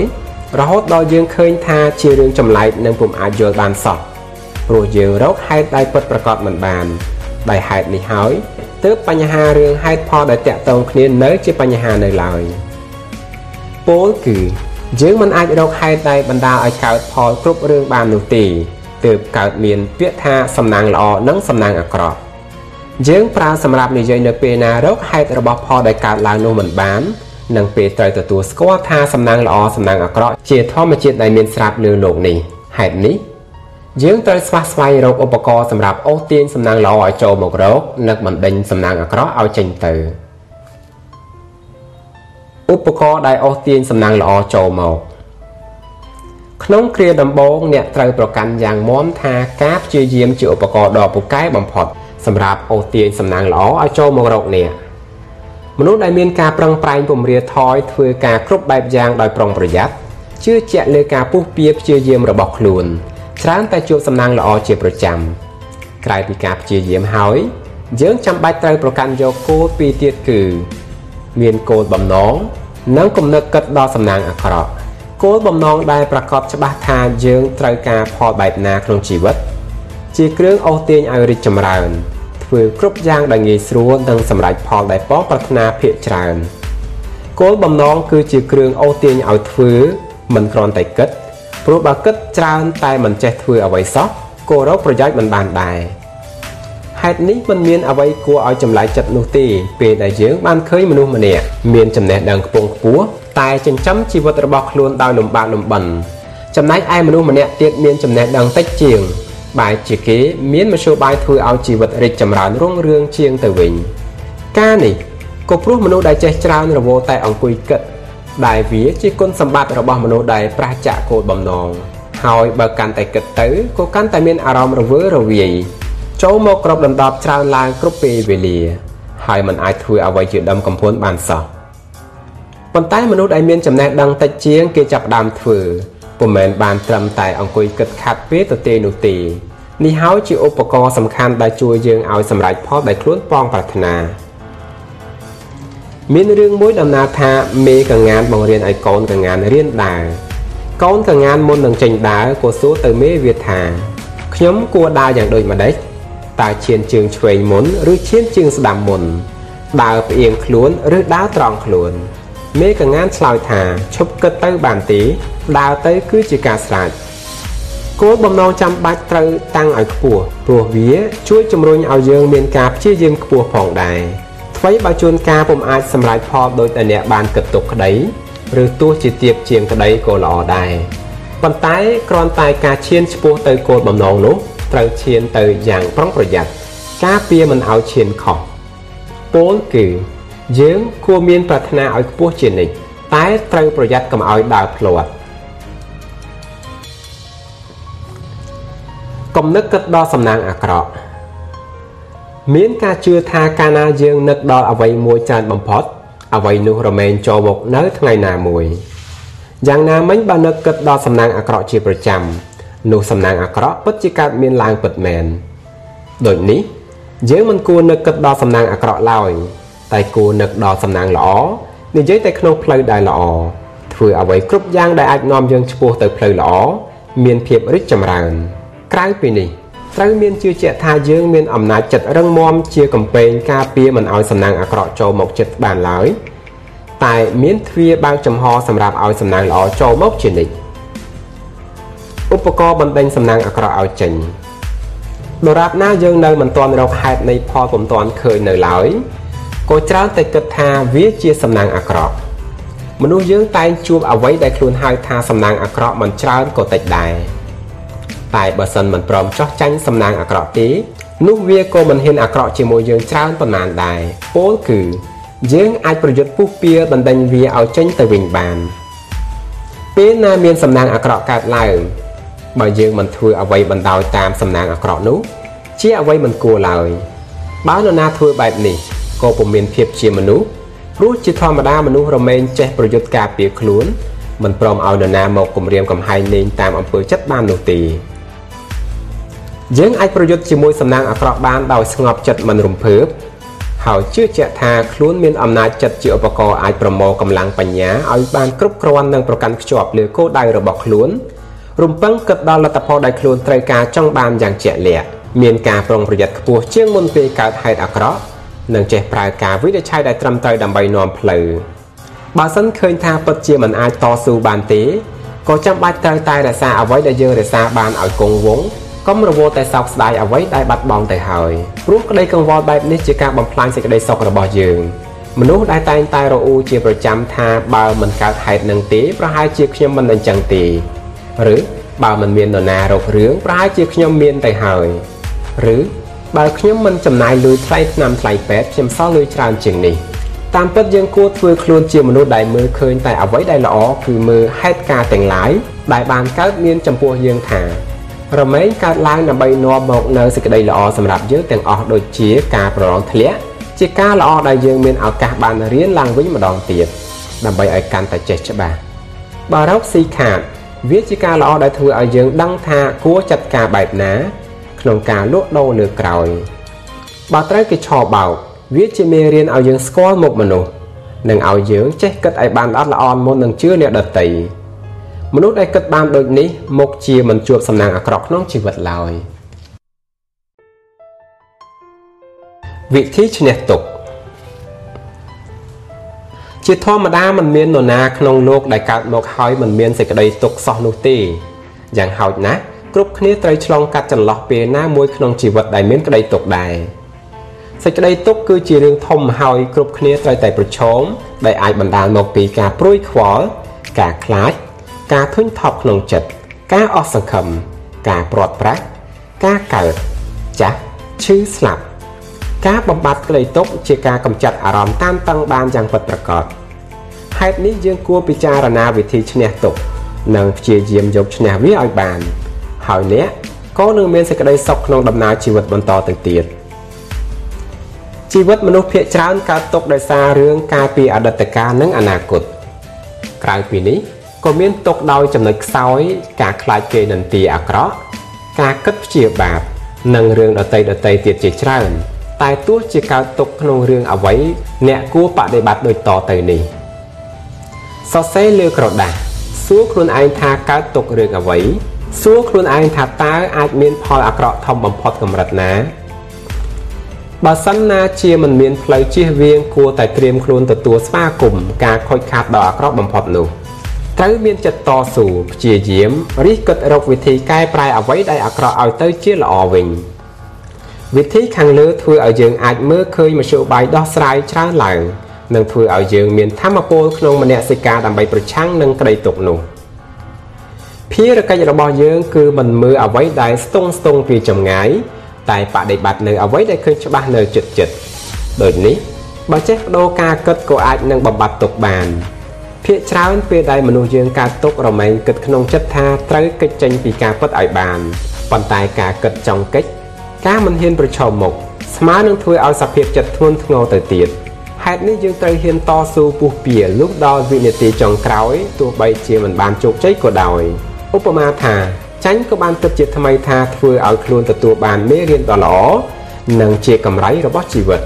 រហូតដល់យើងឃើញថាជារឿងចម្លែកនិងពុំអាចយល់បានសោះ ព្រោះយើងរកហេតុដែលពិតប្រាកដមិនបានដោយហេតុនេះហើយទើបបញ្ហារឿងហេតុផលដែលតាក់ទងគ្នានៅជាបញ្ហានៅឡើយពពោលគឺយើងមិនអាចរកហេតុដែលបណ្ដាលឲ្យកើតផលគ្រប់រឿងបាននោះទេទើបកើតមានពាក្យថាសំណាងល្អនិងសំណាងអាក្រក់យើងប្រើសម្រាប់និយាយនៅពេលណារកហេតុរបស់ផលដែលកើតឡើងនោះមិនបាននិងពេលត្រូវទទួលស្គាល់ថាសំណាងល្អសំណាងអាក្រក់ជាធម្មជាតិដែលមានស្រាប់លើលោកនេះហេតុនេះ យើងត្រូវស្វះស្វែងរកឧបករណ៍សម្រាប់អូសទាញសំណាងល្អឲ្យចូលមករកនិងបណ្ដេញសំណាងអាក្រក់ឲ្យចេញទៅឧបករណ៍ដែលអូសទាញសំណាងល្អចូលមកក្នុងគ្រាដំបូងអ្នកត្រូវប្រកាន់យ៉ាងមាំថាការព្យាយាមជាឧបករណ៍ដ៏ពូកែបំផុតសម្រាប់អូសទាញសំណាងល្អឲ្យចូលមករកអ្នកមនុស្សដែលមានការប្រឹងប្រែងពំរាថយធ្វើការគ្រប់បែបយ៉ាងដោយប្រុងប្រយ័ត្នជឿជាក់លើការពុះពៀព្យាយាមរបស់ខ្លួន ច្រើនតែជួបសំណាងល្អជាប្រចាំក្រៅពីការព្យាយាមហើយ យើងចាំបាច់ត្រូវប្រកាន់យកគោលពីរទៀតគឺ មានគោលបំណងនិងគំនិតគិតដល់សំណាងអាក្រក់គោលបំណងដែលប្រកបច្បាស់ថាយើងត្រូវការផលបែបណាក្នុងជីវិត ជាគ្រឿងអូសទាញឲ្យរីកចម្រើន ធ្វើគ្រប់យ៉ាងដែលងាយស្រួលនិងសម្រេចផលដែលបងប្រាថ្នាភាកច្រើនគោលបំណងគឺជាគ្រឿងអូសទាញឲ្យធ្វើមិនគ្រាន់តែគិត ព្រោះបើគិតច្រើនតែមិនចេះធ្វើអ្វីសោះក៏រកប្រយោជន៍មិនបានដែរហេតុនេះមិនមានអ្វីគួរឲ្យចម្លែកចិត្តនោះទេពេលដែលយើងបានឃើញមនុស្សម្នាក់មានចំណេះដឹងខ្ពង់ខ្ពស់តែចិញ្ចឹមជីវិតរបស់ខ្លួនដោយលំបាកលំបិនចំណែកឯមនុស្សម្នាក់ទៀតមានចំណេះដឹងតិចជាង បែរជាគេមានមធ្យោបាយធ្វើឲ្យជីវិតរីកចម្រើនរុងរឿងជាងទៅវិញ ការនេះក៏ព្រោះមនុស្សដែលចេះច្រើនរវល់តែអង្គុយគិត ដែលវាជាគុណសម្បត្តិរបស់មនុស្សដែលប្រះចាកគោលបំណងហើយបើកាន់តែគិតទៅក៏កាន់តែមានអារម្មណ៍រវើរវាយចូលមកក្របដណ្ដប់ច្រើនឡើងគ្រប់ពេលវេលា ហើយมันអាចធ្វើអ្វីជាដំកំភួនបានសោះប៉ុន្តែមនុស្សដែលមានចំណេះដឹងតិចជាងគេចាប់ដើមធ្វើពុំមែនបានត្រឹមតែអង្គុយគិតខាត់ពេលទៅទេនោះទេនេះហើយជាឧបករណ៍សំខាន់ដែលជួយយើងឲ្យសម្រេចផលដែលខ្លួនប៉ងប្រាថ្នា មានរឿងមួយដំណាលថាមេកងានបង្រៀនឲ្យកូនកងានរៀនដើរកូនកងានមុននឹងចេញដើរក៏សួរទៅមេវាថាខ្ញុំគួរដើរយ៉ាងដូចម្ដេចតើឈានជើងឆ្វេងមុនឬឈានជើងស្ដាំមុនដើរផ្អៀងខ្លួនឬដើរត្រង់ខ្លួនមេកងានឆ្លើយថាឈប់គិតទៅបានទេដើរទៅគឺជាការស្រេចគោលបំណងចាំបាច់ត្រូវតាំងឲ្យខ្ពស់ព្រោះវា ជួយជំរុញឲ្យយើងមានការព្យាយាមខ្ពស់ផងដែរ អ្វីបើជួនកាលពុំអាចសម្រេចផលដោយតែអ្នកបានគិតទុកក្តីឬទោះជាទៀបជាងក្តីក៏ល្អដែរប៉ុន្តែគ្រាន់តែការឈានឆ្ពោះទៅគោលបំណងនោះត្រូវឈានទៅយ៉ាងប្រុងប្រយ័ត្នការពារមិនឲ្យឈានខុសពោលគឺ យើងគួរមានប្រាថ្នាឲ្យខ្ពស់ជានិច្ចតែត្រូវប្រយ័ត្នកុំឲ្យដើរភ្លាត់គំនឹកគិតដល់សំណាងអាក្រក់ មានការជឿថាកាលណាយើងនឹកដល់អ្វីមួយច្រើនបំផុតអ្វីនោះរមែងចូលមកនៅថ្ងៃណាមួយយ៉ាងណាមិញបើនឹកគិតដល់សំណាងអាក្រក់ជាប្រចាំនោះសំណាងអាក្រក់ពិតជាកើតមានឡើងពិតមែនដូចនេះយើងមិនគួរនឹកគិតដល់សំណាងអាក្រក់ឡើយតែគួរនឹកដល់សំណាងល្អនិយាយតែក្នុងផ្លូវដែលល្អធ្វើអ្វីគ្រប់យ៉ាងដែលអាចនាំយើងឆ្ពោះទៅផ្លូវល្អមានភាពរីកចម្រើនក្រៅពីនេះ ត្រូវមានជឿជាក់ថាយើងមានអំណាចចិត្តរឹងមាំជាកំពែងការពារមិនឲ្យសំណាងអាក្រក់ចូលមកចិត្តបានឡើយតែមានទ្វារបើកចំហសម្រាប់ឲ្យសំណាងល្អចូលមកជានិច្ចឧបករណ៍បណ្ដេញសំណាងអាក្រក់ឲ្យចេញដរាបណាយើងនៅមិនទាន់រកហេតុនៃផលពុំទាន់ឃើញនៅឡើយក៏ច្រើនតែគិតថាវាជាសំណាងអាក្រក់មនុស្សយើងតែងជួបអ្វីដែលខ្លួនហៅថាសំណាងអាក្រក់មិនច្រើនក៏តិចដែរ តែបើសិនមិនព្រមចោះចាញ់សំណាងអាក្រក់ទេនោះវាក៏មិនហ៊ានអាក្រក់ជាមួយយើងច្រើនប៉ុន្មានដែរពោលគឺ យើងអាចប្រយុទ្ធពុះពៀបណ្ដេញវាឲ្យចេញទៅវិញបាន ពេលណាមានសំណាងអាក្រក់កើតឡើងបើយើងមិនធ្វើអ្វីបណ្ដោយតាមសំណាងអាក្រក់នោះ ជាអ្វីមិនគួរឡើយបើនរណាធ្វើបែបនេះក៏ពុំមានភាពជាមនុស្សព្រោះជាធម្មតាមនុស្សរមែងចេះប្រយុទ្ធការពារខ្លួនមិនព្រមឲ្យនរណាមកគំរាមកំហែងលេងតាមអំពើចិត្តបាននោះទេ យើងអាចប្រយុទ្ធជាមួយសំណាងអាក្រក់បានដោយស្ងប់ចិត្តមិនរំភើបហើយជឿជាក់ថាខ្លួនមានអំណាចចិត្តជាឧបករណ៍អាចប្រមូលកម្លាំងបញ្ញាឲ្យបានគ្រប់គ្រាន់និងប្រកាន់ខ្ជាប់លើគោលដៅរបស់ខ្លួនរំពឹងគិតដល់លទ្ធផលដែលខ្លួនត្រូវការចង់បានយ៉ាងជាក់លាក់មានការប្រុងប្រយ័ត្នខ្ពស់ជាងមុនពេលកើតហេតុអាក្រក់និងចេះប្រើការវិនិច្ឆ័យដែលត្រឹមត្រូវដើម្បីនាំផ្លូវបើសិនឃើញថាពិតជាមិនអាចតស៊ូបានទេក៏ចាំបាច់ត្រូវតែរក្សាអ្វីដែលយើងរក្សាបានឲ្យគង់វង្ស កុំរវល់តែសោកស្ដាយអ្វីដែលបាត់បង់ទៅហើយព្រោះក្តីកង្វល់បែបនេះជាការបំផ្លាញសេចក្តីសុខរបស់យើងមនុស្សដែលតែងតែរអ៊ូជាប្រចាំថាបើមិនកើតហេតុនឹងទេប្រហែលជាខ្ញុំមិនអញ្ចឹងទេឬបើមិនមាននរណារករឿងប្រហែលជាខ្ញុំមានទៅហើយឬបើខ្ញុំមិនចំណាយលុយថ្លៃថ្នាំថ្លៃពេទ្យខ្ញុំសល់លុយច្រើនជាងនេះតាមពិតយើងគួរធ្វើខ្លួនជាមនុស្សដែលមើលឃើញតែអ្វីដែលល្អគឺមើលហេតុការណ៍ទាំងឡាយដែលបានកើតមានចំពោះយើងថា រមែងកើតឡើងដើម្បីនាំមកនៅសេចក្តីល្អសម្រាប់យើងទាំងអស់ដូចជាការប្រឡងធ្លាក់ជាការល្អដែលយើងមានឱកាសបានរៀនឡើងវិញម្ដងទៀតដើម្បីឲ្យកាន់តែចេះច្បាស់បើរកស៊ីខាតវាជាការល្អដែលធ្វើឲ្យយើងដឹងថាគួរចាត់ការបែបណា ក្នុងការលក់ដូរលើក្រោយបើត្រូវគេឆោបោកវាជាមេរៀនឲ្យយើងស្គាល់មុខមនុស្សនិងឲ្យយើងចេះគិតឲ្យបានល្អល្អន់មុននឹងជឿអ្នកដទៃ មនុស្សដែលគិតបានដូចនេះមុខជាមិនជួបសំណាងអាក្រក់ក្នុងជីវិតឡើយវិធីឈ្នះទុក្ខជាធម្មតាមិនមាននរណាក្នុងលោកដែលកើតមកហើយមិនមានសេចក្តីទុក្ខសោះនោះទេយ៉ាងហោចណាស់គ្រប់គ្នាត្រូវឆ្លងកាត់ចន្លោះពេលណាមួយក្នុងជីវិតដែលមានក្តីទុក្ខដែរសេចក្តីទុក្ខគឺជារឿងធំហើយគ្រប់គ្នាត្រូវតែប្រឈមដែលអាចបណ្ដាលមកពីការព្រួយខ្វល់ការខ្លាច ការធុញថប់ក្នុងចិត្តការអស់សង្ឃឹមការព្រាត់ប្រាសការកើតចាស់ឈឺស្លាប់ការបំបត្តិក្តីទុក្ខជាការកម្ចាត់អារម្មណ៍តានតឹងបានយ៉ាងពិតប្រាកដហេតុនេះយើងគួរពិចារណាវិធីឈ្នះទុក្ខនិងព្យាយាមយកឈ្នះវាឲ្យបាន ហើយអ្នកក៏នឹងមានសេចក្តីសុខក្នុងដំណើរជីវិតបន្តទៅទៀតជីវិតមនុស្សភាគច្រើនកើតទុកដោយសាររឿងការពីអតីតកាលនិងអនាគតក្រៅពីនេះ ក៏មានទុកដោយចំណុចខ្សោយ ការខ្លាចគេនន្ទាអាក្រក់ការគិតព្យាបាទនិងរឿងដតីដតីទៀតជាច្រើន តែទោះជាកើតទុកក្នុងរឿងអ្វីអ្នកគួរបដិបត្តិដូចតទៅនេះសរសេរលើក្រដាសសួរខ្លួនឯងថាកើតទុករឿងអ្វីសួរខ្លួនឯងថាតើអាចមានផលអាក្រក់ធំបំផុតកម្រិតណាបើសិនណាជាមិនមានផ្លូវជៀសវាងគួរតែត្រៀមខ្លួនទទួលស្វាគមន៍ការខូចខាតដ៏អាក្រក់បំផុតនោះ ត្រូវមានចិត្តតស៊ូព្យាយាមរិះគិតរកវិធីកែប្រែអ្វីដែលអាក្រក់ឲ្យទៅជាល្អវិញវិធីខាងលើធ្វើឲ្យយើងអាចមើលឃើញមធ្យោបាយដោះស្រាយច្រើនឡើងនិងធ្វើឲ្យយើងមានធម៌ពលក្នុងមនសិការដើម្បីប្រឆាំងនឹងក្តីទុក្ខនោះ។ភារកិច្ចរបស់យើង គឺមិនមើលអ្វីដែលស្ទង់ស្ទង់ពីចម្ងាយតែបដិបត្តិនៅអ្វីដែលឃើញច្បាស់នៅចិត្តចិត្តដូចនេះបើចេះបដូរការគិតក៏អាចនឹងបំបត្តិទុកបាន ភាកច្រើនពេលដែលមនុស្សយើងកើតទុករមែងគិតក្នុងចិត្តថាត្រូវកិច្ចចេញពីការពិតឲ្យបានប៉ុន្តែការគិតចង់កិច្ចការមិនហ៊ានប្រឈមមុខស្មើនឹងធ្វើឲ្យសភាពចិត្តធ្ងន់ធ្ងរទៅទៀតហេតុនេះយើងត្រូវហ៊ានតស៊ូពុះពៀលុះដល់វិនាទីចុងក្រោយទោះបីជាមិនបានជោគជ័យក៏ដោយ។ឧបមាថាចាញ់ក៏បានគិតជាថ្មីថាធ្វើឲ្យខ្លួនទទួលបានមេរៀនដ៏ល្អនិងជាកម្រៃរបស់ជីវិត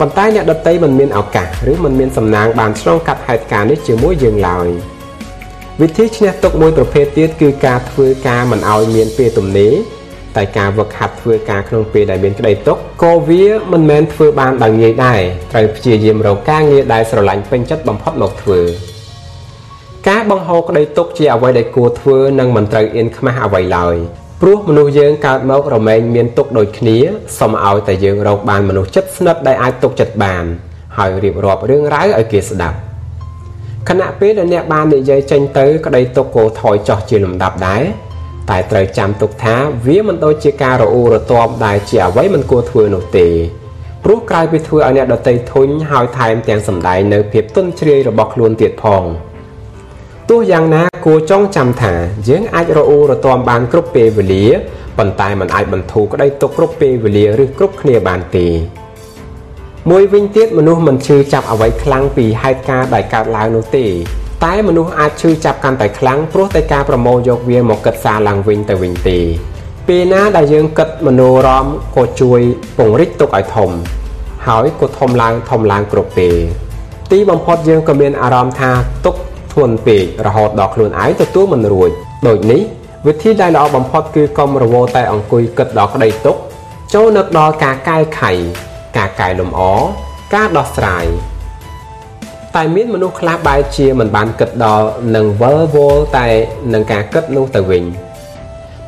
ប៉ុន្តែអ្នកដតីមិនមានឱកាសឬមិនមានសំណាងបានឆ្លងកាត់ហេតុការណ៍នេះជាមួយយើងឡើយវិធីឈ្នះទុកមួយប្រភេទទៀតគឺការធ្វើការមិនឲ្យមានពេលទំនេរតែការវឹកហាត់ធ្វើការក្នុងពេលដែលមានក្តីទុកក៏វាមិនមែនធ្វើបានដោយងាយដែរត្រូវព្យាយាមរកការងារដែលស្រឡាញ់ពេញចិត្តបំផុតមកធ្វើការបង្ហូរក្តីទុកជាអ្វីដែលគួរធ្វើនិងមិនត្រូវអៀនខ្មាស់អ្វីឡើយ ព្រោះមនុស្សយើងកើតមករមែងមានទុកដូចគ្នាសូមឲ្យតែយើងរកបានមនុស្សចិត្តស្និទ្ធដែលអាចទុកចិត្តបាន ហើយរៀបរាប់រឿងរ៉ាវឲ្យគេស្ដាប់ខណៈពេលដែលអ្នកបាននិយាយចេញទៅក្តីទុកក៏ថយចុះជាលំដាប់ដែរតែត្រូវចាំទុកថាវាមិនដូចជាការរអ៊ូរទាំដែលជាអ្វីមិនគួរធ្វើនោះទេព្រោះក្រៅពីធ្វើឲ្យអ្នកដតីធុញហើយថែមទាំងសម្ដែងនៅភាពទន់ជ្រាយរបស់ខ្លួនទៀតផង។ ទោះយ៉ាងណាគួរចងចាំថាយើងអាចរអ៊ូរទាំបានគ្រប់ពេលវេលាប៉ុន្តែมันអាចបន្ធូរក្តីទុកគ្រប់ពេលវេលាឬគ្រប់គ្នាបានទេមួយវិញទៀតមនុស្សមិនឈឺចាប់អ្វីខ្លាំងពីហេតុការណ៍ដែលកើតឡើងនោះទេ តែមនុស្សអាចឈឺចាប់កាន់តែខ្លាំងព្រោះតែការប្រមូលយកវាមកកឹកសារឡើងវិញទៅវិញទេពេលណាដែលយើងគិតមនោរម្យក៏ជួយពង្រឹងទុកឲ្យធំ ហើយក៏ធំឡើងធំឡើងគ្រប់ពេលទីបំផុតយើងក៏មានអារម្មណ៍ថាទុក ធ្ងន់ពេករហូតដល់ខ្លួនឯងទទួលមិនរួចដូចនេះវិធីដែលល្អបំផុតគឺកុំរវល់តែអង្គុយគិតដល់ក្តីទុកចូលនឹកដល់ការកែខៃការកែលម្អការដោះស្រាយតែមានមនុស្សខ្លះបែរជាមិនបានគិតដល់នឹងវិលវល់តែនឹងការគិតនោះទៅវិញ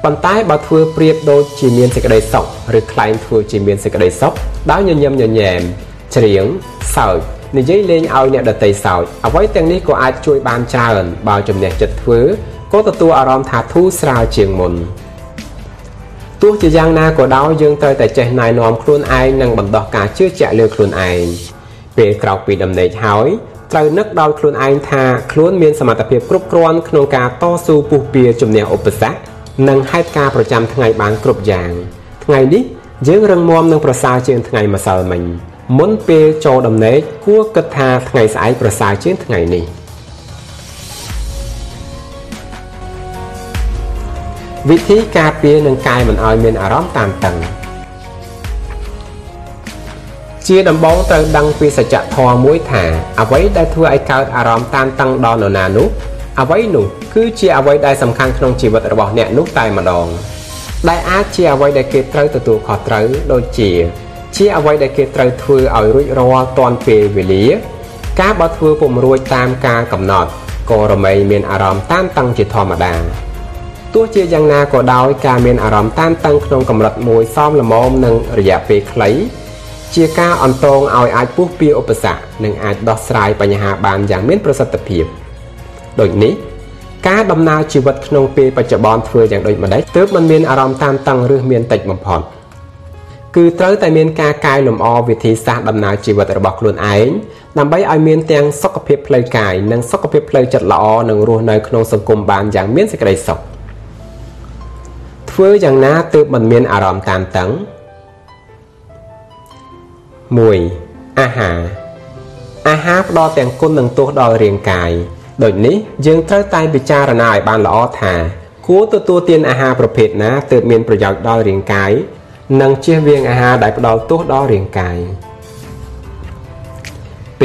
ប៉ុន្តែបើធ្វើប្រៀបដូចជាមានសេចក្តីសុខឬខ្លែងធ្វើជាមានសេចក្តីសុខដោយញញឹមញញែមច្រៀងសើច និយាយលេងឲ្យអ្នកដតីសើចអ្វីទាំងនេះក៏អាចជួយបានច្រើនបើជំនះចិត្តធ្វើក៏ទទួលអារម្មណ៍ថាធូរស្រាលជាងមុនទោះជាយ៉ាងណាក៏ដោយយើងត្រូវតែចេះណែនាំខ្លួនឯងនិងបណ្ដោះការជឿជាក់លើខ្លួនឯងពេលក្រោកពីដំណេកហើយត្រូវនឹកដោយខ្លួនឯងថាខ្លួនមានសមត្ថភាពគ្រប់គ្រាន់ក្នុងការតស៊ូពុះពៀជំនះឧបសគ្គនិងហេតុការណ៍ប្រចាំថ្ងៃបានគ្រប់យ៉ាង ថ្ងៃនេះយើងរឹងមាំនិងប្រសើរជាងថ្ងៃម្សិលមិញ មុនពេលចូលដំណេកគួរគិតថាថ្ងៃស្អែកប្រសើរជាងថ្ងៃនេះវិធីការពារនឹងកាយមិនឲ្យមានអារម្មណ៍តានតឹងជាដំបូងត្រូវដឹងពីសច្ចធម៌មួយថាអ្វីដែលធ្វើឲ្យកើតអារម្មណ៍តានតឹងដល់នរណានោះអ្វីនោះគឺជាអ្វីដែលសំខាន់ក្នុងជីវិតរបស់អ្នកនោះតែម្ដងដែលអាចជាអ្វីដែលគេត្រូវទទួលខុសត្រូវដូចជា ជាអ្វីដែលគេត្រូវធ្វើឲ្យរួចរាល់ទាន់ពេលវេលា ការបើធ្វើពុំរួចតាមការកំណត់ក៏រមែងមានអារម្មណ៍តានតឹងជាធម្មតាទោះជាយ៉ាងណាក៏ដោយការមានអារម្មណ៍តានតឹងក្នុងកម្រិតមួយសមល្មមនឹងរយៈពេលខ្លីជាការអន្តងឲ្យអាចពុះពៀឧបសគ្គនិងអាចដោះស្រាយបញ្ហាបានយ៉ាងមានប្រសិទ្ធភាពដូចនេះការដំណើរជីវិតក្នុងពេលបច្ចុប្បន្នធ្វើយ៉ាងដូចម្ដេចទើបมันមានអារម្មណ៍តានតឹងឬមានតិចបំផុត គឺត្រូវតែមានការកែលម្អវិធីសាស្ត្រដំណើរជីវិតរបស់ខ្លួនឯងដើម្បីឲ្យមានទាំងសុខភាពផ្លូវកាយនិងសុខភាពផ្លូវចិត្តល្អនិងរស់នៅក្នុងសង្គមបានយ៉ាងមានសេចក្តីសុខធ្វើយ៉ាងណាទើបមិនមានអារម្មណ៍តានតឹង1អាហារអាហារផ្ដល់ទាំងគុណនិងទោសដល់រាងកាយដូចនេះយើងត្រូវតែពិចារណាឲ្យបានល្អថាគួរទទួលទានអាហារប្រភេទណាទើបមានប្រយោជន៍ដល់រាងកាយ និងជៀសវាងអាហារដែលផ្ដល់ទោសដល់រាងកាយ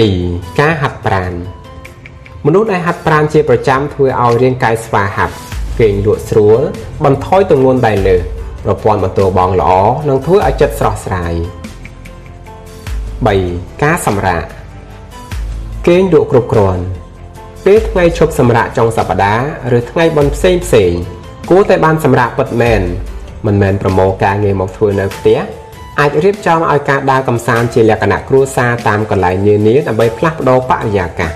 2ការហាត់ប្រាណមនុស្សដែលហាត់ប្រាណជាប្រចាំធ្វើឲ្យរាងកាយស្វាហាប់គេងលក់ស្រួលបន្ថយទម្ងន់ដែលលើសប្រព័ន្ធបន្ទោបងល្អនិងធ្វើឲ្យចិត្តស្រស់ស្រាយ3ការសម្រាកគេងលក់គ្រប់គ្រាន់ពេលថ្ងៃឈប់សម្រាកចុងសប្តាហ៍ឬថ្ងៃបុណ្យផ្សេងផ្សេងគួរតែបានសម្រាកពិតមែន មិនមែនប្រមូលការងារមកធ្វើនៅផ្ទះអាចរៀបចំឲ្យការដើរកម្សាន្តជាលក្ខណៈគ្រួសារតាមកន្លែងនានាដើម្បីផ្លាស់ប្ដូរបរិយាកាស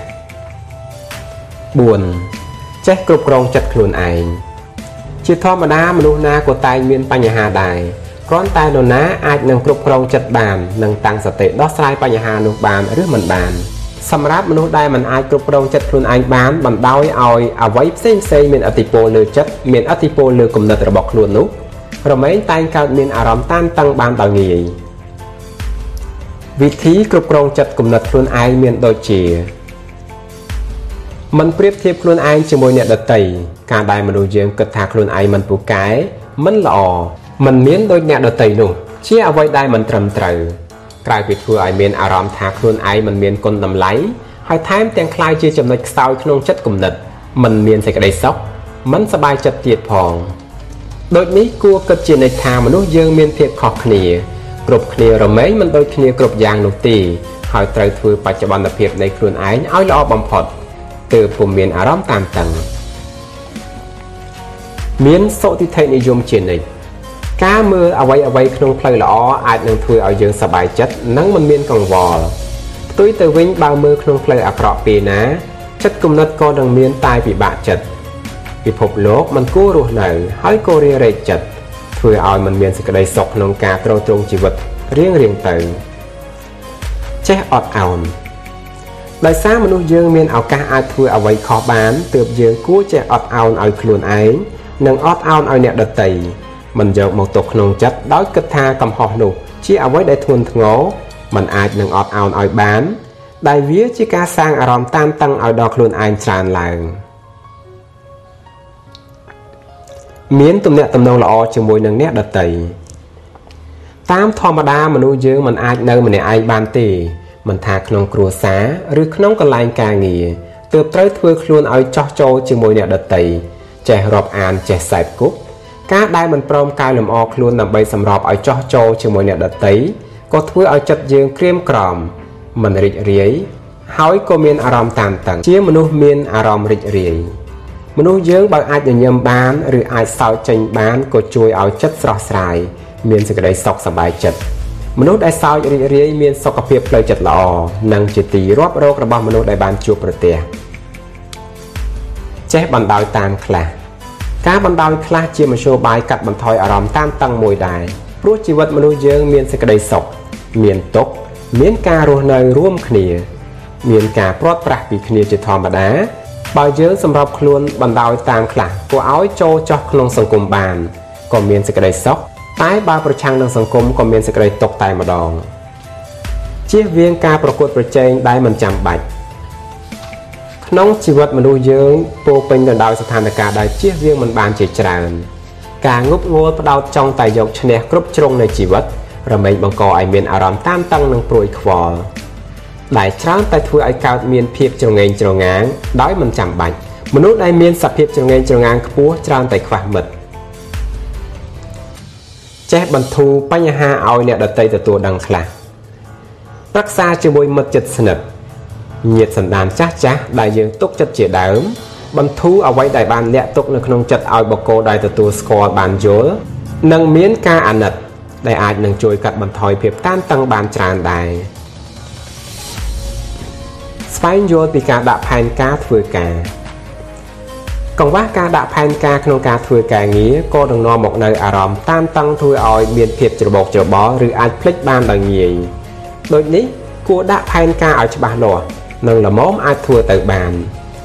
4ចេះគ្រប់គ្រងចិត្តខ្លួនឯងជាធម្មតាមនុស្សណាក៏តែងមានបញ្ហាដែរគ្រាន់តែនរណាអាចនឹងគ្រប់គ្រងចិត្តបាននិងតាំងសតិដោះស្រាយបញ្ហានោះបានឬមិនបានសម្រាប់មនុស្សដែលមិនអាចគ្រប់គ្រងចិត្តខ្លួនឯងបានបណ្ដោយឲ្យអ្វីផ្សេងផ្សេងមានអតិពលលើចិត្តមានអតិពលលើគំនិតរបស់ខ្លួននោះ រមែងតែងកើតមានអារម្មណ៍តានតឹងបានដោយងាយវិធីគ្រប់គ្រងចិត្តគំនិតខ្លួនឯងមានដូចជាមិនប្រៀបធៀបខ្លួនឯងជាមួយអ្នកដទៃការដែលមនុស្សយើងគិតថាខ្លួនឯងមិនពូកែមិនល្អមិនមានដូចអ្នកដទៃនោះជាអ្វីដែលមិនត្រឹមត្រូវក្រៅពីធ្វើឲ្យមានអារម្មណ៍ថាខ្លួនឯងមិនមានគុណតម្លៃហើយថែមទាំងคล้ายជាចំណុចខ្សោយក្នុងចិត្តគំនិតមិនមានសេចក្តីសុខមិនសบายចិត្តទៀតផង ដូចនេះគួរគិតជានិច្ចថាមនុស្សយើងមានភាពខុសគ្នាគ្រប់គ្នារមែងមិនដូចគ្នាគ្រប់យ៉ាងនោះទេហើយត្រូវធ្វើបច្ចុប្បន្នភាពនៃខ្លួនឯងឲ្យល្អបំផុតទើបពុំមានអារម្មណ៍តានតឹងមានសុតិធិនិយមជានិច្ចការមើលអ្វីអ្វីក្នុងផ្លូវល្អអាចនឹងធ្វើឲ្យយើងសប្បាយចិត្តនិងមិនមានកង្វល់ផ្ទុយទៅវិញបើមើលក្នុងផ្លូវអាក្រក់ពេលណាចិត្តគំនិតក៏នឹងមានតែពិបាកចិត្ត ពិភពលោកមិនគួររស់នៅហើយក៏រារែកចិត្តធ្វើឲ្យมันមានសេចក្តីសុខក្នុងការទ្រទ្រង់ជីវិតរៀងរៀងទៅចេះអត់ឱនដោយសារមនុស្សយើងមានឱកាសអាចធ្វើអ្វីខុសបានទើបយើងគួរចេះអត់ឱនឲ្យខ្លួនឯងនិងអត់ឱនឲ្យអ្នកដទៃមិនយកមកទុកក្នុងចិត្តដោយគិតថាកំហុសនោះជាអ្វីដែលធ្ងន់ធ្ងរมันអាចនឹងអត់ឱនឲ្យបាន ដែលវាជាការសាងអារម្មណ៍តានតឹងឲ្យដល់ខ្លួនឯងច្រើនឡើង មានទំនាក់ទំនងល្អជាមួយនឹងអ្នកដទៃតាមធម្មតាមនុស្សយើងមិនអាចនៅម្នាក់ឯងបានទេមិនថាក្នុងគ្រួសារឬក្នុងកន្លែងការងារទើបត្រូវធ្វើខ្លួនឲ្យចោះចូលជាមួយអ្នកដទៃចេះរាប់អានចេះសែបគប់ការដែលមិនព្រមកែលម្អខ្លួនដើម្បីសម្របឲ្យចោះចូលជាមួយអ្នកដទៃក៏ធ្វើឲ្យចិត្តយើងក្រៀមក្រំមិនរីករាយហើយក៏មានអារម្មណ៍តានតឹងជាមនុស្សមានអារម្មណ៍រីករាយ មនុស្សយើងបើអាចញញឹមបានឬអាចសើចចេញបានក៏ជួយឲ្យចិត្តស្រស់ស្រាយមានសេចក្តីសុខសប្បាយចិត្តមនុស្សដែលសើចរីករាយមានសុខភាពផ្លូវចិត្តល្អនិងជាទីរាប់រករបស់មនុស្សដែលបានជួបប្រទះចេះបណ្ដោយតាមខ្លះការបណ្ដោយខ្លះជាមធ្យោបាយកាត់បន្ថយអារម្មណ៍តានតឹងមួយដែរព្រោះជីវិតមនុស្សយើងមានសេចក្តីសុខមានទុក្ខមានការរស់នៅរួមគ្នា មានការព្រាត់ប្រាសពីគ្នាជាធម្មតា បើយើងសម្របខ្លួនបណ្ដោយតាមខ្លះគួរឲ្យចូលចោះក្នុងសង្គមបានក៏មានសេចក្តីសុខតែបើប្រឆាំងនឹងសង្គមក៏មានសេចក្តីទុក្ខតែម្ដងជៀសវាងការប្រកួតប្រជែងដែលមិនចាំបាច់ក្នុងជីវិតមនុស្សយើងពោពេញទៅដោយស្ថានភាពដែលជៀសវាងមិនបានជាច្រើនការងប់ងល់ផ្ដោតចង់តែយកឈ្នះគ្រប់ជ្រុងនៃជីវិតរមែងបង្កឲ្យមានអារម្មណ៍តានតឹងនិងព្រួយខ្វល់ ដែលច្រើនតែធ្វើឲ្យកើតមានភាពច្រងេងច្រងាងដោយមិនចាំបាច់មនុស្សដែលមានសភាពច្រងេងច្រងាងខ្ពស់ច្រើនតែខ្វះមិត្តចេះបន្ធូរបញ្ហាឲ្យអ្នកដតីទទួលដឹងខ្លះប្រឹក្សាជាមួយមិត្តជិតស្និទ្ធញាតសន្តានចាស់ចាស់ដែលយើងទុកចិត្តជាដើមបន្ធូរអ្វីដែលបានលាក់ទុកនៅក្នុងចិត្តឲ្យបកគោដែលទទួលស្គាល់បានយល់និងមានការអាណិតដែលអាចនឹងជួយកាត់បន្ថយភាពតានតឹងបានច្រើនដែរ ស្វែងយល់ពីការដាក់ផែនការធ្វើការកង្វះការដាក់ផែនការក្នុងការធ្វើការងារក៏នឹងនាំមកនៅអារម្មណ៍តានតឹងធ្វើឲ្យមានភាពច្របូកច្របល់ឬអាចភ្លេចបានដោយងាយដូចនេះគួរដាក់ផែនការឲ្យច្បាស់លាស់និងល្មមអាចធ្វើទៅបាន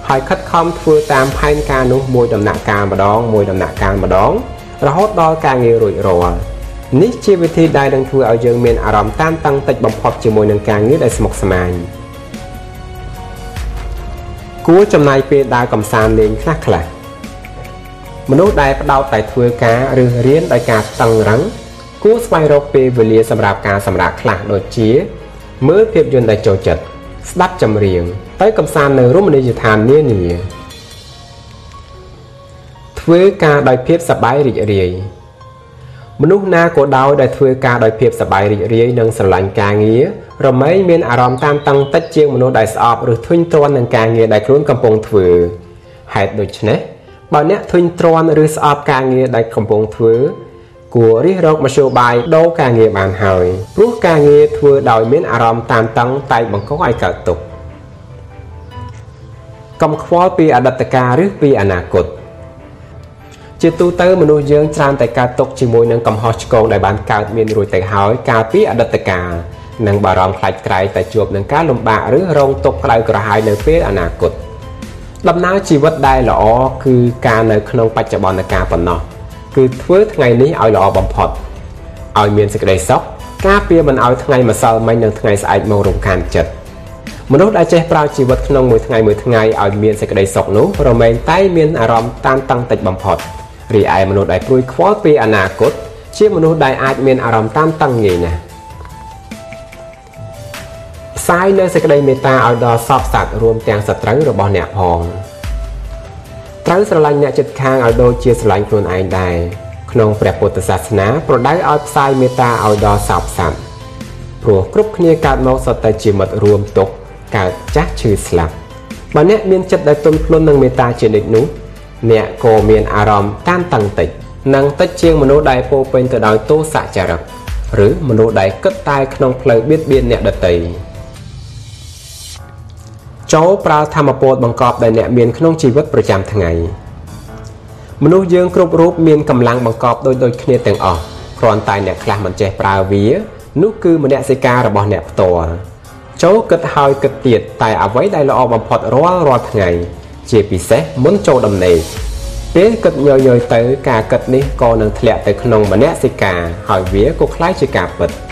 ហើយខិតខំធ្វើតាមផែនការនោះមួយដំណាក់កាលម្ដងមួយដំណាក់កាលម្ដង រហូតដល់ការងាររួចរាល់នេះជាវិធីដែលនឹងធ្វើឲ្យយើងមានអារម្មណ៍តានតឹងតិចបំផុតជាមួយនឹងការងារដែលស្មុគស្មាញ គួរចំណាយពេលដើរកំសាន្តលេងខ្លះខ្លះមនុស្សដែលផ្ដោតតែធ្វើការឬរៀនដោយការតឹងរឹងគួរស្វែងរកពេលវេលាសម្រាប់ការសម្រាកខ្លះដូចជា មើលភាពយន្តដែលចូលចិត្តស្ដាប់ចម្រៀងទៅកំសាន្តនៅរមណីយដ្ឋាននានាធ្វើការដោយភាពសប្បាយរីករាយ មនុស្សណាក៏ដោយដែលធ្វើការដោយភាពសប្បាយរីករាយនិងស្រឡាញ់ការងាររមែងមានអារម្មណ៍តានតឹងតិចជាងមនុស្សដែលស្អប់ឬធុញទ្រាន់នឹងការងារដែលខ្លួនកំពុងធ្វើហេតុដូច្នេះបើអ្នកធុញទ្រាន់ឬស្អប់ការងារដែលកំពុងធ្វើគួររិះរកមធ្យោបាយដូរការងារបានហើយព្រោះការងារធ្វើដោយមានអារម្មណ៍តានតឹងតែបង្កឲ្យកើតទុក្ខកុំខ្វល់ពីអតីតកាលឬពីអនាគត ជាទូទៅមនុស្សយើងច្រើនតែកើតទុកជាមួយនឹងកំហុសឆ្គងដែលបានកើតមានរួចទៅហើយកាលពីអតីតកាលនិងបារម្ភខ្លាចក្រែងតែជួបនឹងការលំបាកឬរងទុក្ខក្តៅក្រហាយនៅពេលអនាគតដំណើរជីវិតដែលល្អគឺការនៅក្នុងបច្ចុប្បន្នកាលប៉ុណ្ណោះគឺធ្វើថ្ងៃនេះឲ្យល្អបំផុតឲ្យមានសេចក្តីសុខការពារមិនឲ្យថ្ងៃម្សិលមិញនិងថ្ងៃស្អែកមករំខានចិត្តមនុស្សដែលចេះប្រើជីវិតក្នុងមួយថ្ងៃមួយថ្ងៃឲ្យមានសេចក្តីសុខនោះរមែងតែមានអារម្មណ៍តានតឹងតិចបំផុត រីឯមនុស្សដែលព្រួយខ្វល់ពីអនាគតជាមនុស្សដែលអាចមានអារម្មណ៍តានតឹងងាយណាស់ផ្សាយនៅសេចក្តីមេត្តាឲ្យដល់សពសត្វរួមទាំងសត្រូវរបស់អ្នកផងត្រូវស្រឡាញ់អ្នកចិត្តខាងឲ្យដូចជាស្រឡាញ់ខ្លួនឯងដែរក្នុងព្រះពុទ្ធសាសនាប្រដៅឲ្យផ្សាយមេត្តាឲ្យដល់សពសត្វព្រោះគ្រប់គ្នាកើតមកសុទ្ធតែជាមិត្តរួមទុកកើតចាស់ឈឺស្លាប់បើអ្នកមានចិត្តដែលទន់ភ្លន់នឹងមេត្តាជានិច្ចនោះ អ្នកក៏មានអារម្មណ៍តានតឹងតិចនិងតិចជាងមនុស្សដែលពោពេញទៅដោយទោសចរិតឬមនុស្សដែលគិតតែក្នុងផ្លូវបៀតបៀនអ្នកដទៃចូលប្រើធម្មពលបង្កប់ដែលអ្នកមានក្នុងជីវិតប្រចាំថ្ងៃមនុស្សយើងគ្រប់រូបមានកម្លាំងបង្កប់ដូចដូចគ្នាទាំងអស់គ្រាន់តែអ្នកខ្លះមិនចេះប្រើវានោះគឺមនសិការរបស់អ្នកផ្ទាល់ចូលគិតហើយគិតទៀតតែអ្វីដែលល្អបំផុតរាល់រាល់ថ្ងៃ ជាពិសេសមុនចូលដំណេកពេលគិតញយយទៅការគិតនេះក៏នឹងធ្លាក់ទៅក្នុងមនសិការហើយវាក៏คล้ายជាការពិត។